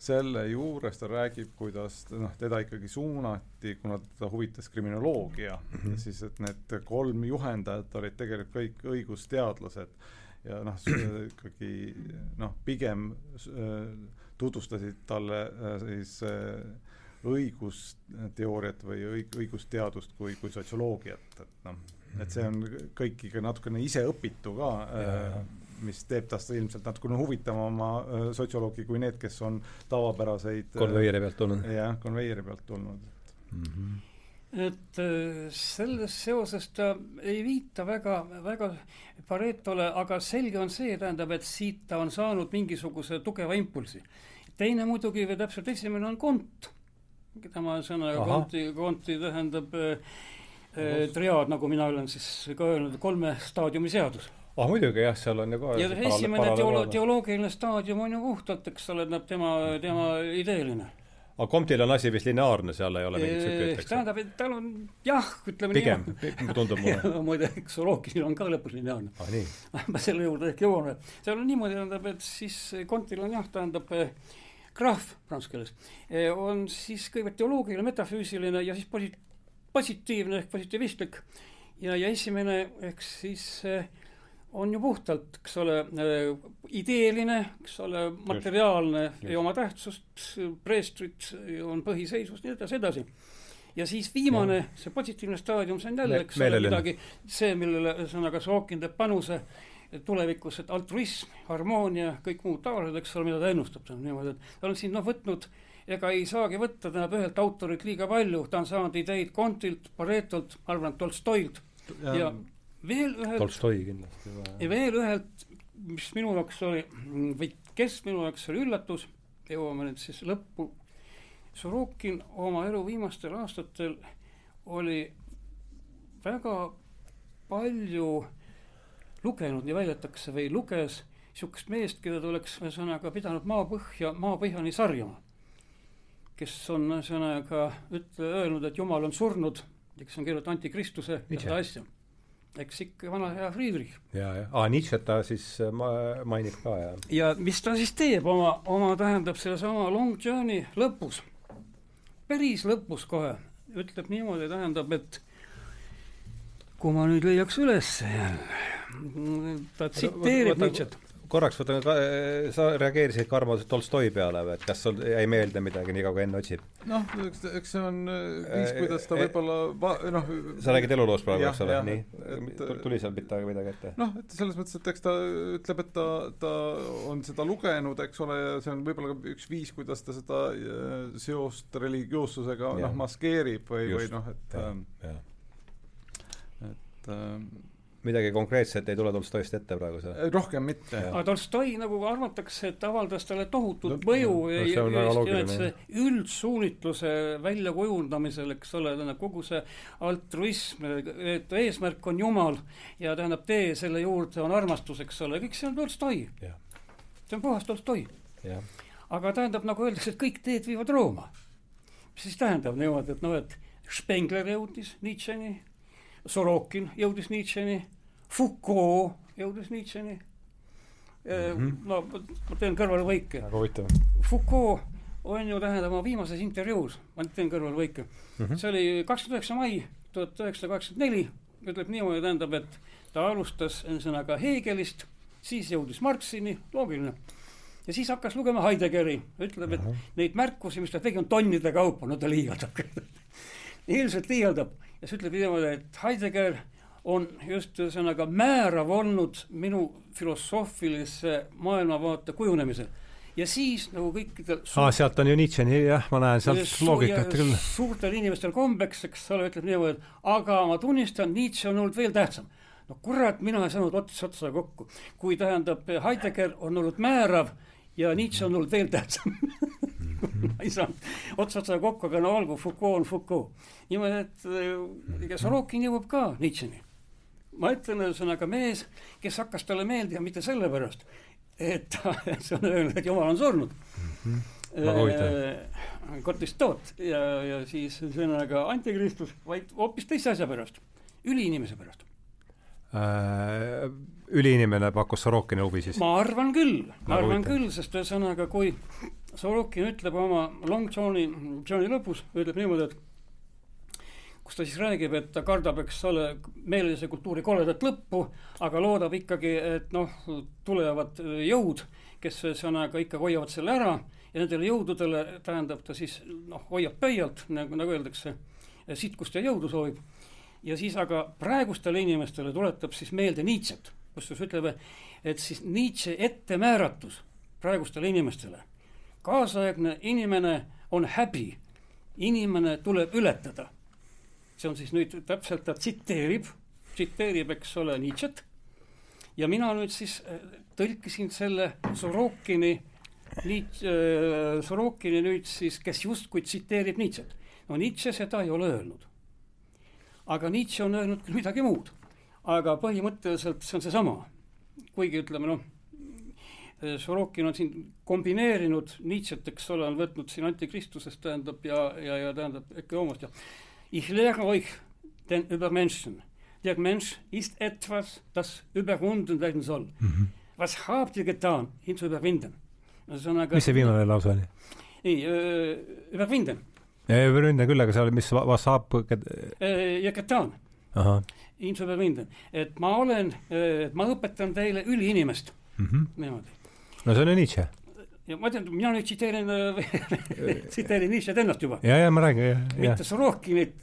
selle juures ta räägib, kuidas noh, teda ikkagi suunati, kuna teda huvitas kriminoloogia mm, -hmm. siis et need kolm juhendajat olid tegelikult kõik õigusteadlased ja noh, ikkagi noh, pigem äh, tutvustasid talle äh, siis õigusteooriat või õig-, õigusteadust kui, kui sotsioloogiat, et noh, et see on kõik ikka natukene iseõpitu ka, äh, mis teeb tast ilmselt natukene huvitavama äh, sotsioloogi kui need, kes on tavapäraseid äh, konveieri pealt tulnud. jah, konveieri pealt tulnud mm. -hmm et selles seoses ta ei viita väga, väga Paretole, aga selge on see, tähendab, et siit ta on saanud mingisuguse tugeva impulsi. teine muidugi või täpselt esimene on Kont tema sõnaga konti, konti tähendab äh, eh, triaad, nagu mina olen siis ka öelnud, kolme staadiumi seadus. Ah muidugi jah, seal on ju ka ja esimene teolo-, teoloogiline staadium on ju puhtalt, eks ole, tema, tema ideeline. Aga Comtil on asi vist lineaarne, seal ei ole mingit tsüklit, eks? tähendab, et tal on jah, ütleme pigem, tundub mulle. [laughs] Muide, Sorokinil on ka lõpus lineaarne. Ah,. nii. [laughs] Ma selle juurde ehk jõuan veel. seal on niimoodi, tähendab, et siis Comtil on jah, tähendab graaf prantsuse keeles, on siis kõigepealt teoloogiline, metafüüsiline ja siis posi-, positiivne ehk positiivistlik. Ja, ja esimene ehk siis äh, on ju puhtalt, eks ole, äh, ideeline, eks ole, materiaalne, ei oma tähtsust, preestrid on põhiseisus, nii edasi, edasi. ja siis viimane, see positiivne staadium, see on jälle, eks ole, midagi, see, millele ühesõnaga Sorokin teeb panuse tulevikus, et altruism, harmoonia, kõik muud taolised, eks ole, mida ta ennustab, see on niimoodi, et ta on siin noh, võtnud ega ei saagi võtta tähendab ühelt autorilt liiga palju, ta on saanud ideid Kontilt, Paretolt, ma arvan, et Tolstoilt ja, ja veel ühelt Tolstoi kindlasti. ja veel ühelt, mis minu jaoks oli, või kes minu jaoks oli üllatus, jõuame nüüd siis lõppu, Sorokin oma elu viimastel aastatel oli väga palju lugenud, nii väidetakse, või luges niisugust meest, keda ta oleks ühesõnaga pidanud maapõhja, maapõhjani sarjama. kes on ühesõnaga ütle, öelnud, et Jumal on surnud kes on kirjutanud Antikristuse ja seda asja eks ikka vana hea Friedrich. ja, ja, aa, Nietzsche't ta siis äh, ma-, mainib ka, jah. ja mis ta siis teeb oma, oma tähendab sellesama Long Journey lõpus, päris lõpus kohe, ütleb niimoodi, tähendab, et kui ma nüüd leiaks üles jälle, ta tsiteerib Nietzsche't korraks võtan ka, sa reageerisid ka Armo Tolstoi peale või et kas sul jäi meelde midagi, niikaua kui Enn otsib? noh, eks, eks see on äh, viis, kuidas ta võib-olla va-, noh sa räägid eluloost praegu, eks ole, nii? tuli seal midagi, midagi ette? noh, et selles mõttes, et eks ta ütleb, et ta, ta on seda lugenud, eks ole, ja see on võib-olla ka üks viis, kuidas ta seda äh, seost religioossusega noh, maskeerib või, või noh, et ja, ähm, ja. et ähm, midagi konkreetset ei tule Tolstoist ette praegu seal? rohkem mitte. aga Tolstoi, nagu arvatakse, et avaldas talle tohutut no, mõju no, ja just nimelt see üldsuunitluse väljakujundamisel, eks ole, tähendab kogu see altruism, et eesmärk on Jumal ja tähendab, tee selle juurde on armastus, eks ole, kõik see on Tolstoi. see on puhas Tolstoi. aga tähendab, nagu öeldakse, et kõik teed viivad Rooma. mis siis tähendab niimoodi, et noh, et Spengler jõudis Nietzscheni Sorokin jõudis Nietzscheni, Foucault jõudis Nietzscheni mm. -hmm. no ma teen kõrvalelõike. väga huvitav. Foucault on ju, tähendab, oma viimases intervjuus, ma teen kõrvalelõike mm, -hmm. see oli kakskümmend üheksa mai tuhat üheksasada kaheksakümmend neli, ütleb niimoodi, tähendab, et ta alustas ühesõnaga Hegelist, siis jõudis Marxini, loogiline ja siis hakkas lugema Heideggeri, ütleb, et neid märkusi, mis ta tegi, on tonnide kaupa, no ta liialdab [laughs] ilmselt liialdab ja siis ütleb niimoodi, et Heidegger on just ühesõnaga määrav olnud minu filosoofilise maailmavaate kujunemisel. ja siis nagu kõikidel aa, sealt on ju Nietzsche'ni jah, ma näen sealt su loogikat küll. suurtel inimestel kombeks, eks ole, ütleb niimoodi, et aga ma tunnistan, Nietzsche on olnud veel tähtsam. no kurat, mina ei saanud ots otsa kokku. kui tähendab, Heidegger on olnud määrav ja Nietzsche on olnud veel tähtsam [laughs] [laughs] ma ei saanud ots otsaga kokku, aga no olgu, Foucault on Foucault. niimoodi, et äh, ega Sorokin jõuab ka Nietzscheni. ma ütlen, ühesõnaga mees, kes hakkas talle meeldima mitte sellepärast, et ta, [laughs] see on öelnud, et jumal on surnud mm. -hmm. huvitav. Kotistot ja, ja siis ühesõnaga antikristus, vaid hoopis teise asja pärast, üliinimese pärast äh, üliinimene pakkus Sorokini huvi siis? ma arvan küll, ma arvan küll, sest ühesõnaga, kui Sorokin ütleb oma Long John'i, John'i lõpus, ütleb niimoodi, et kus ta siis räägib, et ta kardab, eks ole, meelelise kultuuri koledat lõppu, aga loodab ikkagi, et noh, tulevad jõud, kes ühesõnaga ikka hoiavad selle ära ja nendele jõududele tähendab ta siis noh, hoiab pöialt, nagu, nagu öeldakse, sitkust ja jõudu soovib. ja siis aga praegustele inimestele tuletab siis meelde Nietzsche't, kusjuures ütleb, et siis Nietzsche ettemääratus praegustele inimestele kaasaegne inimene on häbi, inimene tuleb ületada. see on siis nüüd täpselt, ta tsiteerib, tsiteerib, eks ole, Nietzsche't ja mina nüüd siis äh, tõlkisin selle Sorokini, Nietzsche, äh, Sorokini nüüd siis, kes justkui tsiteerib Nietzsche't. no Nietzsche seda ei ole öelnud. aga Nietzsche on öelnud küll midagi muud. aga põhimõtteliselt see on seesama. kuigi ütleme noh, Sorokin on siin kombineerinud Nietzsche't, eks ole, on võtnud siin Antikristusest tähendab ja, ja, ja tähendab Ökonoomast ja Ich lehre euch den Übermenschen. Der Mensch ist etwas, das überwunden werden soll mm. -hmm. Was habt ihr getan, ihn zu überwinden? ühesõnaga mis see viimane lause oli? ei, überwinden. überwinden küll, aga seal, mis was saab ja getan. ihn zu überwinden. et ma olen, ma õpetan teile üliinimest mm. -hmm. niimoodi no see on ju Nietzsche. ja ma tean, mina nüüd tsiteerin [laughs] tsiteerin Nietzsche't ennast juba. ja, ja ma räägin, jah. mitte Sorokinit,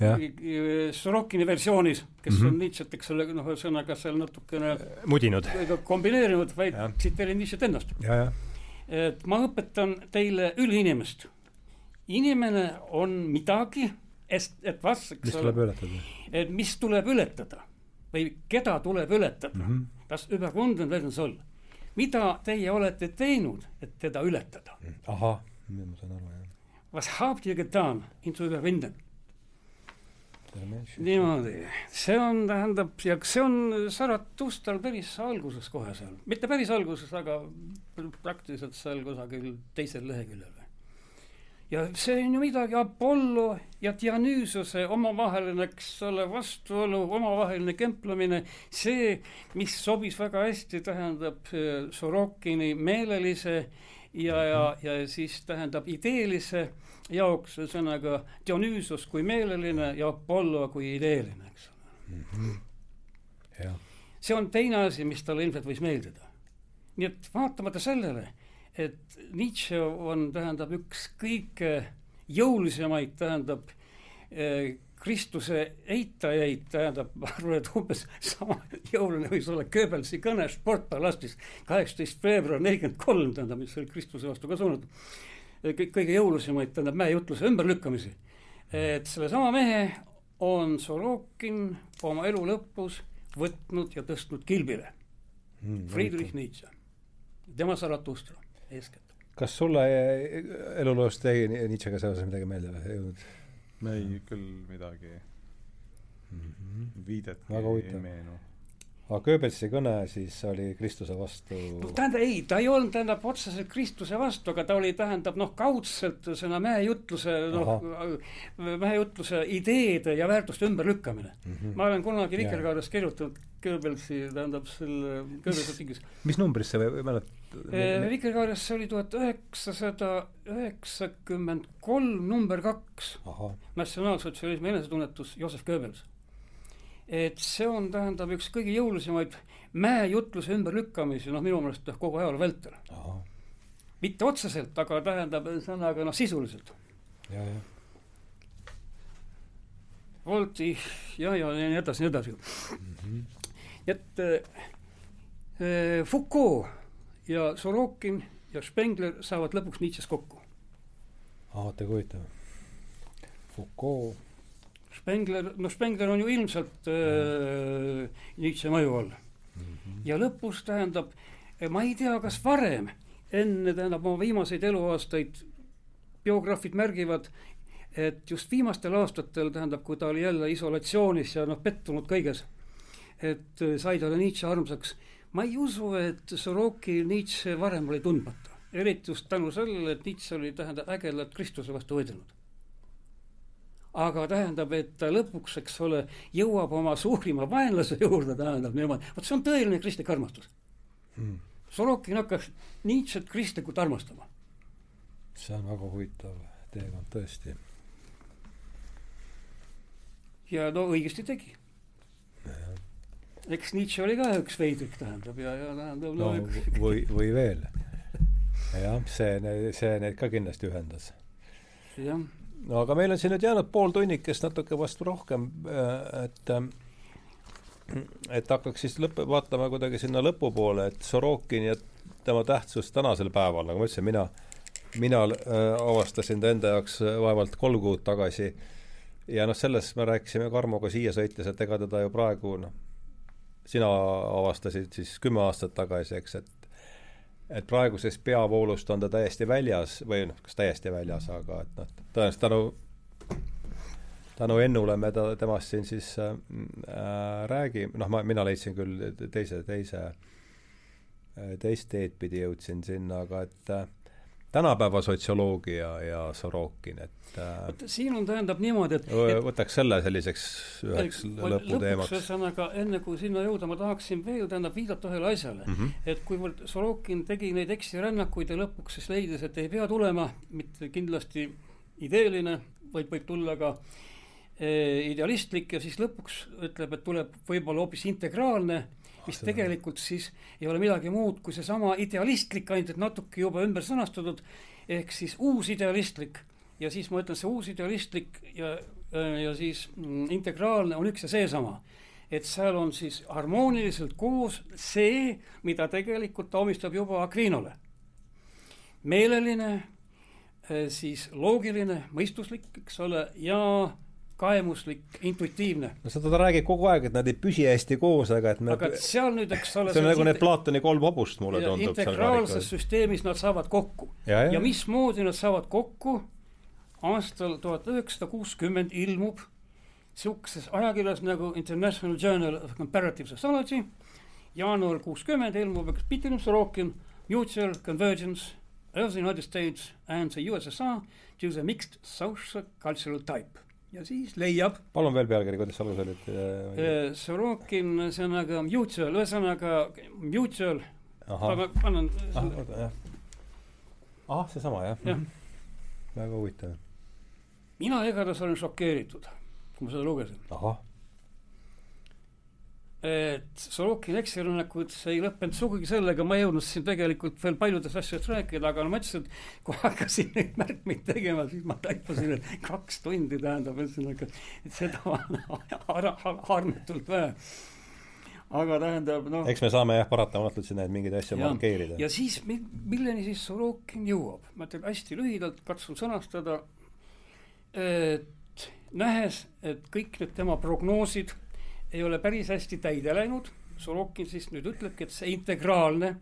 Sorokini versioonis, kes mm -hmm. on Nietzsche't, eks ole, noh, ühesõnaga seal natukene mudinud, kombineerinud, vaid tsiteerin Nietzsche't ennast. et ma õpetan teile üliinimest. inimene on midagi, et, et vas-, eks ole, et mis tuleb ületada või keda tuleb ületada mm. -hmm. Das überwunden werden soll mida teie olete teinud, et teda ületada? ahah, nüüd ma saan aru, jah. Was habt ihr getan, ihn zu überwinden? niimoodi, see on, tähendab, ja see on Zarathustral päris alguses kohe seal, mitte päris alguses, aga praktiliselt seal kusagil teisel leheküljel ja see on ju midagi Apollo ja Dionysose omavaheline, eks ole, vastuolu, omavaheline kemplemine, see, mis sobis väga hästi, tähendab äh, Sorokini meelelise ja, ja, ja siis tähendab ideelise jaoks, ühesõnaga Dionysos kui meeleline ja Apollo kui ideeline, eks ole mm. -hmm. see on teine asi, mis talle ilmselt võis meeldida. nii et vaatamata sellele et Nietzsche on, tähendab, üks kõige jõulisemaid, tähendab eh, Kristuse eitajaid, tähendab, ma arvan, et umbes sama jõuline võis olla Goebbelsi kõne Sportpalastis kaheksateist veebruar nelikümmend kolm, tähendab, mis oli Kristuse vastu ka suunatud. kõik, kõige jõulisemaid, tähendab, mäejutluse ümberlükkamisi. et sellesama mehe on Sorokin oma elu lõpus võtnud ja tõstnud kilbile mm,. Friedrich Nietzsche, tema Zarathustra eeskätt. kas sulle eluloost jäi Nietzschega seoses midagi meelde või ei jõudnud? ei, küll midagi mm -hmm. viidet ei meenu aga Goebbelsi kõne siis oli Kristuse vastu no, tähendab, ei, ta ei olnud, tähendab, otseselt Kristuse vastu, aga ta oli, tähendab, noh, kaudselt selle mäejutluse, noh, mäejutluse ideede ja väärtuste ümberlükkamine mm. -hmm. ma olen kunagi Vikerkaares kirjutanud Goebbelsi, tähendab, selle, Goebbelsi tingis. mis numbris see või mäletad? Vikerkaares oli tuhat üheksasada üheksakümmend kolm, number kaks. natsionaalsotsialismi enesetunnetus, Joosep Goebbels et see on, tähendab, üks kõige jõulisemaid mäejutluse ümberlükkamisi, noh, minu meelest kogu ajaloo vältel. mitte otseselt, aga tähendab, ühesõnaga noh, sisuliselt. ja, ja. Volti ja, ja, ja nii edasi, nii edasi mm. -hmm. et äh, Foucault ja Sorokin ja Spengler saavad lõpuks Nietzsche's kokku. aa, vaata kui huvitav. Foucault Spengler, no Spengler on ju ilmselt äh, Nietzsche mõju all mm. -hmm. ja lõpus tähendab, ma ei tea, kas varem, enne tähendab oma viimaseid eluaastaid, biograafid märgivad, et just viimastel aastatel, tähendab, kui ta oli jälle isolatsioonis ja noh, pettunud kõiges, et äh, sai talle Nietzsche armsaks. Ma ei usu, et Soroki Nietzsche varem oli tundmata, eriti just tänu sellele, et Nietzsche oli, tähendab, ägedalt Kristuse vastu võidelnud aga tähendab, et ta lõpuks, eks ole, jõuab oma suurima vaenlase juurde, tähendab niimoodi, vot see on tõeline kristlik armastus hmm.. Sorokin hakkas Nietzsche't kristlikult armastama. see on väga huvitav teekond tõesti. ja no õigesti tegi. Eks Nietzsche oli ka üks veidrik, tähendab, ja, ja tähendab no, või, või veel. jah, see, see neid ka kindlasti ühendas. jah no aga meil on siin nüüd jäänud pool tunnikest natuke vastu rohkem, äh, et äh, et hakkaks siis lõpp, vaatama kuidagi sinna lõpupoole, et Sorokin ja tema tähtsus tänasel päeval, nagu ma ütlesin, mina, mina äh, avastasin ta enda jaoks äh, vaevalt kolm kuud tagasi ja noh, sellest me rääkisime Karmoga siia sõites, et ega teda ju praegu noh, sina avastasid siis kümme aastat tagasi, eks, et et praegusest peavoolust on ta täiesti väljas või noh, kas täiesti väljas, aga et noh, tõenäoliselt tänu tänu Ennule me ta, temast siin siis äh, räägime, noh, ma, mina leidsin küll teise, teise, teist teed pidi jõudsin sinna, aga et äh, tänapäeva sotsioloogia ja Sorokin, et äh, siin on, tähendab niimoodi, et, et võtaks selle selliseks üheks lõputeemaks. ühesõnaga, enne kui sinna jõuda, ma tahaksin veel, tähendab, viidata ühele asjale mm. -hmm. et kuivõrd Sorokin tegi neid eksirännakuid ja lõpuks siis leidis, et ei pea tulema mitte kindlasti ideeline, vaid võib tulla ka Eh, idealistlik ja siis lõpuks ütleb, et tuleb võib-olla hoopis integraalne, mis tegelikult siis ei ole midagi muud kui seesama idealistlik, ainult et natuke juba ümber sõnastatud, ehk siis uus idealistlik. ja siis ma ütlen, see uus idealistlik ja, ja siis mm, integraalne on üks ja seesama. et seal on siis harmooniliselt koos see, mida tegelikult ta omistab juba Aquinole. meeleline, eh, siis loogiline, mõistuslik, eks ole, ja kaemuslik, intuitiivne. no seda ta räägib kogu aeg, et nad ei püsi hästi koos, aga et me aga seal nüüd, eks ole see on nagu need Platoni kolm hobust, mulle tundub. integraalses süsteemis nad saavad kokku. ja, ja. ja mismoodi nad saavad kokku, aastal tuhat üheksasada kuuskümmend ilmub niisuguses ajakirjas nagu International Journal of Comparative Sociology, jaanuar kuuskümmend ilmub üks Peter Sorokin, Mutual Convergence of the United States and the USSR to the mixed social cultural type ja siis leiab. palun veel pealkiri, kuidas alguses olid? Äh, Sorokin, ühesõnaga mutual, ühesõnaga mutual. ma annan. ah, oota, jah. ahah, seesama jah ja. väga huvitav. mina igatahes olen šokeeritud, kui ma seda lugesin. ahah et Sorokini eksilrünnakud ei lõppenud sugugi sellega, ma ei jõudnud siin tegelikult veel paljudest asjadest rääkida, aga no ma ütlesin, et kui hakkasin neid märkmeid tegema, siis ma taipasin, et kaks tundi tähendab ühesõnaga, et seda on [laughs] harmetult vähe. aga tähendab noh. eks me saame jah, paratamatult siin neid mingeid asju markeerida. ja siis, milleni siis Sorokin jõuab, ma ütlen hästi lühidalt, katsun sõnastada, et nähes, et kõik need tema prognoosid ei ole päris hästi täide läinud, Sorokin siis nüüd ütlebki, et see integraalne,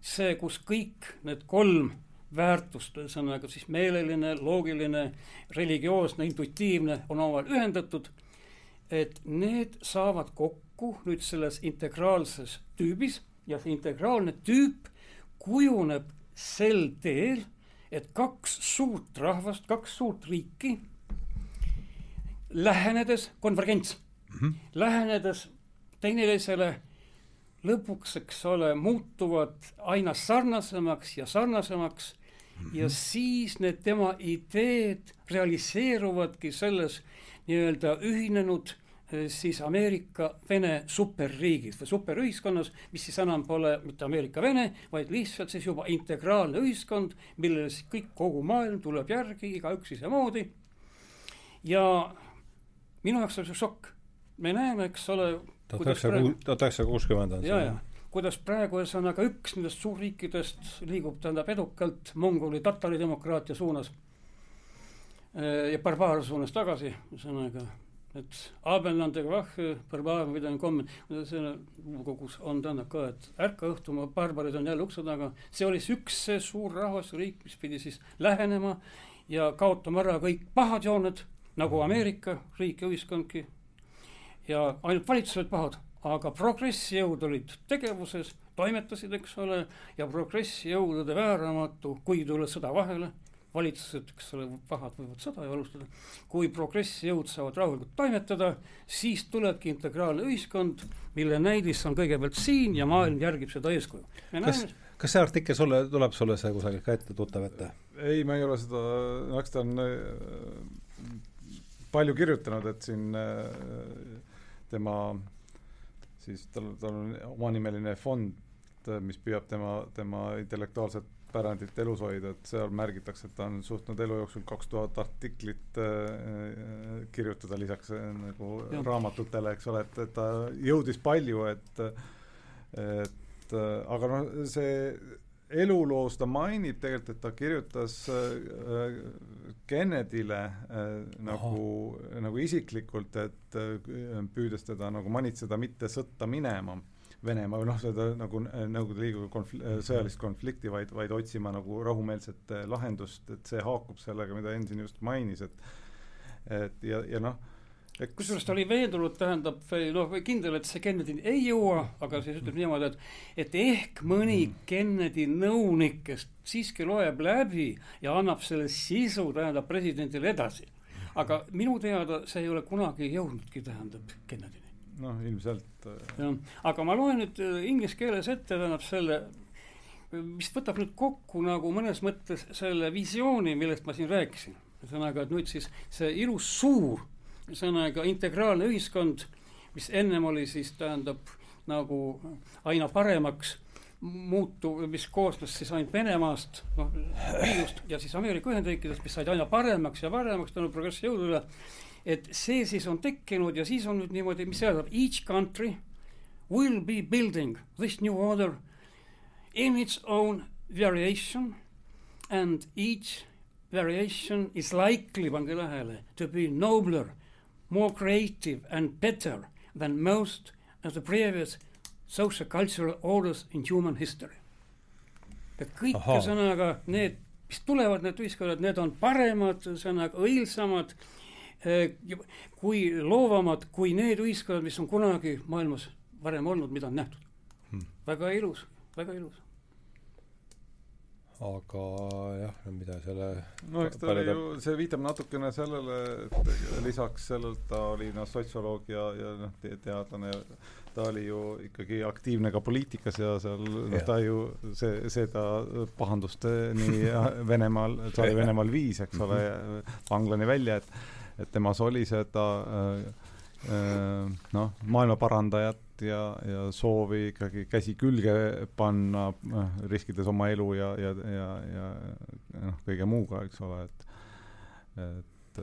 see, kus kõik need kolm väärtust, ühesõnaga siis meeleline, loogiline, religioosne, intuitiivne on omavahel ühendatud, et need saavad kokku nüüd selles integraalses tüübis ja see integraalne tüüp kujuneb sel teel, et kaks suurt rahvast, kaks suurt riiki lähenedes konvergents -hmm. lähenedes teineteisele lõpuks, eks ole, muutuvad aina sarnasemaks ja sarnasemaks mm -hmm. ja siis need tema ideed realiseeruvadki selles nii-öelda ühinenud eh, siis Ameerika-Vene superriigis või superühiskonnas, mis siis enam pole mitte Ameerika-Vene, vaid lihtsalt siis juba integraalne ühiskond, millele siis kõik, kogu maailm tuleb järgi, igaüks isemoodi. ja minu jaoks oli see šokk me näeme, eks ole. tuhat üheksasada, tuhat üheksasada kuuskümmend on see. kuidas praegu ühesõnaga üks nendest suurriikidest liigub, tähendab edukalt Mongoli tatari demokraatia suunas ja barbaar suunas tagasi, ühesõnaga, et Abendlandega vah, barbaar või midagi komme, selle kogus on tähendab ka, et ärka õhtu, barbarid on jälle ukse taga, see oli siis üks see suur rahvasriik, mis pidi siis lähenema ja kaotama ära kõik pahad jooned, nagu Ameerika riik ja ühiskondki ja ainult valitsused pahad, aga progressjõud olid tegevuses, toimetasid, eks ole, ja progressjõudude vääramatu, kui tuleb sõda vahele, valitsused, eks ole, pahad võivad sõda ju alustada, kui progressjõud saavad rahulikult toimetada, siis tulebki integraalne ühiskond, mille näidis on kõigepealt siin ja maailm järgib seda eeskuju. kas, kas see artikkel sulle, tuleb sulle see kusagilt ka ette, tuttav ette? ei, ma ei ole seda, eks ta on äh, palju kirjutanud, et siin äh, tema siis tal, tal on omanimeline fond, mis püüab tema, tema intellektuaalset pärandit elus hoida, et seal märgitakse, et ta on suutnud elu jooksul kaks tuhat artiklit äh, kirjutada lisaks äh, nagu ja. raamatutele, eks ole, et, et ta jõudis palju, et et aga noh, see eluloos ta mainib tegelikult, et ta kirjutas äh, Kennedyle äh, nagu, nagu isiklikult, et äh, püüdes teda nagu manitseda mitte sõtta minema Venemaa või noh, seda nagu Nõukogude Liiduga konfl-, sõjalist konflikti, vaid, vaid otsima nagu rahumeelset lahendust, et see haakub sellega, mida Enn siin just mainis, et et ja, ja noh, kusjuures ta oli veendunud, tähendab noh, kindel, et see Kennedy ei jõua, aga siis ütleb niimoodi, et et ehk mõni mm. Kennedy nõunik, kes siiski loeb läbi ja annab selle sisu, tähendab, presidendile edasi. aga minu teada see ei ole kunagi jõudnudki, tähendab, Kennedyni. noh, ilmselt. Äh, jah, aga ma loen nüüd äh, inglise keeles ette, tähendab selle mis võtab nüüd kokku nagu mõnes mõttes selle visiooni, millest ma siin rääkisin. ühesõnaga, et nüüd siis see ilus suur ühesõnaga integraalne ühiskond, mis ennem oli siis tähendab nagu aina paremaks muutuv, mis koosnes siis ainult Venemaast, noh, liidust ja siis Ameerika Ühendriikidest, mis said aina paremaks ja paremaks tänu progressjõududele. et see siis on tekkinud ja siis on nüüd niimoodi, mis tähendab, each country will be building this new order in its own variation and each variation is likely, pange tähele, to be nobler more creative and better than most of the previous social cultural orders in human history. et kõik ühesõnaga need, mis tulevad, need ühiskonnad, need on paremad, ühesõnaga õilsamad eh, kui loovamad kui need ühiskonnad, mis on kunagi maailmas varem olnud, mida on nähtud. Hmm.. väga ilus, väga ilus aga jah, mida selle no eks ta oli ju, see viitab natukene sellele, et lisaks sellele ta oli noh, sotsioloog ja, ja noh, teadlane, ta oli ju ikkagi aktiivne ka poliitikas ja seal noh, ta ju see, seda pahandust nii [laughs] Venemaal, ta oli Venemaal viis, eks ole, vanglani välja, et et temas oli seda äh, noh, maailma parandajat ja, ja soovi ikkagi käsi külge panna, noh, riskides oma elu ja, ja, ja, ja noh, kõige muuga, eks ole, et, et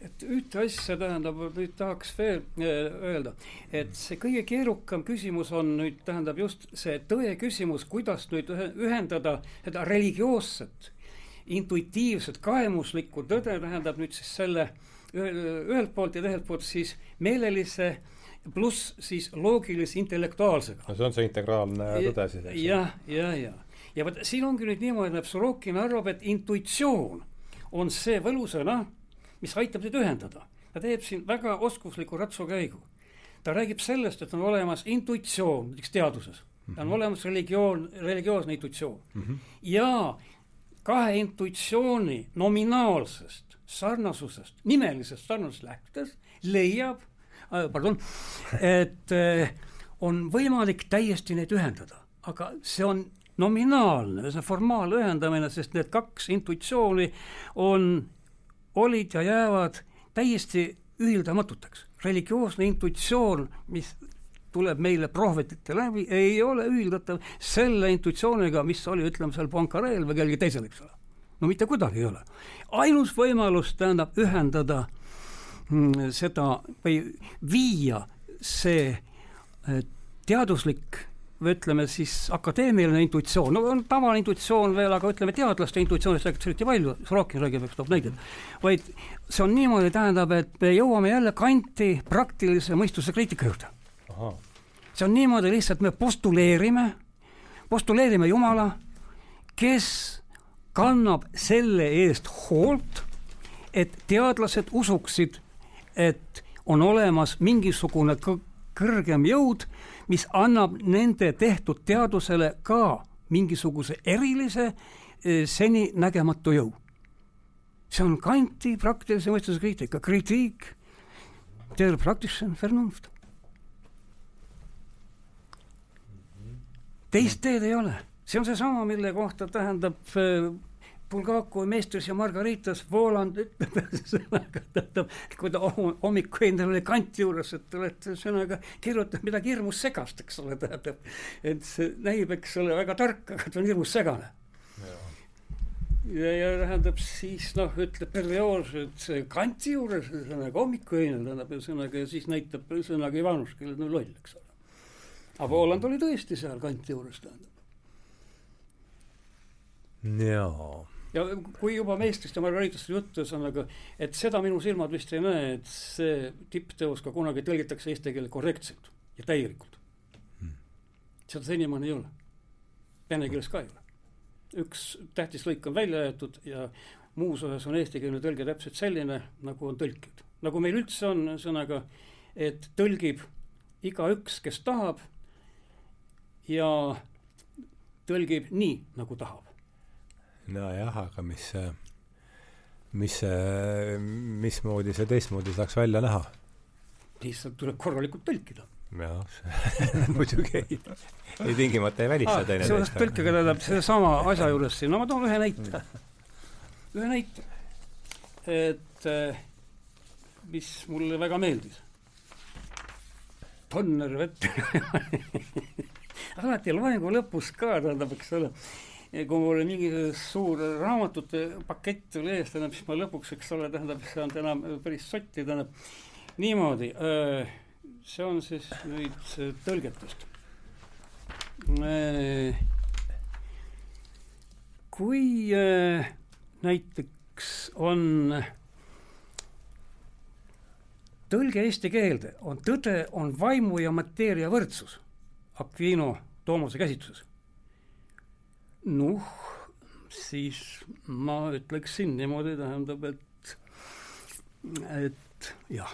et ühte asja tähendab, nüüd tahaks veel äh, öelda, et see kõige keerukam küsimus on nüüd tähendab just see tõe küsimus, kuidas nüüd ühendada seda religioosset, intuitiivset, kaemuslikku tõde, tähendab nüüd siis selle ühelt poolt ja teiselt poolt siis meelelise pluss siis loogilise intellektuaalsega. no see on see integraalne tõde siis, eks? jah, ja, ja, ja vot siin ongi nüüd niimoodi, et Sorokin arvab, et intuitsioon on see võlusõna, mis aitab teid ühendada. ta teeb siin väga oskusliku ratsukäigu. ta räägib sellest, et on olemas intuitsioon, näiteks teaduses mm, -hmm. on olemas religioon, religioosne intuitsioon mm -hmm. ja kahe intuitsiooni nominaalsest sarnasusest, nimelisest sarnasusest lähtudes leiab Äh, pardon, et äh, on võimalik täiesti neid ühendada, aga see on nominaalne, see formaalühendamine, sest need kaks intuitsiooni on, olid ja jäävad täiesti ühildamatuteks. religioosne intuitsioon, mis tuleb meile prohvetite läbi, ei ole ühildatav selle intuitsiooniga, mis oli, ütleme seal Poincarel või kellelgi teisel, eks ole. No mitte kuidagi ei ole. ainus võimalus tähendab ühendada Mm, seda või viia see äh, teaduslik või ütleme siis akadeemiline intuitsioon, no on tavaline intuitsioon veel, aga ütleme, teadlaste intuitsioonist räägitakse eriti palju, Sorokin räägib, eks toob näiteid, vaid see on niimoodi, tähendab, et me jõuame jälle kanti praktilise mõistuse kriitika juurde. see on niimoodi lihtsalt, me postuleerime, postuleerime Jumala, kes kannab selle eest hoolt, et teadlased usuksid et on olemas mingisugune kõrgem jõud, mis annab nende tehtud teadusele ka mingisuguse erilise eh, seninägematu jõu. see on Kanti praktilise mõistuse kriitika, kritiik der praktischen Vernunft. teist teed ei ole, see on seesama, mille kohta tähendab eh, Bulgakov meestris ja Margaritas Voland ütleb ühesõnaga, tähendab, kui ta hommikul endal oli kanti juures, et olete ühesõnaga kirjutanud midagi hirmus segast, eks ole, tähendab. et see näib, eks ole, väga tark, aga ta on hirmus segane. ja, ja tähendab siis noh, ütleb perioos, et kanti juures ühesõnaga hommikuöine tähendab ühesõnaga ja siis näitab ühesõnaga Ivanus, kellel on loll, eks ole. aga Voland oli tõesti seal kanti juures tähendab. Jaa ja kui juba meistrist ja Margaritast juttu, ühesõnaga, et seda minu silmad vist ei näe, et see tippteos ka kunagi tõlgitakse eesti keelde korrektselt ja täielikult hmm.. seda senimaani ei ole. Vene keeles ka ei ole. üks tähtis lõik on välja jäetud ja muus osas on eestikeelne tõlge täpselt selline, nagu on tõlkijad. nagu meil üldse on, ühesõnaga, et tõlgib igaüks, kes tahab ja tõlgib nii, nagu tahab. Nojah, aga mis mis mismoodi see teistmoodi saaks välja näha? lihtsalt tuleb korralikult tõlkida. jah, [laughs] muidugi ei, ei tingimata ei välista ah, teineteist. seoses tõlkega tähendab sedasama asja juures siin, no ma toon ühe näite. ühe näite, et eh, mis mulle väga meeldis. Tonner vett [laughs] alati loengu lõpus ka, tähendab, eks ole, kui mul mingi suur raamatute pakett tuli ees, tähendab, siis ma lõpuks, eks ole, tähendab, ei saanud enam päris sotti, tähendab, niimoodi, see on siis nüüd tõlgetest. kui näiteks on tõlge eesti keelde, on tõde, on vaimu ja mateeria võrdsus Aquino Toomase käsitluses. Noh, siis ma ütleksin niimoodi, tähendab, et, et jah,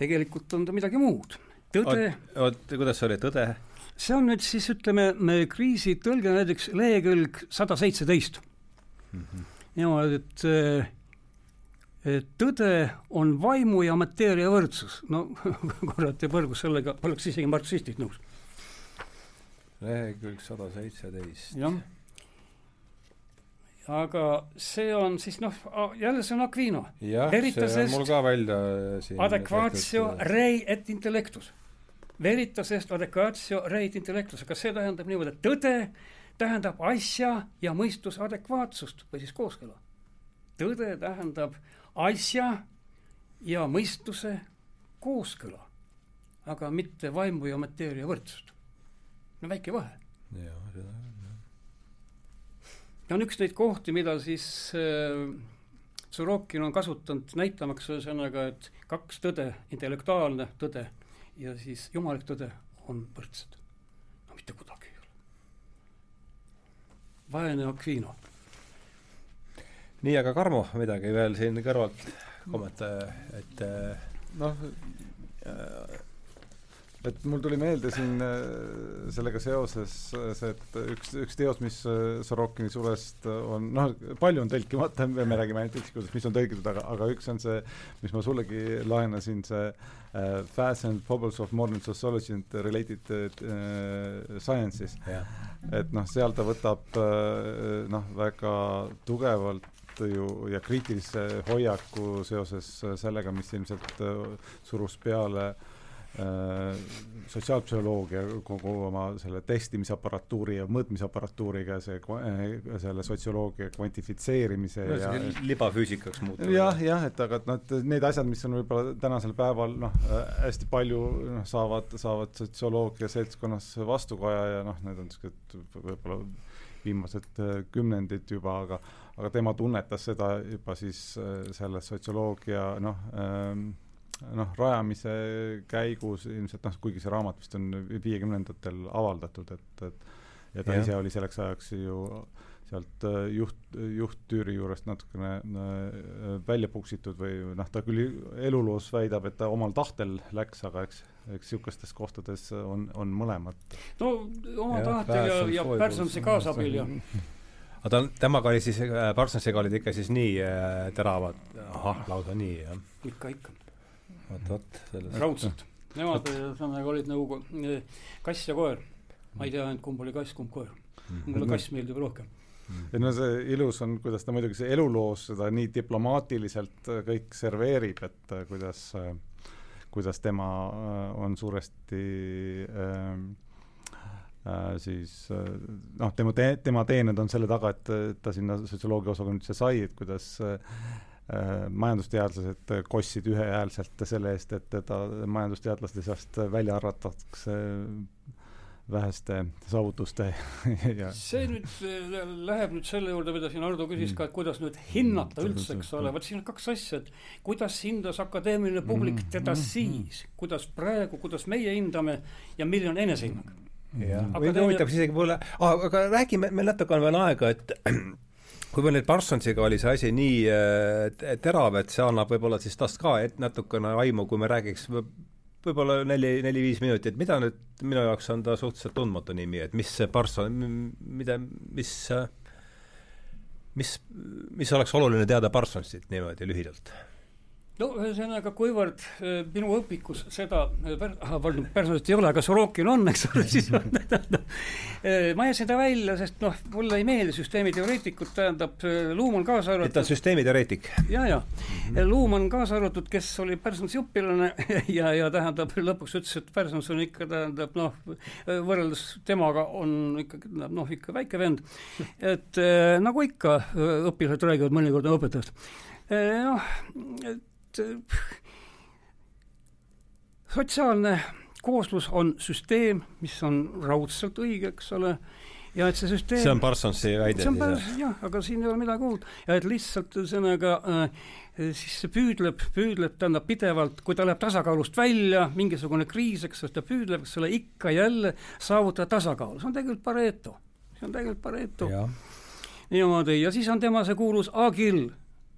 tegelikult on ta midagi muud. tõde oot, kuidas see oli, tõde? see on nüüd siis, ütleme, kriisi tõlge näiteks lehekülg sada seitseteist. Mhm. niimoodi, et et tõde on vaimu ja mateeria võrdsus. no [laughs] kurat ja põrgus sellega, oleks isegi marksistid nõus. Lehekülg sada seitseteist. jah. aga see on siis noh, jälle see on Aquino. jah, see on mul ka välja siin adequatio rei et intellectus. Veritasest adequatio rei et intellectus, aga see tähendab niimoodi, et tõde tähendab asja ja mõistuse adekvaatsust või siis kooskõla. tõde tähendab asja ja mõistuse kooskõla, aga mitte vaimu ja mateeria võrdsust. No väike vahe. jaa, seda on jah. ta on üks neid kohti, mida siis äh, Sorokin on kasutanud näitamaks ühesõnaga, et kaks tõde, intellektuaalne tõde ja siis jumalik tõde on võrdsed. no mitte kuidagi ei ole. vaene Aquino nii, aga Karmo, midagi veel siin kõrvalt kommentaare, et äh, noh, et mul tuli meelde siin äh, sellega seoses see, et üks, üks teos, mis äh, Sorokini sulest on, noh, palju on tõlkimata, me räägime ainult üksikutest, mis on tõlgitud, aga, aga üks on see, mis ma sullegi laenasin, see uh, Facts and Problems of Modern Sociology and Related uh, Sciences. Yeah.. et noh, seal ta võtab uh, noh, väga tugevalt ju ja kriitilise hoiaku seoses sellega, mis ilmselt äh, surus peale äh, sotsiaalpsühholoogia kogu oma selle testimisaparaatuuri ja mõõtmisaparatuuriga see, äh, selle sotsioloogia kvantifitseerimise no, ja libafüüsikaks muutunud. jah, jah, et aga et noh, et need asjad, mis on võib-olla tänasel päeval noh, hästi palju noh, saavad, saavad sotsioloogia seltskonnas vastukaja ja noh, need on niisugused võib-olla viimased kümnendid juba, aga aga tema tunnetas seda juba siis äh, selle sotsioloogia noh ähm, noh, rajamise käigus ilmselt noh, kuigi see raamat vist on viiekümnendatel avaldatud, et, et ja ta ja. ise oli selleks ajaks ju sealt äh, juht, juhttüüri juurest natukene äh, välja puksitud või noh, ta küll eluloos väidab, et ta omal tahtel läks, aga eks, eks niisugustes kohtades on, on mõlemat. no oma tahtel ja, ja Pärsonsi kaasabil ja [laughs] aga ta, temaga oli siis äh,, Parsonsiga olid ikka siis nii äh, teravad, ahah, lausa nii, jah? ikka, ikka. Vot, vot. raudselt. Nemad ühesõnaga olid nagu äh, kass ja koer. ma ei tea ainult, kumb oli kass, kumb koer. Mhm. mulle kass meeldib rohkem et no see ilus on, kuidas ta muidugi see eluloos seda nii diplomaatiliselt äh, kõik serveerib, et kuidas, kuidas tema on suuresti äh, siis noh, tema te-, tema teened on selle taga, et ta sinna sotsioloogia osakonda üldse sai, et kuidas äh, majandusteadlased kossid ühehäälselt selle eest, et teda majandusteadlaste seast välja arvatakse väheste saavutuste [laughs] ja see nüüd läheb nüüd selle juurde, mida siin Ardo küsis ka, et kuidas nüüd hinnata üldse, eks ole, vot siin on kaks asja, et kuidas hindas akadeemiline publik teda siis, kuidas praegu, kuidas meie hindame ja milline on enesehinnang? Jah, või huvitav isegi võib-olla ah,, aga räägime, meil natuke on veel aega, et [clears throat] [clears throat] kuivõrd nüüd Parsonsiga oli see asi nii äh, terav, et see annab võib-olla siis tast ka et natukene aimu, kui me räägiks võib-olla neli, neli-viis minutit, mida nüüd, minu jaoks on ta suhteliselt tundmatu nimi, et mis see Parson, mida, mis mis, mis oleks oluline teada Parsonsilt niimoodi lühidalt? No ühesõnaga, kuivõrd äh, minu õpikus seda äh, per-, ah, personaalselt ei ole, aga Sorokin on, eks ole, siis [laughs] äh, ma jätsin ta välja, sest noh, mulle ei meeldi süsteemiteoreetikud, tähendab, Luumann kaasa arvatud. et ta on süsteemiteoreetik? ja, ja mm -hmm. Luumann kaasa arvatud, kes oli Personsi õpilane [laughs] ja, ja tähendab, lõpuks ütles, et Persons on ikka, tähendab noh, võrreldes temaga on ikkagi noh, ikka väike vend. et nagu ikka, õpilased räägivad mõnikord õpetajast noh, et sotsiaalne kooslus on süsteem, mis on raudselt õige, eks ole, ja et see süsteem see on Parsonsi väide siis, jah? aga siin ei ole midagi uut. ja et lihtsalt ühesõnaga äh, siis see püüdleb, püüdleb, tähendab pidevalt, kui ta läheb tasakaalust välja, mingisugune kriis, eks ta püüdleb, eks ole, ikka jälle saavutada tasakaalu, see on tegelikult Pareto, see on tegelikult Pareto. niimoodi, ja siis on tema see kuulus agill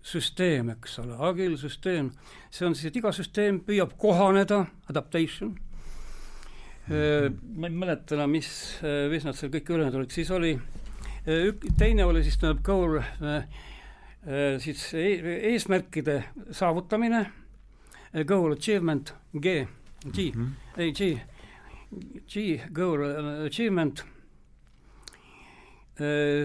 süsteem, eks ole, agilsüsteem, see on siis, et iga süsteem püüab kohaneda, adaptation mm, -hmm. ma ei mäleta enam, mis, mis nad seal kõik ülejäänud olid, siis oli ük-, teine oli siis tähendab goal, siis e eesmärkide saavutamine, goal achievement, G, G mm, -hmm. ei G, G, goal achievement,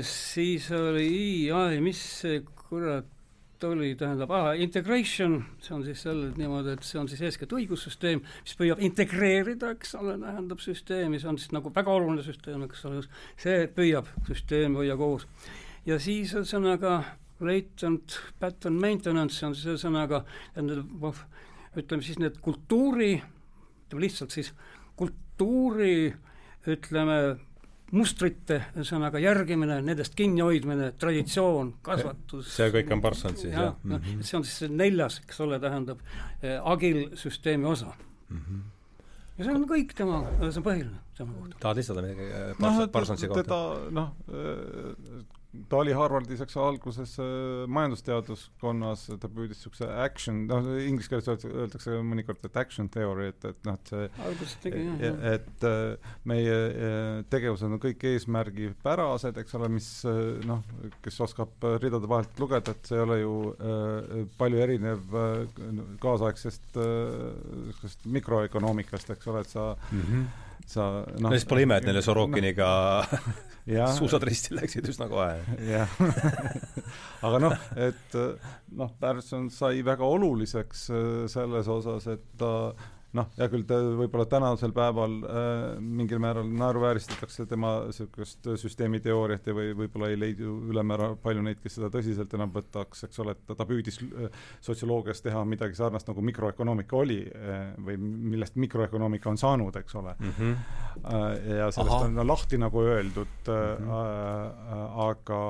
siis oli ai, mis see kurat oli, tähendab, ah, integration, see on siis selle niimoodi, et see on siis eeskätt õigussüsteem, mis püüab integreerida, eks ole, tähendab süsteemi, see on siis nagu väga oluline süsteem, eks ole, see püüab süsteemi hoia koos. ja siis ühesõnaga latent pattern maintenance, on siis ühesõnaga, tähendab, ütleme siis need kultuuri, ütleme lihtsalt siis kultuuri ütleme, mustrite, ühesõnaga järgimine, nendest kinnihoidmine, traditsioon, kasvatus. see kõik on Parsons siis, jah? noh, see on siis see neljas, eks ole, tähendab eh, agil-süsteemi osa mm. -hmm. ja see on kõik tema, see on põhiline tema kohta. tahad lisada midagi Parsons, no, Parsonsi kohta? teda noh, eh, ta oli Harvardis, eks alguses äh, majandusteaduskonnas, ta püüdis niisuguse action, noh, inglise keeles öeldakse mõnikord, et action theory, et, et noh, et see alguses tegi jah, jah. et äh, meie äh, tegevused on kõik eesmärgipärased, eks ole, mis noh, kes oskab ridade vahelt lugeda, et see ei ole ju äh, palju erinev äh, kaasaegsest äh, mikroökonoomikast, eks ole, et sa mm -hmm sa noh. No siis pole ime, et neile Sorokiniga [laughs] no, suusad risti läksid üsna kohe. jah. [laughs] Aga noh, et noh, Pärson sai väga oluliseks äh, selles osas, et ta noh, hea küll, ta võib-olla tänasel päeval äh, mingil määral naeruvääristatakse tema niisugust süsteemiteooriat ja või võib-olla ei leidu ülemäära palju neid, kes seda tõsiselt enam võtaks, eks ole, et ta, ta püüdis äh, sotsioloogias teha midagi sarnast, nagu mikroökonoomika oli äh, või millest mikroökonoomika on saanud, eks ole mm. -hmm. Äh, ja sellest Aha. on lahti nagu öeldud mm, -hmm. äh, aga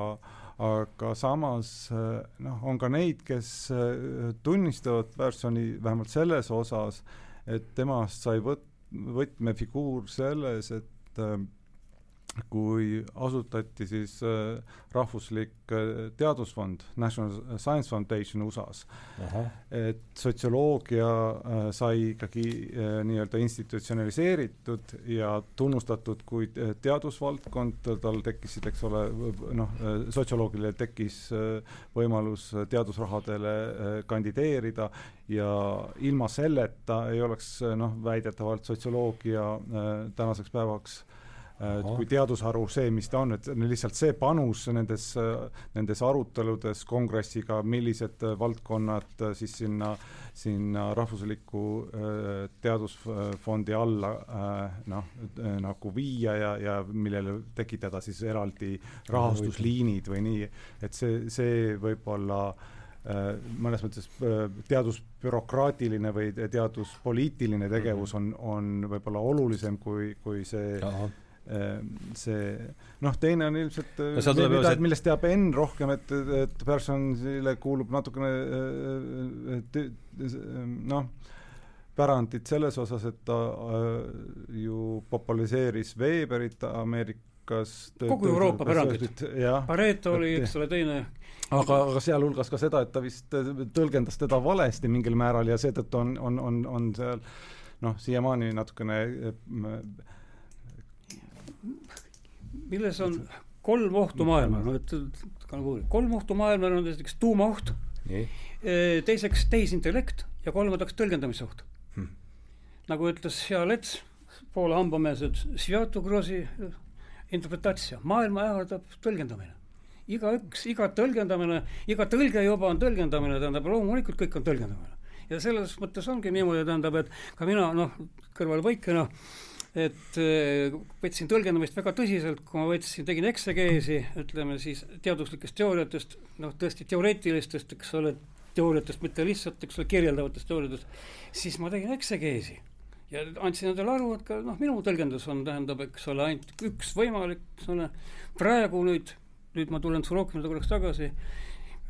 aga samas äh, noh, on ka neid, kes äh, tunnistavad Personi vähemalt selles osas, et temast sai võt-, võtmefiguur selles, et äh, kui asutati siis äh, rahvuslik äh, teadusfond, National Science Foundation USA-s, et sotsioloogia äh, sai ikkagi äh, nii-öelda institutsionaliseeritud ja tunnustatud kui äh, teadusvaldkond, tal tekkisid, eks ole, noh, äh, sotsioloogile tekkis äh, võimalus teadusrahadele äh, kandideerida. Ja ilma selleta ei oleks noh, väidetavalt sotsioloogia äh, tänaseks päevaks et kui teadusharu see, mis ta on, et lihtsalt see panus nendes, nendes aruteludes kongressiga, millised valdkonnad siis sinna, sinna rahvusliku äh, teadusfondi alla äh, noh, nagu viia ja, ja millele tekitada siis eraldi rahastusliinid või nii, et see, see võib-olla äh, mõnes mõttes teadusbürokraatiline või teaduspoliitiline tegevus mhm. on, on võib-olla olulisem kui, kui see Aha see noh, teine on ilmselt no, see, mida, see... millest teab Enn rohkem, et, et Personsile kuulub natukene äh, äh, noh, pärandit selles osas, et ta äh, ju populariseeris Weberit Ameerika hulkas kogu Euroopa pärandit. Pareto oli, eks ole, teine aga, aga sealhulgas ka seda, et ta vist tõlgendas teda valesti mingil määral ja seetõttu on, on, on, on seal noh, siiamaani natukene milles on kolm ohtu maailmal, no et kolm ohtu maailmal on näiteks tuumaoht, teiseks tehisintellekt ja kolmandaks tõlgendamisoht hmm.. nagu ütles hea Lets, Poola hambameelsed, maailma ähvardab tõlgendamine. igaüks, iga tõlgendamine, iga tõlge juba on tõlgendamine, tähendab loomulikult kõik on tõlgendamine. ja selles mõttes ongi niimoodi, tähendab, et ka mina noh, kõrvalpõikena noh, et äh, võtsin tõlgendamist väga tõsiselt, kui ma võtsin, tegin eksegeesi, ütleme siis teaduslikest teooriatest, noh tõesti teoreetilistest, eks ole, teooriatest, mitte lihtsalt, eks ole, kirjeldavatest teooriatest, siis ma tegin eksegeesi. ja andsin endale aru, et ka noh, minu tõlgendus on, tähendab, eks ole, ainult üks võimalik, eks ole, praegu nüüd, nüüd ma tulen Sorokinade korraks tagasi,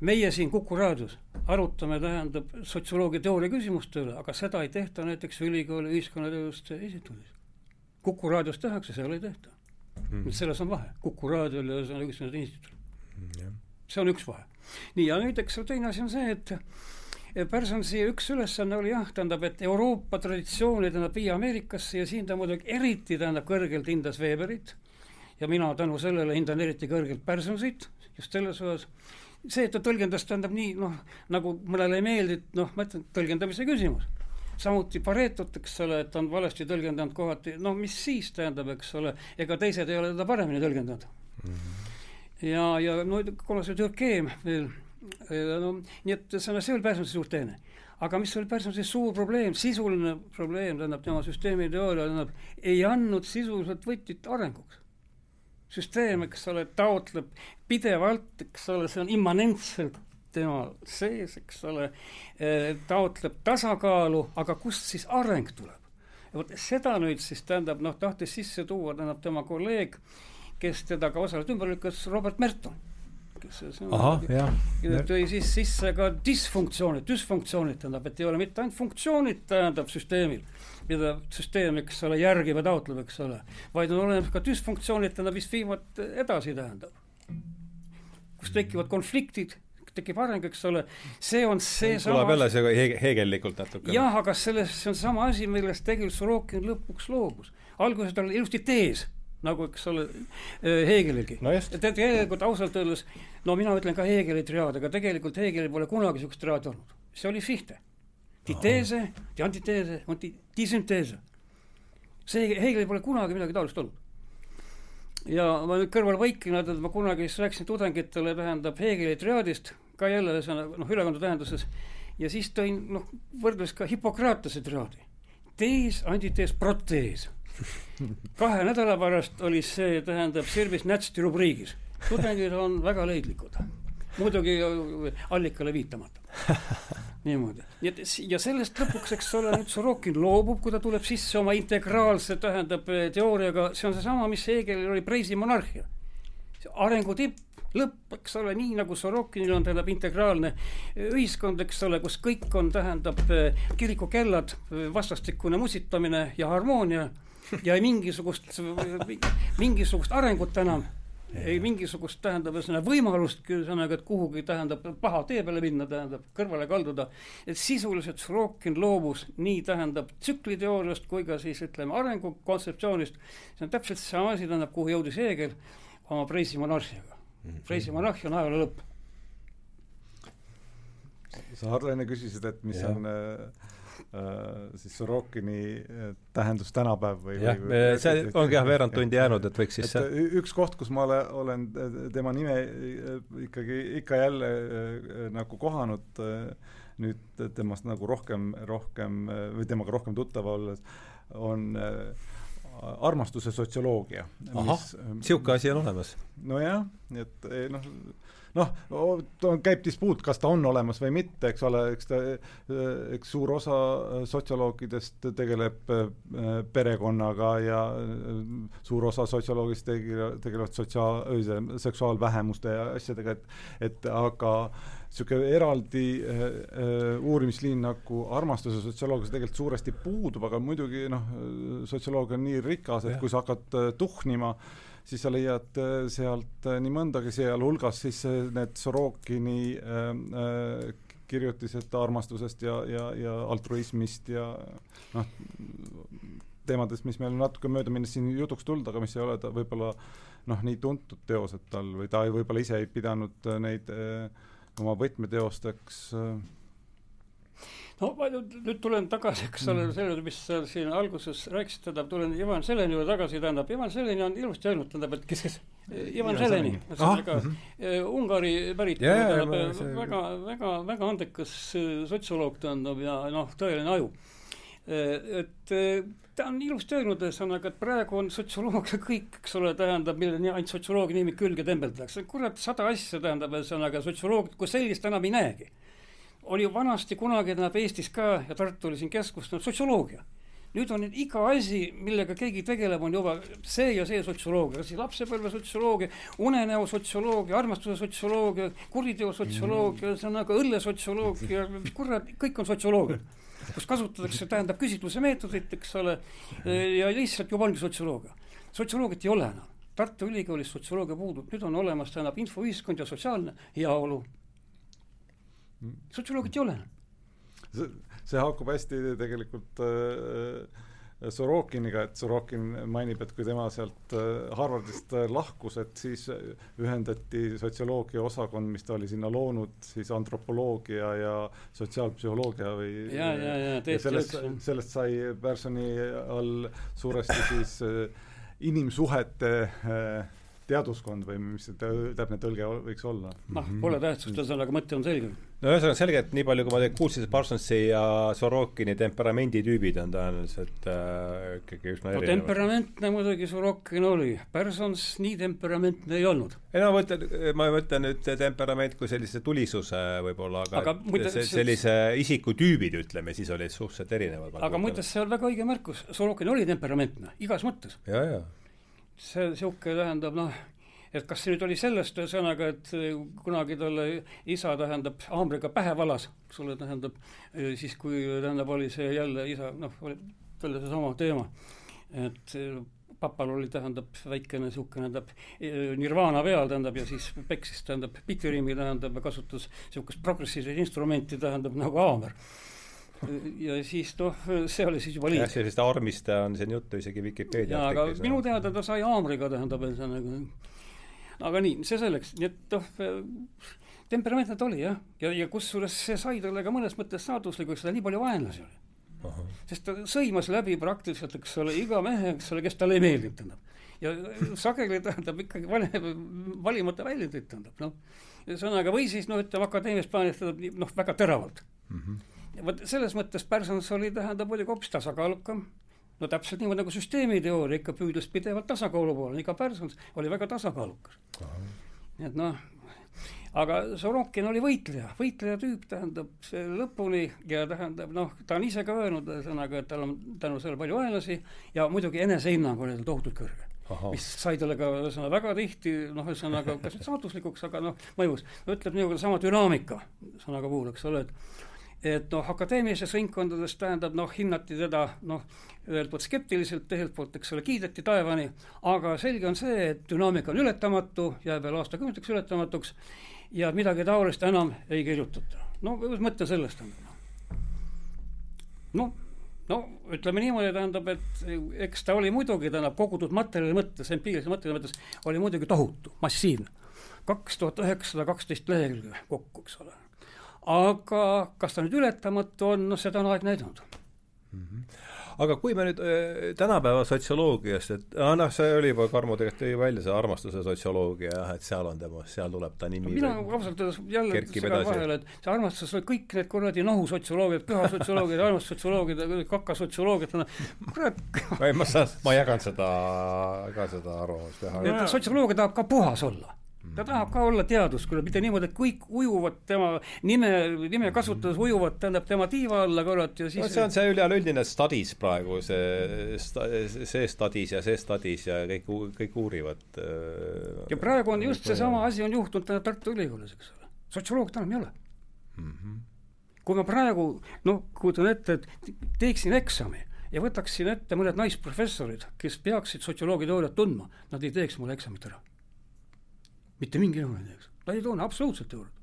meie siin Kuku raadios arutame, tähendab, sotsioloogia teooria küsimuste üle, aga seda ei tehta näiteks ülikooli ühiskonnateaduste instituudis Kuku raadios tehakse, seal ei tehta. Mm.. selles on vahe, Kuku raadiol ja see on õiguskantsleri instituudil mm,. see on üks vahe. nii, ja nüüd, eks teine asi on see, et Pärsonsi üks ülesanne oli jah, tähendab, et Euroopa traditsiooni tähendab viia Ameerikasse ja siin ta muidugi eriti tähendab kõrgelt hindas Weberit. Ja mina tänu sellele hindan eriti kõrgelt Pärsonsit, just selles osas, see, et ta tõlgendas, tähendab nii, noh, nagu mõnele ei meeldi, noh, ma ütlen, tõlgendamise küsimus samuti Paretot, eks ole, et on valesti tõlgendanud kohati, no mis siis tähendab, eks ole, ega teised ei ole teda paremini tõlgendanud mm. -hmm. ja, ja no kuna see Türkeem veel, no nii et ühesõnaga, see oli Pärsonsi suur teene. aga mis oli Pärsonsi suur probleem, sisuline probleem, tähendab tema süsteemi teooria, tähendab, ei andnud sisuliselt võtit arenguks süsteem, eks ole, taotleb pidevalt, eks ole, see on immanentselt tema sees, eks ole, eh, taotleb tasakaalu, aga kust siis areng tuleb? vot seda nüüd siis tähendab, noh, tahtis sisse tuua, tähendab tema kolleeg, kes teda ka osaliselt ümber lükkas, Robert Merton kes tõi siis sisse ka disfunktsioonid, düsfunktsioonid, tähendab, et ei ole mitte ainult funktsioonid, tähendab süsteemil, mida süsteem, eks ole, järgib ja taotleb, eks ole, vaid on olemas ka düsfunktsioonid, tähendab, mis viivad edasi, tähendab. kus tekivad konfliktid tekib areng, eks ole, see on see kõlab jälle see heeg-, heegellikult natuke. jah, aga selles, see on sama asi, millest tegelikult Sorokin lõpuks loobus. alguses tal oli ilusti tees, nagu eks ole, äh, Heegelilgi no. tegelikult ausalt öeldes, no mina ütlen ka Heegeli triaad, aga tegelikult Heegelil pole kunagi niisugust triaadi olnud. see oli Fichte. Diteese, die antiteese und die, die sünteese. see, Heegelil pole kunagi midagi taolist olnud ja ma nüüd kõrval vaikin, et ma kunagi siis rääkisin tudengitele, tähendab Hegeli triaadist, ka jälle ühesõnaga noh, ülekande tähenduses, ja siis tõin noh, võrdles ka Hippokratese triaadi. tees, antitees, protees. kahe nädala pärast oli see, tähendab, Sirbis Nätsti rubriigis. tudengid on väga leidlikud. muidugi allikale viitamata [laughs] niimoodi. nii et ja sellest lõpuks, eks ole, nüüd Sorokin loobub, kui ta tuleb sisse oma integraalse, tähendab, teooriaga, see on seesama, mis Hegelil oli Preisi monarhia. arengu tipp, lõpp, eks ole, nii nagu Sorokinil on, tähendab, integraalne ühiskond, eks ole, kus kõik on, tähendab, kirikukellad, vastastikune musitamine ja harmoonia ja mingisugust, mingisugust arengut enam. Ei mingisugust, tähendab, ühesõnaga võimalust, ühesõnaga, et kuhugi, tähendab, paha tee peale minna, tähendab, kõrvale kalduda, et sisuliselt Sorokin loobus nii, tähendab, tsükliteooriast kui ka siis ütleme, arengukontseptsioonist, see on täpselt seesama asi, tähendab, kuhu jõudis Heegel oma Preisi monarhiaga -hmm.. Preisi monarhia on ajaloo lõpp. sa, Hardo, enne küsisid, et mis ja. on äh, Äh, siis Sorokini äh, tähendus tänapäev või, jah, see ongi jah, veerand tundi jäänud, et võiks siis et üks koht, kus ma ole, olen tema nime ikkagi ikka jälle nagu kohanud, nüüd temast nagu rohkem, rohkem või temaga rohkem tuttav olles, on armastuse sotsioloogia. ahah, niisugune asi on olemas? nojah, et noh, noh, käib dispuut, kas ta on olemas või mitte, eks ole, eks ta, eks suur osa sotsioloogidest tegeleb äh, perekonnaga ja äh, suur osa sotsioloogist tegelevad, tegelevad sotsiaal, seksuaalvähemuste ja asjadega, et et aga niisugune eraldi äh, äh, uurimisliin nagu armastuse sotsioloogias tegelikult suuresti puudub, aga muidugi noh, sotsioloogia on nii rikas, et kui sa hakkad äh, tuhnima äh, siis sa leiad äh, sealt äh, nii mõndagi, sealhulgas siis need Sorokini äh, kirjutised armastusest ja, ja, ja altruismist ja noh, teemadest, mis meil natuke mööda minnes siin jutuks tulnud, aga mis ei ole ta võib-olla noh, nii tuntud teosed tal või ta võib-olla ise ei pidanud neid äh, oma võtmeteosteks äh, no ma nüüd tulen tagasi, eks ole, mm. sellele, mis sa siin alguses rääkisid, tähendab, tulen Ivan Seleni juurde tagasi, tähendab, Ivan Seleni on ilusti öelnud, tähendab, et kes, kes Ivan Seleni, ah, ka mm -hmm. Ungari päritolu, tähendab, väga, väga, väga andekas äh, sotsioloog, tähendab, ja noh, tõeline aju. Et ta on ilusti öelnud, ühesõnaga, et praegu on sotsioloogia kõik, eks ole, tähendab, millele nii ainult sotsioloogia nimi külge tembeldakse, kurat, sada asja tähendab, ühesõnaga, sotsioloogiat kui sellist enam ei näegi oli ju vanasti kunagi tähendab Eestis ka ja Tartu oli siin keskus, no sotsioloogia. nüüd on iga asi, millega keegi tegeleb, on juba see ja see sotsioloogia, kas siis lapsepõlve sotsioloogia, unenäo sotsioloogia, armastuse sotsioloogia, kuriteo sotsioloogia, ühesõnaga õlle sotsioloogia, kurat, kõik on sotsioloogia kus kasutatakse, tähendab küsitluse meetodit, eks ole, ja lihtsalt juba ongi sotsioloogia. sotsioloogiat ei ole enam. Tartu Ülikoolis sotsioloogia puudub, nüüd on olemas, tähendab infoühiskond ja sotsiaalne heaolu sotsioloogiat ei ole enam. see, see haakub hästi tegelikult äh, Sorokiniga, et Sorokin mainib, et kui tema sealt äh, Harvardist äh, lahkus, et siis ühendati sotsioloogia osakond, mis ta oli sinna loonud, siis antropoloogia ja sotsiaalpsühholoogia või ja, ja, ja, ja sellest, sellest sai Pearsoni all suuresti siis äh, inimsuhete äh, teaduskond või mis see täpne tõlge võiks olla? noh, pole tähtsust, ühesõnaga mõte on selge. No ühesõnaga selge, et nii palju, kui ma kuulsin, et Parsonsi ja Sorokini temperamenditüübid on tõenäoliselt äh, ikkagi üsna no, erinevad. temperamentne muidugi Sorokin oli, Parsons nii temperamentne ei olnud. ei no ma mõtlen, ma mõtlen nüüd temperament kui sellise tulisuse võib-olla, aga, aga muide, see, sellise isikutüübid, ütleme, siis olid suhteliselt erinevad. aga muide, see on väga õige märkus, Sorokin oli temperamentne, igas mõttes. see niisugune tähendab noh, et kas see nüüd oli sellest ühesõnaga, et kunagi talle isa tähendab haamriga pähe valas, eks ole, tähendab siis, kui tähendab, oli see jälle isa, noh, jälle seesama teema, et papal oli, tähendab, väikene niisugune, tähendab, nirvaana peal, tähendab, ja siis peksis, tähendab, pikiriimi, tähendab, ja kasutas niisugust progressiivset instrumenti, tähendab, nagu haamer. Ja siis noh, see oli siis juba liig. jah, sellisest armist on siin juttu isegi Vikipeedia jaa, aga minu teada ta sai haamriga, tähendab, ühesõnaga aga nii, see selleks, nii et noh, temperamentne ta oli jah, ja, ja kusjuures see sai talle ka mõnes mõttes saatuslikuks, ta nii palju vaenlasi oli. sest ta sõimas läbi praktiliselt, eks ole, iga mehe, eks ole, kes talle ei meeldinud, tähendab. ja sageli tähendab ikkagi vale, valimata väljendeid, tähendab, noh. ühesõnaga, või siis noh, ütleme akadeemias plaanis tähendab noh, väga teravalt mm. -hmm vot selles mõttes Pärsons oli, tähendab, muidugi hoopis tasakaalukam, no täpselt niimoodi nagu süsteemiteooria ikka püüdles pidevalt tasakaalu poole, iga Pärsons oli väga tasakaalukas. nii et noh, aga Sorokin oli võitleja, võitleja tüüp tähendab lõpuni ja tähendab noh, ta on ise ka öelnud ühesõnaga, et tal on tänu sellele palju vaenlasi ja muidugi enesehinnang oli tal tohutult kõrge. Aha. mis sai talle ka ühesõnaga väga tihti noh, ühesõnaga kas nüüd saatuslikuks, aga noh, mõjus, ütleb niisugune sama dünaamika sõnaga puhul, eks ole, et et noh, akadeemilistes ringkondades tähendab noh, hinnati teda noh, ühelt poolt skeptiliselt, teiselt poolt, eks ole, kiideti taevani, aga selge on see, et dünaamika on ületamatu, jääb veel aastakümneteks ületamatuks ja midagi taolist enam ei kirjutata. no mis mõte sellest on? noh, no ütleme niimoodi, tähendab, et eks ta oli muidugi, tähendab, kogutud materjali mõttes, empiirilise materjali mõttes, oli muidugi tohutu, massiivne. kaks tuhat üheksasada kaksteist lehekülge kokku, eks ole aga kas ta nüüd ületamatu on, noh, seda on aeg näidanud mm. -hmm aga kui me nüüd äh, tänapäeva sotsioloogiast, et ah, noh, see oli juba, Karmo tegelikult tõi välja see armastuse sotsioloogia jah, et seal on tema, seal tuleb ta nimi no, mina ausalt öeldes jälle segan vahele, et see armastus, kõik need kuradi nohusotsioloogiad, pühasotsioloogiad, armastussotsioloogiad, kakasotsioloogiad, kurat. ma saan, ma jagan seda, ka seda arvamust jah. sotsioloogia tahab ka puhas olla ta tahab ka olla teadus, kuule, mitte niimoodi, et kõik ujuvad tema nime, nime kasutades ujuvad, tähendab tema tiiva alla, kurat, ja siis no see on see üleüldine studies praegu, see, see studies ja see studies ja kõik, kõik uurivad. Äh, ja praegu on just seesama asi on juhtunud täna Tartu Ülikoolis, eks ole. sotsioloogiat enam ei ole mm. -hmm. kui ma praegu, noh, kujutan ette, et teeksin eksami ja võtaksin ette mõned naisprofessorid, kes peaksid sotsioloogia teooriat tundma, nad ei teeks mulle eksamit ära. Mitte mingi juhul ei teeks, nad ei tunne absoluutselt teooriat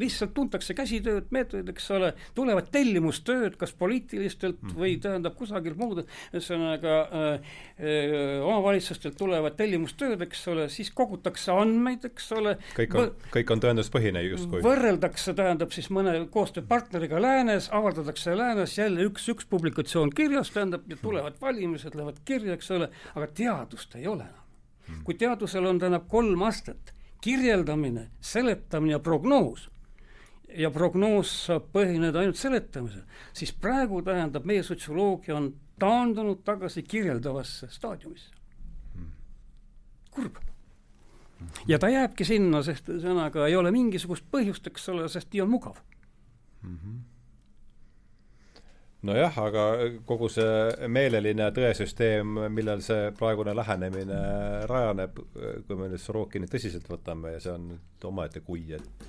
lihtsalt tuntakse käsitööd, meetodid, eks ole, tulevad tellimustööd, kas poliitilistelt mm -hmm. või tähendab kusagilt muud, ühesõnaga äh, äh, omavalitsustelt tulevad tellimustööd, eks ole, siis kogutakse andmeid, eks ole. kõik on, kõik on tõenduspõhine justkui. võrreldakse, tähendab siis mõne koostööpartneriga läänes, avaldatakse läänes jälle üks, üks publikatsioon kirjas, tähendab, ja tulevad valimised, lähevad kirja, eks ole, aga teadust ei ole enam. Mhm. kui teadusel on, tähendab, kolm astet kirjeldamine, seletamine ja prognoos ja prognoos saab põhineda ainult seletamisel, siis praegu tähendab, meie sotsioloogia on taandunud tagasi kirjeldavasse staadiumisse. kurb. ja ta jääbki sinna, sest ühesõnaga ei ole mingisugust põhjust, eks ole, sest nii on mugav mm. -hmm nojah, aga kogu see meeleline tõesüsteem, millel see praegune lähenemine rajaneb, kui me nüüd Sorokini tõsiselt võtame ja see on nüüd omaette kui, et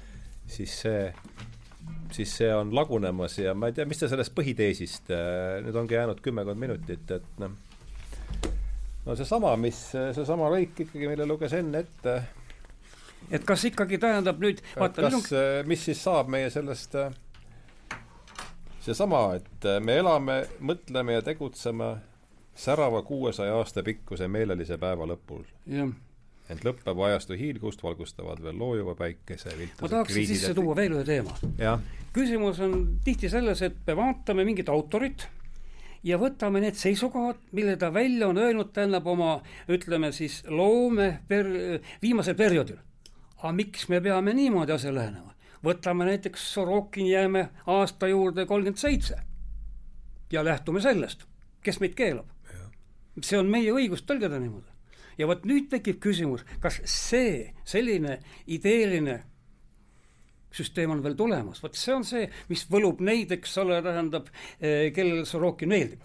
siis see, siis see on lagunemas ja ma ei tea, mis te sellest põhiteesist, nüüd ongi jäänud kümmekond minutit, et noh, no seesama, mis, seesama lõik ikkagi, mille luges enne ette. et kas ikkagi tähendab nüüd vaata kas, äh, mis siis saab meie sellest äh, seesama, et me elame, mõtleme ja tegutseme särava kuuesaja aasta pikkuse meelelise päeva lõpul. jah ent lõppev ajastu hiilgust valgustavad veel loojuva päikese ma tahaksin sisse tuua veel ühe teema. küsimus on tihti selles, et me vaatame mingit autorit ja võtame need seisukohad, mille ta välja on öelnud, tähendab oma, ütleme siis loome per-, viimasel perioodil. aga miks me peame niimoodi asja lähenema? Võtame näiteks Sorokini, jääme aasta juurde kolmkümmend seitse ja lähtume sellest, kes meid keelab. see on meie õigus tõlgeda niimoodi ja vot nüüd tekib küsimus, kas see selline ideeline süsteem on veel tulemas, vot see on see, mis võlub neid, eks ole, tähendab, eh, kellele Sorokin meeldib.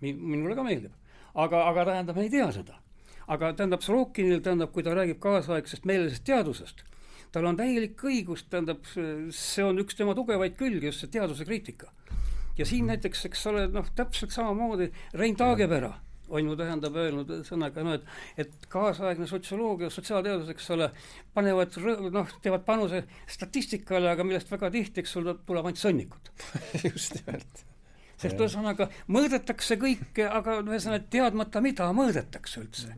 minule ka meeldib, aga, aga tähendab, me ei tea seda. aga tähendab, Sorokinil tähendab, kui ta räägib kaasaegsest meelelisest teadusest, tal on täielik õigus, tähendab, see on üks tema tugevaid külgi, just see teaduse kriitika. ja siin näiteks, eks ole, noh, täpselt samamoodi Rein Taagepera on ju tähendab öelnud sõnaga noh, et et kaasaegne sotsioloogia, sotsiaalteadus, eks ole, panevad noh, teevad panuse statistikale, aga millest väga tihti, eks ole, tuleb ainult sõnnikut. [laughs] Just nimelt. Sest ühesõnaga mõõdetakse kõike, aga ühesõnaga teadmata, mida mõõdetakse üldse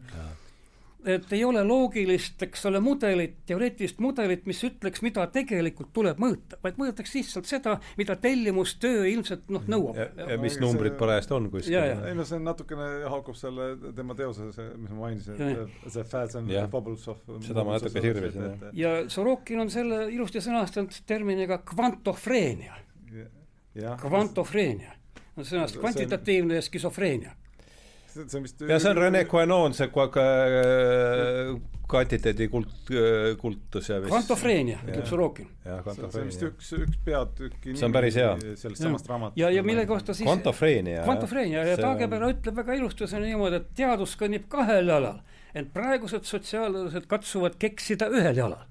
et ei ole loogilist, eks ole, mudelit, teoreetilist mudelit, mis ütleks, mida tegelikult tuleb mõõta, vaid mõõdetakse lihtsalt seda, mida tellimustöö ilmselt noh, nõuab. ja, mis numbrid parajasti on kuskil. ei no see on natukene haakub selle tema teose, see, mis ma mainisin, et see Fads and ja. Bubbles of seda ma natuke sirvisin, jah. ja Sorokin on selle ilusti sõnastanud terminiga kvantofreenia. kvantofreenia. no sõnast kvantitatiivne ja skisofreenia see on vist ja see on Rene Coenon, see kvantiteedi kult, kultus ja vist kvantofreenia, ütleb Sorokin. see on vist üks, üks peatüki see on päris hea. sellest samast raamatust. ja, ja mille kohta siis kvantofreenia. kvantofreenia ja Taagepera on... ütleb väga ilusti, see on niimoodi, et teadus kõnnib kahel jalal, ent praegused sotsiaalteadlased katsuvad keksida ühel jalal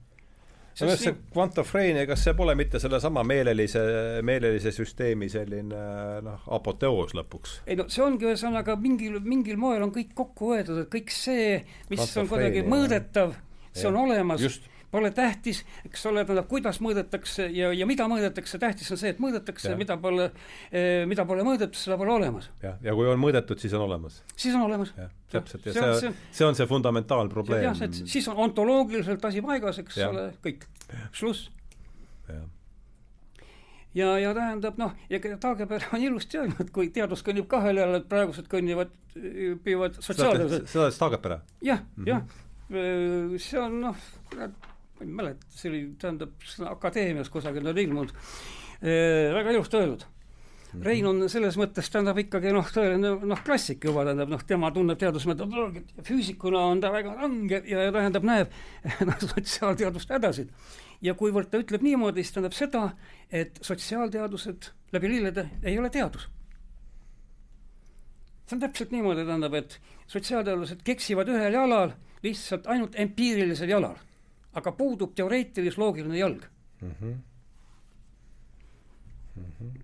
no see kvantofreenia, kas see pole mitte sellesama meelelise, meelelise süsteemi selline noh, apoteoos lõpuks? ei no see ongi ühesõnaga mingil, mingil moel on kõik kokku öeldud, et kõik see, mis on kuidagi mõõdetav, see on olemas. Pole tähtis, eks ole, tähendab, kuidas mõõdetakse ja, ja mida mõõdetakse, tähtis on see, et mõõdetakse, mida pole eh,, mida pole mõõdetud, seda pole olemas. jah, ja kui on mõõdetud, siis on olemas. siis on olemas. täpselt, ja see, see, see on see fundamentaalprobleem. jah, siis on ontoloogiliselt asi paigas, eks ja. ole, kõik, šluss ja, ja tähendab noh, ja Taagepera on ilusti öelnud, kui teadus kõnnib kahel jalal, et praegused kõnnivad, püüavad sotsiaalteadused. seda ütles Taagepera? jah, jah, see on noh, kurat ma ei mäleta, see oli, tähendab, akadeemias kusagil on ilmunud e,, väga ilusti öeldud mm. -hmm. Rein on selles mõttes, tähendab ikkagi noh, tõeline noh, klassik juba, tähendab noh, tema tunneb teadusmetodoloogiat ja füüsikuna on ta väga range ja, ja tähendab, näeb [laughs] noh, sotsiaalteaduste hädasid. ja kuivõrd ta ütleb niimoodi, siis tähendab seda, et sotsiaalteadused läbi lillede ei ole teadus see on täpselt niimoodi, tähendab, et sotsiaalteadlased keksivad ühel jalal, lihtsalt ainult empiirilisel jalal aga puudub teoreetilis-loogiline jalg mm. -hmm. Mm -hmm.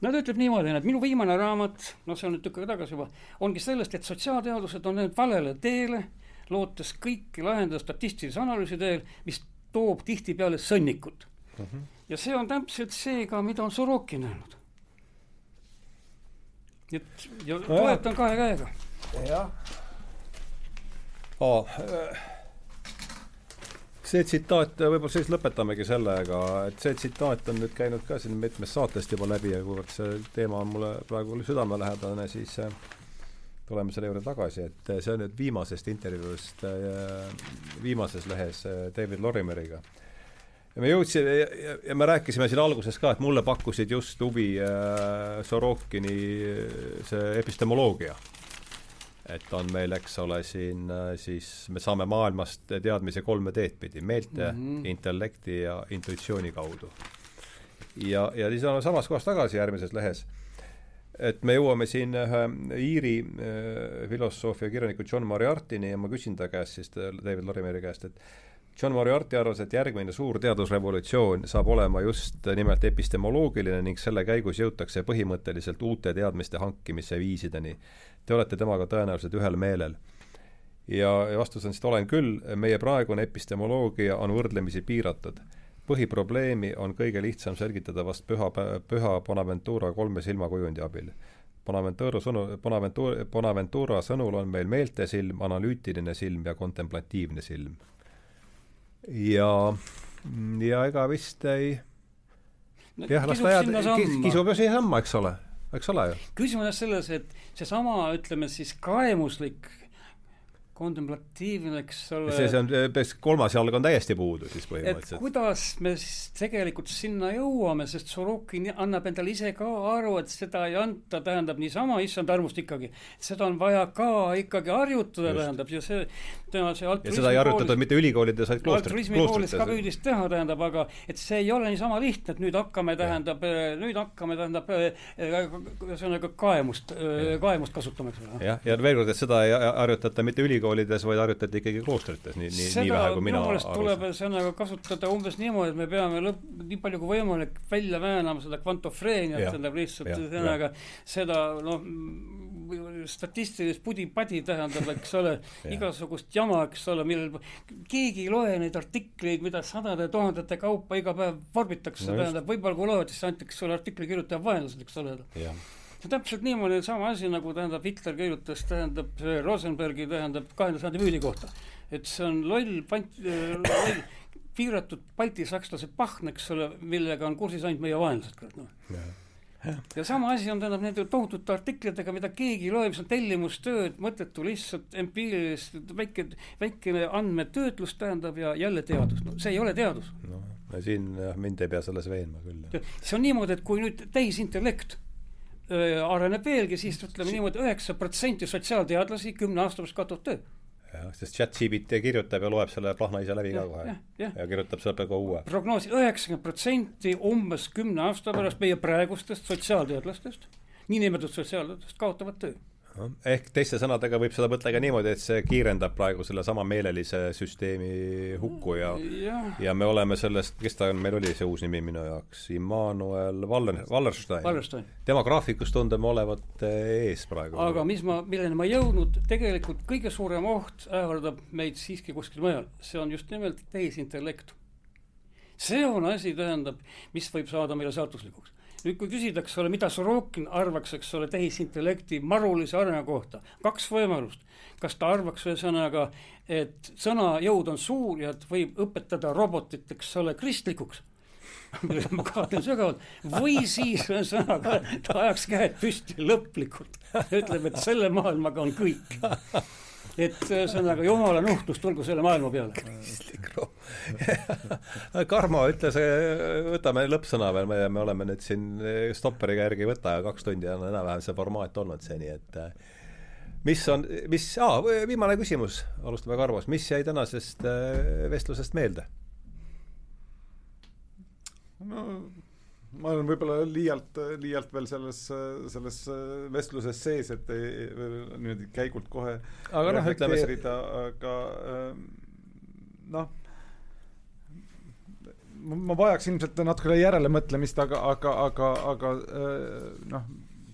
no ta ütleb niimoodi, et minu viimane raamat, noh, see on nüüd tükk aega tagasi juba, ongi sellest, et sotsiaalteadused on läinud valele teele, lootes kõiki lahendada statistilise analüüsi teel, mis toob tihtipeale sõnnikut mm. -hmm. ja see on täpselt see ka, mida on Sorokin öelnud. et ja toetan kahe käega. jah oh, see tsitaat, võib-olla siis lõpetamegi sellega, et see tsitaat on nüüd käinud ka siin mitmest saatest juba läbi ja kuivõrd see teema on mulle praegu südamelähedane, siis äh, tuleme selle juurde tagasi, et see on nüüd viimasest intervjuust äh, viimases lehes äh, David Lorimeriga. ja me jõudsime ja, ja me rääkisime siin alguses ka, et mulle pakkusid just huvi äh, Sorokini see epistemoloogia et on meil, eks ole, siin siis me saame maailmast teadmise kolme teed pidi, meelte mm, -hmm. intellekti ja intuitsiooni kaudu. ja, ja siis oleme samas kohas tagasi järgmises lehes. et me jõuame siin ühe Iiri äh, filosoofia kirjaniku John Moriartini ja ma küsin ta käest siis, David Lorimeri käest, et John Moriarty arvas, et järgmine suur teadusrevolutsioon saab olema just nimelt epistemoloogiline ning selle käigus jõutakse põhimõtteliselt uute teadmiste hankimise viisideni Te olete temaga tõenäoliselt ühel meelel. ja, vastus on, et olen küll, meie praegune epistemoloogia on võrdlemisi piiratud. põhiprobleemi on kõige lihtsam selgitada vast püha, püha Bonaventura kolme silmakujundi abil. Bonaventura sõnu, Bonaventura, Bonaventura sõnul on meil meeltesilm, analüütiline silm ja kontemplatiivne silm. ja, ja ega vist ei no, jah, las ta jääb, kisub ju siiasamma, eks ole eks ole ju. küsimus on selles, et seesama, ütleme siis kaemuslik kontemplatiivne, eks ole. see, see on, kolmas jalg on täiesti puudu siis põhimõtteliselt. kuidas me siis tegelikult sinna jõuame, sest Sorokin annab endale ise ka aru, et seda ei anta, tähendab niisama issand armust ikkagi. seda on vaja ka ikkagi harjutada, tähendab, ja see, tema see ja seda ei harjutatud mitte ülikoolides, vaid kloostrit, kloostrites. ka püüdis teha, tähendab, aga et see ei ole niisama lihtne, et nüüd hakkame, tähendab, nüüd hakkame, tähendab, ühesõnaga kaemust, kaemust kasutama, eks ole. jah, ja veel kord, et seda ei harjutata mitte ülikoolides, ülikoolides, vaid harjutati ikkagi kloostrites, nii, nii, nii vähe kui mina minu meelest tuleb ühesõnaga kasutada umbes niimoodi, et me peame lõpp, nii palju kui võimalik välja väänama seda kvantofreeniat, tähendab lihtsalt ühesõnaga seda noh, statistilist pudi-padi tähendab, eks ole [laughs] igasugust jama, eks ole, millel keegi ei loe neid artikleid, mida sadade tuhandete kaupa iga päev vorbitakse no, tähendab, võib-olla kui loed, siis antakse sulle artikli kirjutaja vaenlased, eks ole see täpselt niimoodi sama asi, nagu tähendab, Hitler kirjutas, tähendab, Rosenbergi, tähendab, kahekümnenda sajandi müüdi kohta. et see on loll pant-, loll piiratud baltisakslase pahn, eks ole, millega on kursis ainult meie vaenlased, kurat noh ja sama asi on, tähendab, nende tohutute artiklitega, mida keegi ei loe, mis on tellimustööd, mõttetu lihtsalt empiirilist, väike, väikene andmetöötlus tähendab ja jälle teadus, no see ei ole teadus. noh, siin jah, mind ei pea selles veenma küll. see on niimoodi, et kui nüüd tehisintellekt areneb veelgi, siis ütleme niimoodi, üheksa protsenti sotsiaalteadlasi kümne aasta pärast kaotavad töö. jah, sest chat-GPT kirjutab ja loeb selle plahna ise läbi ka kohe. Ja. ja kirjutab selle peale ka uue. prognoosi üheksakümmend protsenti umbes kümne aasta pärast meie praegustest sotsiaalteadlastest, niinimetatud sotsiaalteadlastest kaotavad töö ehk teiste sõnadega võib seda mõtelda ka niimoodi, et see kiirendab praegu sellesama meelelise süsteemi hukku ja ja, ja me oleme sellest, kes ta on, meil oli see uus nimi minu jaoks, Immanuel Waller, Wallerstein, Wallerstein.. tema graafikus tundub olevat eh, ees praegu. aga mis ma, milleni ma jõudnud, tegelikult kõige suurem oht ähvardab meid siiski kuskil mujal, see on just nimelt tehisintellekt. see on asi, tähendab, mis võib saada meile saatuslikuks nüüd, kui küsida, eks ole, mida Sorokin arvaks, eks ole, tehisintellekti marulise arengu kohta, kaks võimalust. kas ta arvaks ühesõnaga, et sõna jõud on suur ja et võib õpetada robotit, eks ole, kristlikuks? [laughs] Millega ma kahtlen sügavalt, või siis ühesõnaga ta ajaks käed püsti lõplikult, ütleb, et selle maailmaga on kõik et ühesõnaga jumala nuhtlus tulgu selle maailma peale. kristlik room [laughs] Karmo, ütle see, võtame lõppsõna veel, me, me oleme nüüd siin stopperiga järgi võta ja kaks tundi on enam-vähem see formaat olnud seni, et mis on, mis, aa, viimane küsimus, alustame Karmost, mis jäi tänasest äh, vestlusest meelde? no ma olen võib-olla liialt, liialt veel selles, selles vestluses sees, et ei, niimoodi käigult kohe aga noh, ütleme aga ähm, noh, ma vajaks ilmselt natukene järelemõtlemist, aga, aga, aga, aga noh,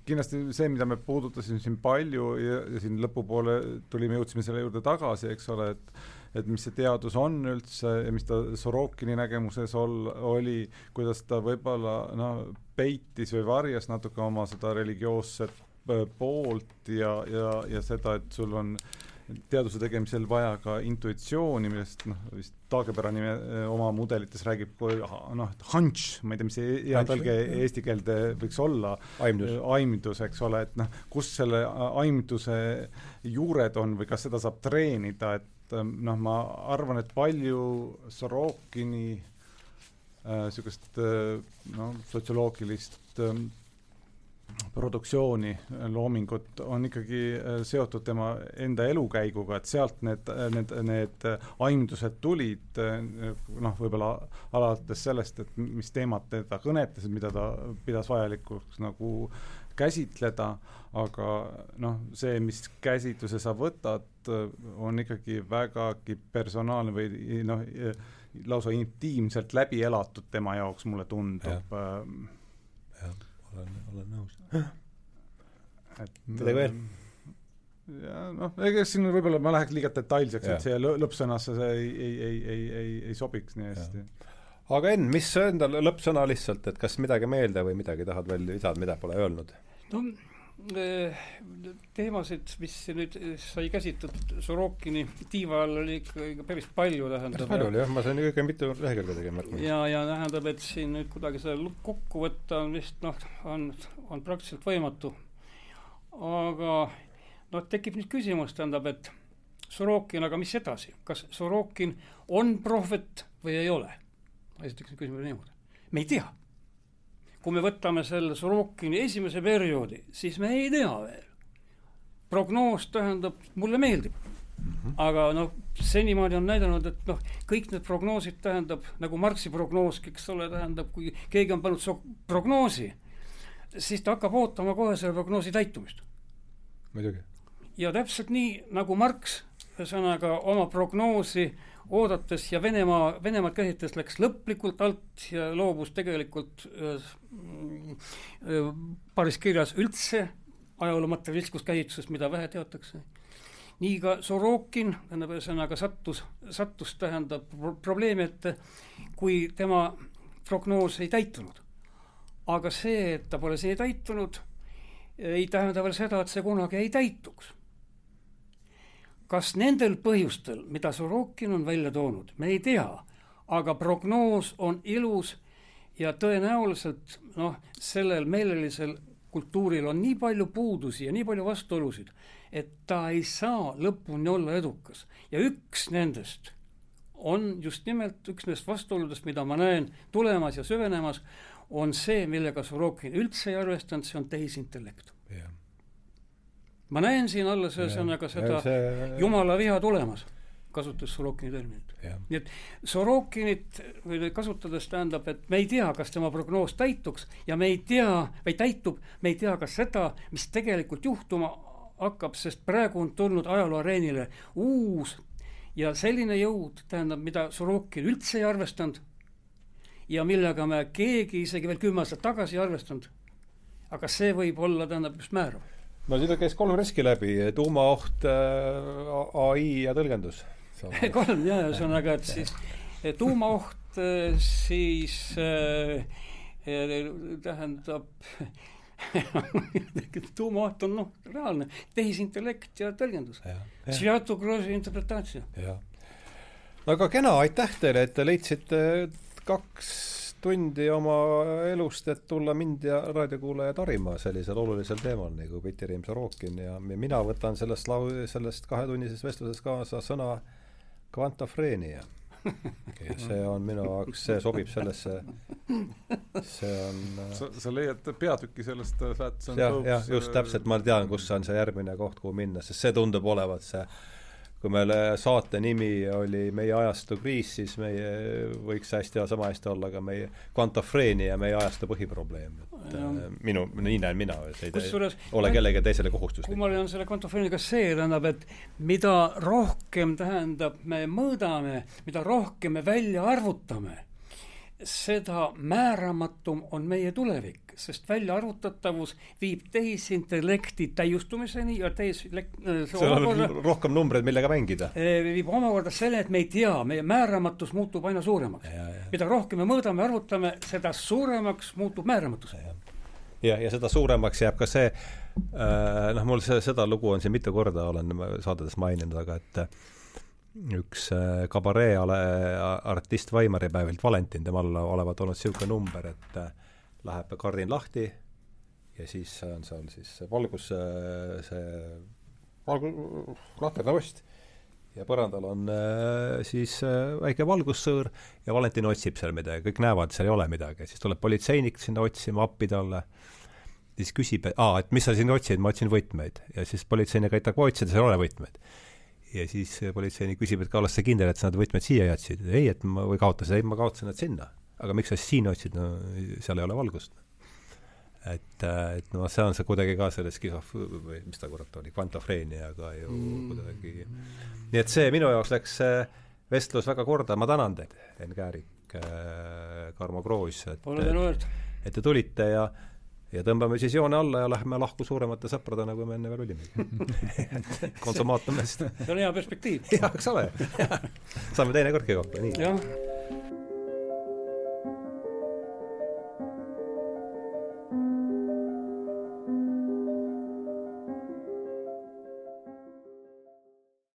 kindlasti see, mida me puudutasime siin palju ja, ja siin lõpupoole tulime, jõudsime selle juurde tagasi, eks ole, et et mis see teadus on üldse ja mis ta Sorokini nägemuses ol-, oli, kuidas ta võib-olla noh, peitis või varjas natuke oma seda religioosset poolt ja, ja, ja seda, et sul on teaduse tegemisel vaja ka intuitsiooni, millest noh, vist Taagepera nime oma mudelites räägib kui noh, et hunch, ma ei tea, mis see hea tõlge eesti keelde võiks olla. aimdus. aimdus, eks ole, et noh, kus selle aimduse juured on või kas seda saab treenida, et Ähm, noh, ma arvan, et palju Sorokini niisugust äh, äh, noh, sotsioloogilist äh, produktsiooni, äh, loomingut on ikkagi äh, seotud tema enda elukäiguga, et sealt need, need, need aimdused tulid, noh, võib-olla alates sellest, et mis teemad teda kõnetasid, mida ta pidas vajalikuks nagu käsitleda, aga noh, see, mis käsitluse sa võtad, on ikkagi vägagi personaalne või noh, lausa intiimselt läbi elatud tema jaoks, mulle tundub. jah, olen, olen nõus. et midagi veel? ja noh, ega siin võib-olla ma läheks liiga detailseks, et see lõppsõnasse see ei, ei, ei, ei, ei, ei sobiks nii hästi. aga Enn, mis enda lõppsõna lihtsalt, et kas midagi meelde või midagi tahad veel lisada, mida pole öelnud? no teemasid, mis nüüd sai käsitletud Sorokini tiiva all, oli ikka, päris palju, tähendab. palju oli jah, ma sain ikka mitu lehekülge tegema ja, ja tähendab, et siin nüüd kuidagi seda kokku võtta on vist noh, on, on praktiliselt võimatu. aga noh, tekib nüüd küsimus, tähendab, et Sorokin, aga mis edasi, kas Sorokin on prohvet või ei ole? esiteks küsimus niimoodi, me ei tea kui me võtame selle Sorokini esimese perioodi, siis me ei tea veel. prognoos tähendab, mulle meeldib mm. -hmm. aga noh, senimaani on näidanud, et noh, kõik need prognoosid tähendab, nagu Marxi prognoos, eks ole, tähendab, kui keegi on pannud so prognoosi, siis ta hakkab ootama kohe selle prognoosi täitumist. muidugi. ja täpselt nii, nagu Marx ühesõnaga oma prognoosi äh, oodates ja Venemaa, Venemaad käsitles läks lõplikult alt ja loobus tegelikult äh, äh, paaris kirjas üldse ajaloo materialistlikust käsitlusest, mida vähe teatakse. nii ka Sorokin, tähendab, ühesõnaga sattus, sattus, tähendab probleemi ette, kui tema prognoos ei täitunud. aga see, et ta pole seni täitunud, ei tähenda veel seda, et see kunagi ei täituks kas nendel põhjustel, mida Sorokin on välja toonud, me ei tea, aga prognoos on ilus ja tõenäoliselt noh, sellel meelelisel kultuuril on nii palju puudusi ja nii palju vastuolusid, et ta ei saa lõpuni olla edukas. ja üks nendest on just nimelt üks nendest vastuoludest, mida ma näen tulemas ja süvenemas, on see, millega Sorokin üldse ei arvestanud, see on tehisintellekt ma näen siin alles ühesõnaga seda see... jumala viha tulemas, kasutades Sorokini terminit. nii et Sorokinit kasutades tähendab, et me ei tea, kas tema prognoos täituks ja me ei tea, või täitub, me ei tea ka seda, mis tegelikult juhtuma hakkab, sest praegu on tulnud ajaloo areenile uus ja selline jõud, tähendab, mida Sorokin üldse ei arvestanud ja millega me keegi isegi veel kümme aastat tagasi ei arvestanud. aga see võib olla, tähendab, just määrav no siin käis kolm riski läbi, tuumaoht äh,, ai ja tõlgendus. [laughs] kolm jah, ühesõnaga, et siis [laughs] tuumaoht, äh, siis äh, tähendab [laughs] tuumaoht on noh, reaalne, tehisintellekt ja tõlgendus. Sviatoglosi interpretatsioon. no aga kena, aitäh teile, et te leidsite kaks tundi oma elust, et tulla mind ja raadiokuulajad harima sellisel olulisel teemal nagu Piti Riim Sorokin ja mina võtan sellest lau-, sellest kahetunnises vestluses kaasa sõna kvantofreenia. see on minu jaoks, see sobib sellesse, see on sa, sa leiad peatüki sellest Fats and Popes jah, just täpselt, ma tean, kus on see järgmine koht, kuhu minna, sest see tundub olevat see kui meil saate nimi oli Meie ajastu kriis, siis meie võiks hästi sama hästi olla ka meie kvantofreenia, meie ajastu põhiprobleem. et ja. Äh, minu, nii näen mina, see ei Kusjuures, ole kellelegi teisele kohustuslik. kummaline on selle kvantofreeniga see, tähendab, et mida rohkem, tähendab, me mõõdame, mida rohkem me välja arvutame, seda määramatum on meie tulevik, sest väljaarvutatavus viib tehisintellekti täiustumiseni ja tehisintellekt seal on rohkem numbreid, millega mängida. viib omakorda selle, et me ei tea, meie määramatus muutub aina suuremaks. mida rohkem me mõõdame, arvutame, seda suuremaks muutub määramatus. ja, ja seda suuremaks jääb ka see äh,, noh, mul see, seda lugu on siin mitu korda, olen saadetes maininud, aga et üks äh, kabaree artist Vaimari päevilt, Valentin, temal olevat olnud niisugune number, et äh, läheb kardin lahti ja siis on seal siis valgus, äh, see valgu-, lahternaust ja põrandal on siis väike valgussõõr ja Valentin otsib seal midagi, kõik näevad, seal ei ole midagi, siis tuleb politseinik sinna otsima appi talle, siis küsib, et aa, et mis sa siin otsid, ma otsin võtmeid. ja siis politseinik aitab otsida, seal ei ole võtmeid ja siis politseinik küsib, et oled sa kindel, et sa need võtmed siia jätsid? ei, et ma, või kaotasid, ei, ma kaotasin nad sinna. Aga miks sa siis siin otsid, no seal ei ole valgust. et, et noh, see on see kuidagi ka selle skisof-, või mis ta kurat oli, kvantofreeniaga ju mm. kuidagi, nii et see minu jaoks läks vestlus väga korda, ma tänan teid, Enn Käärik, Karmo Kroos, et et te tulite ja ja tõmbame siis joone alla ja lähme lahku suuremate sõpradena, kui me enne veel olime [laughs] konsumaatumist. see on hea perspektiiv. jah, eks ole [laughs] saame teinekordki kokku, nii. jah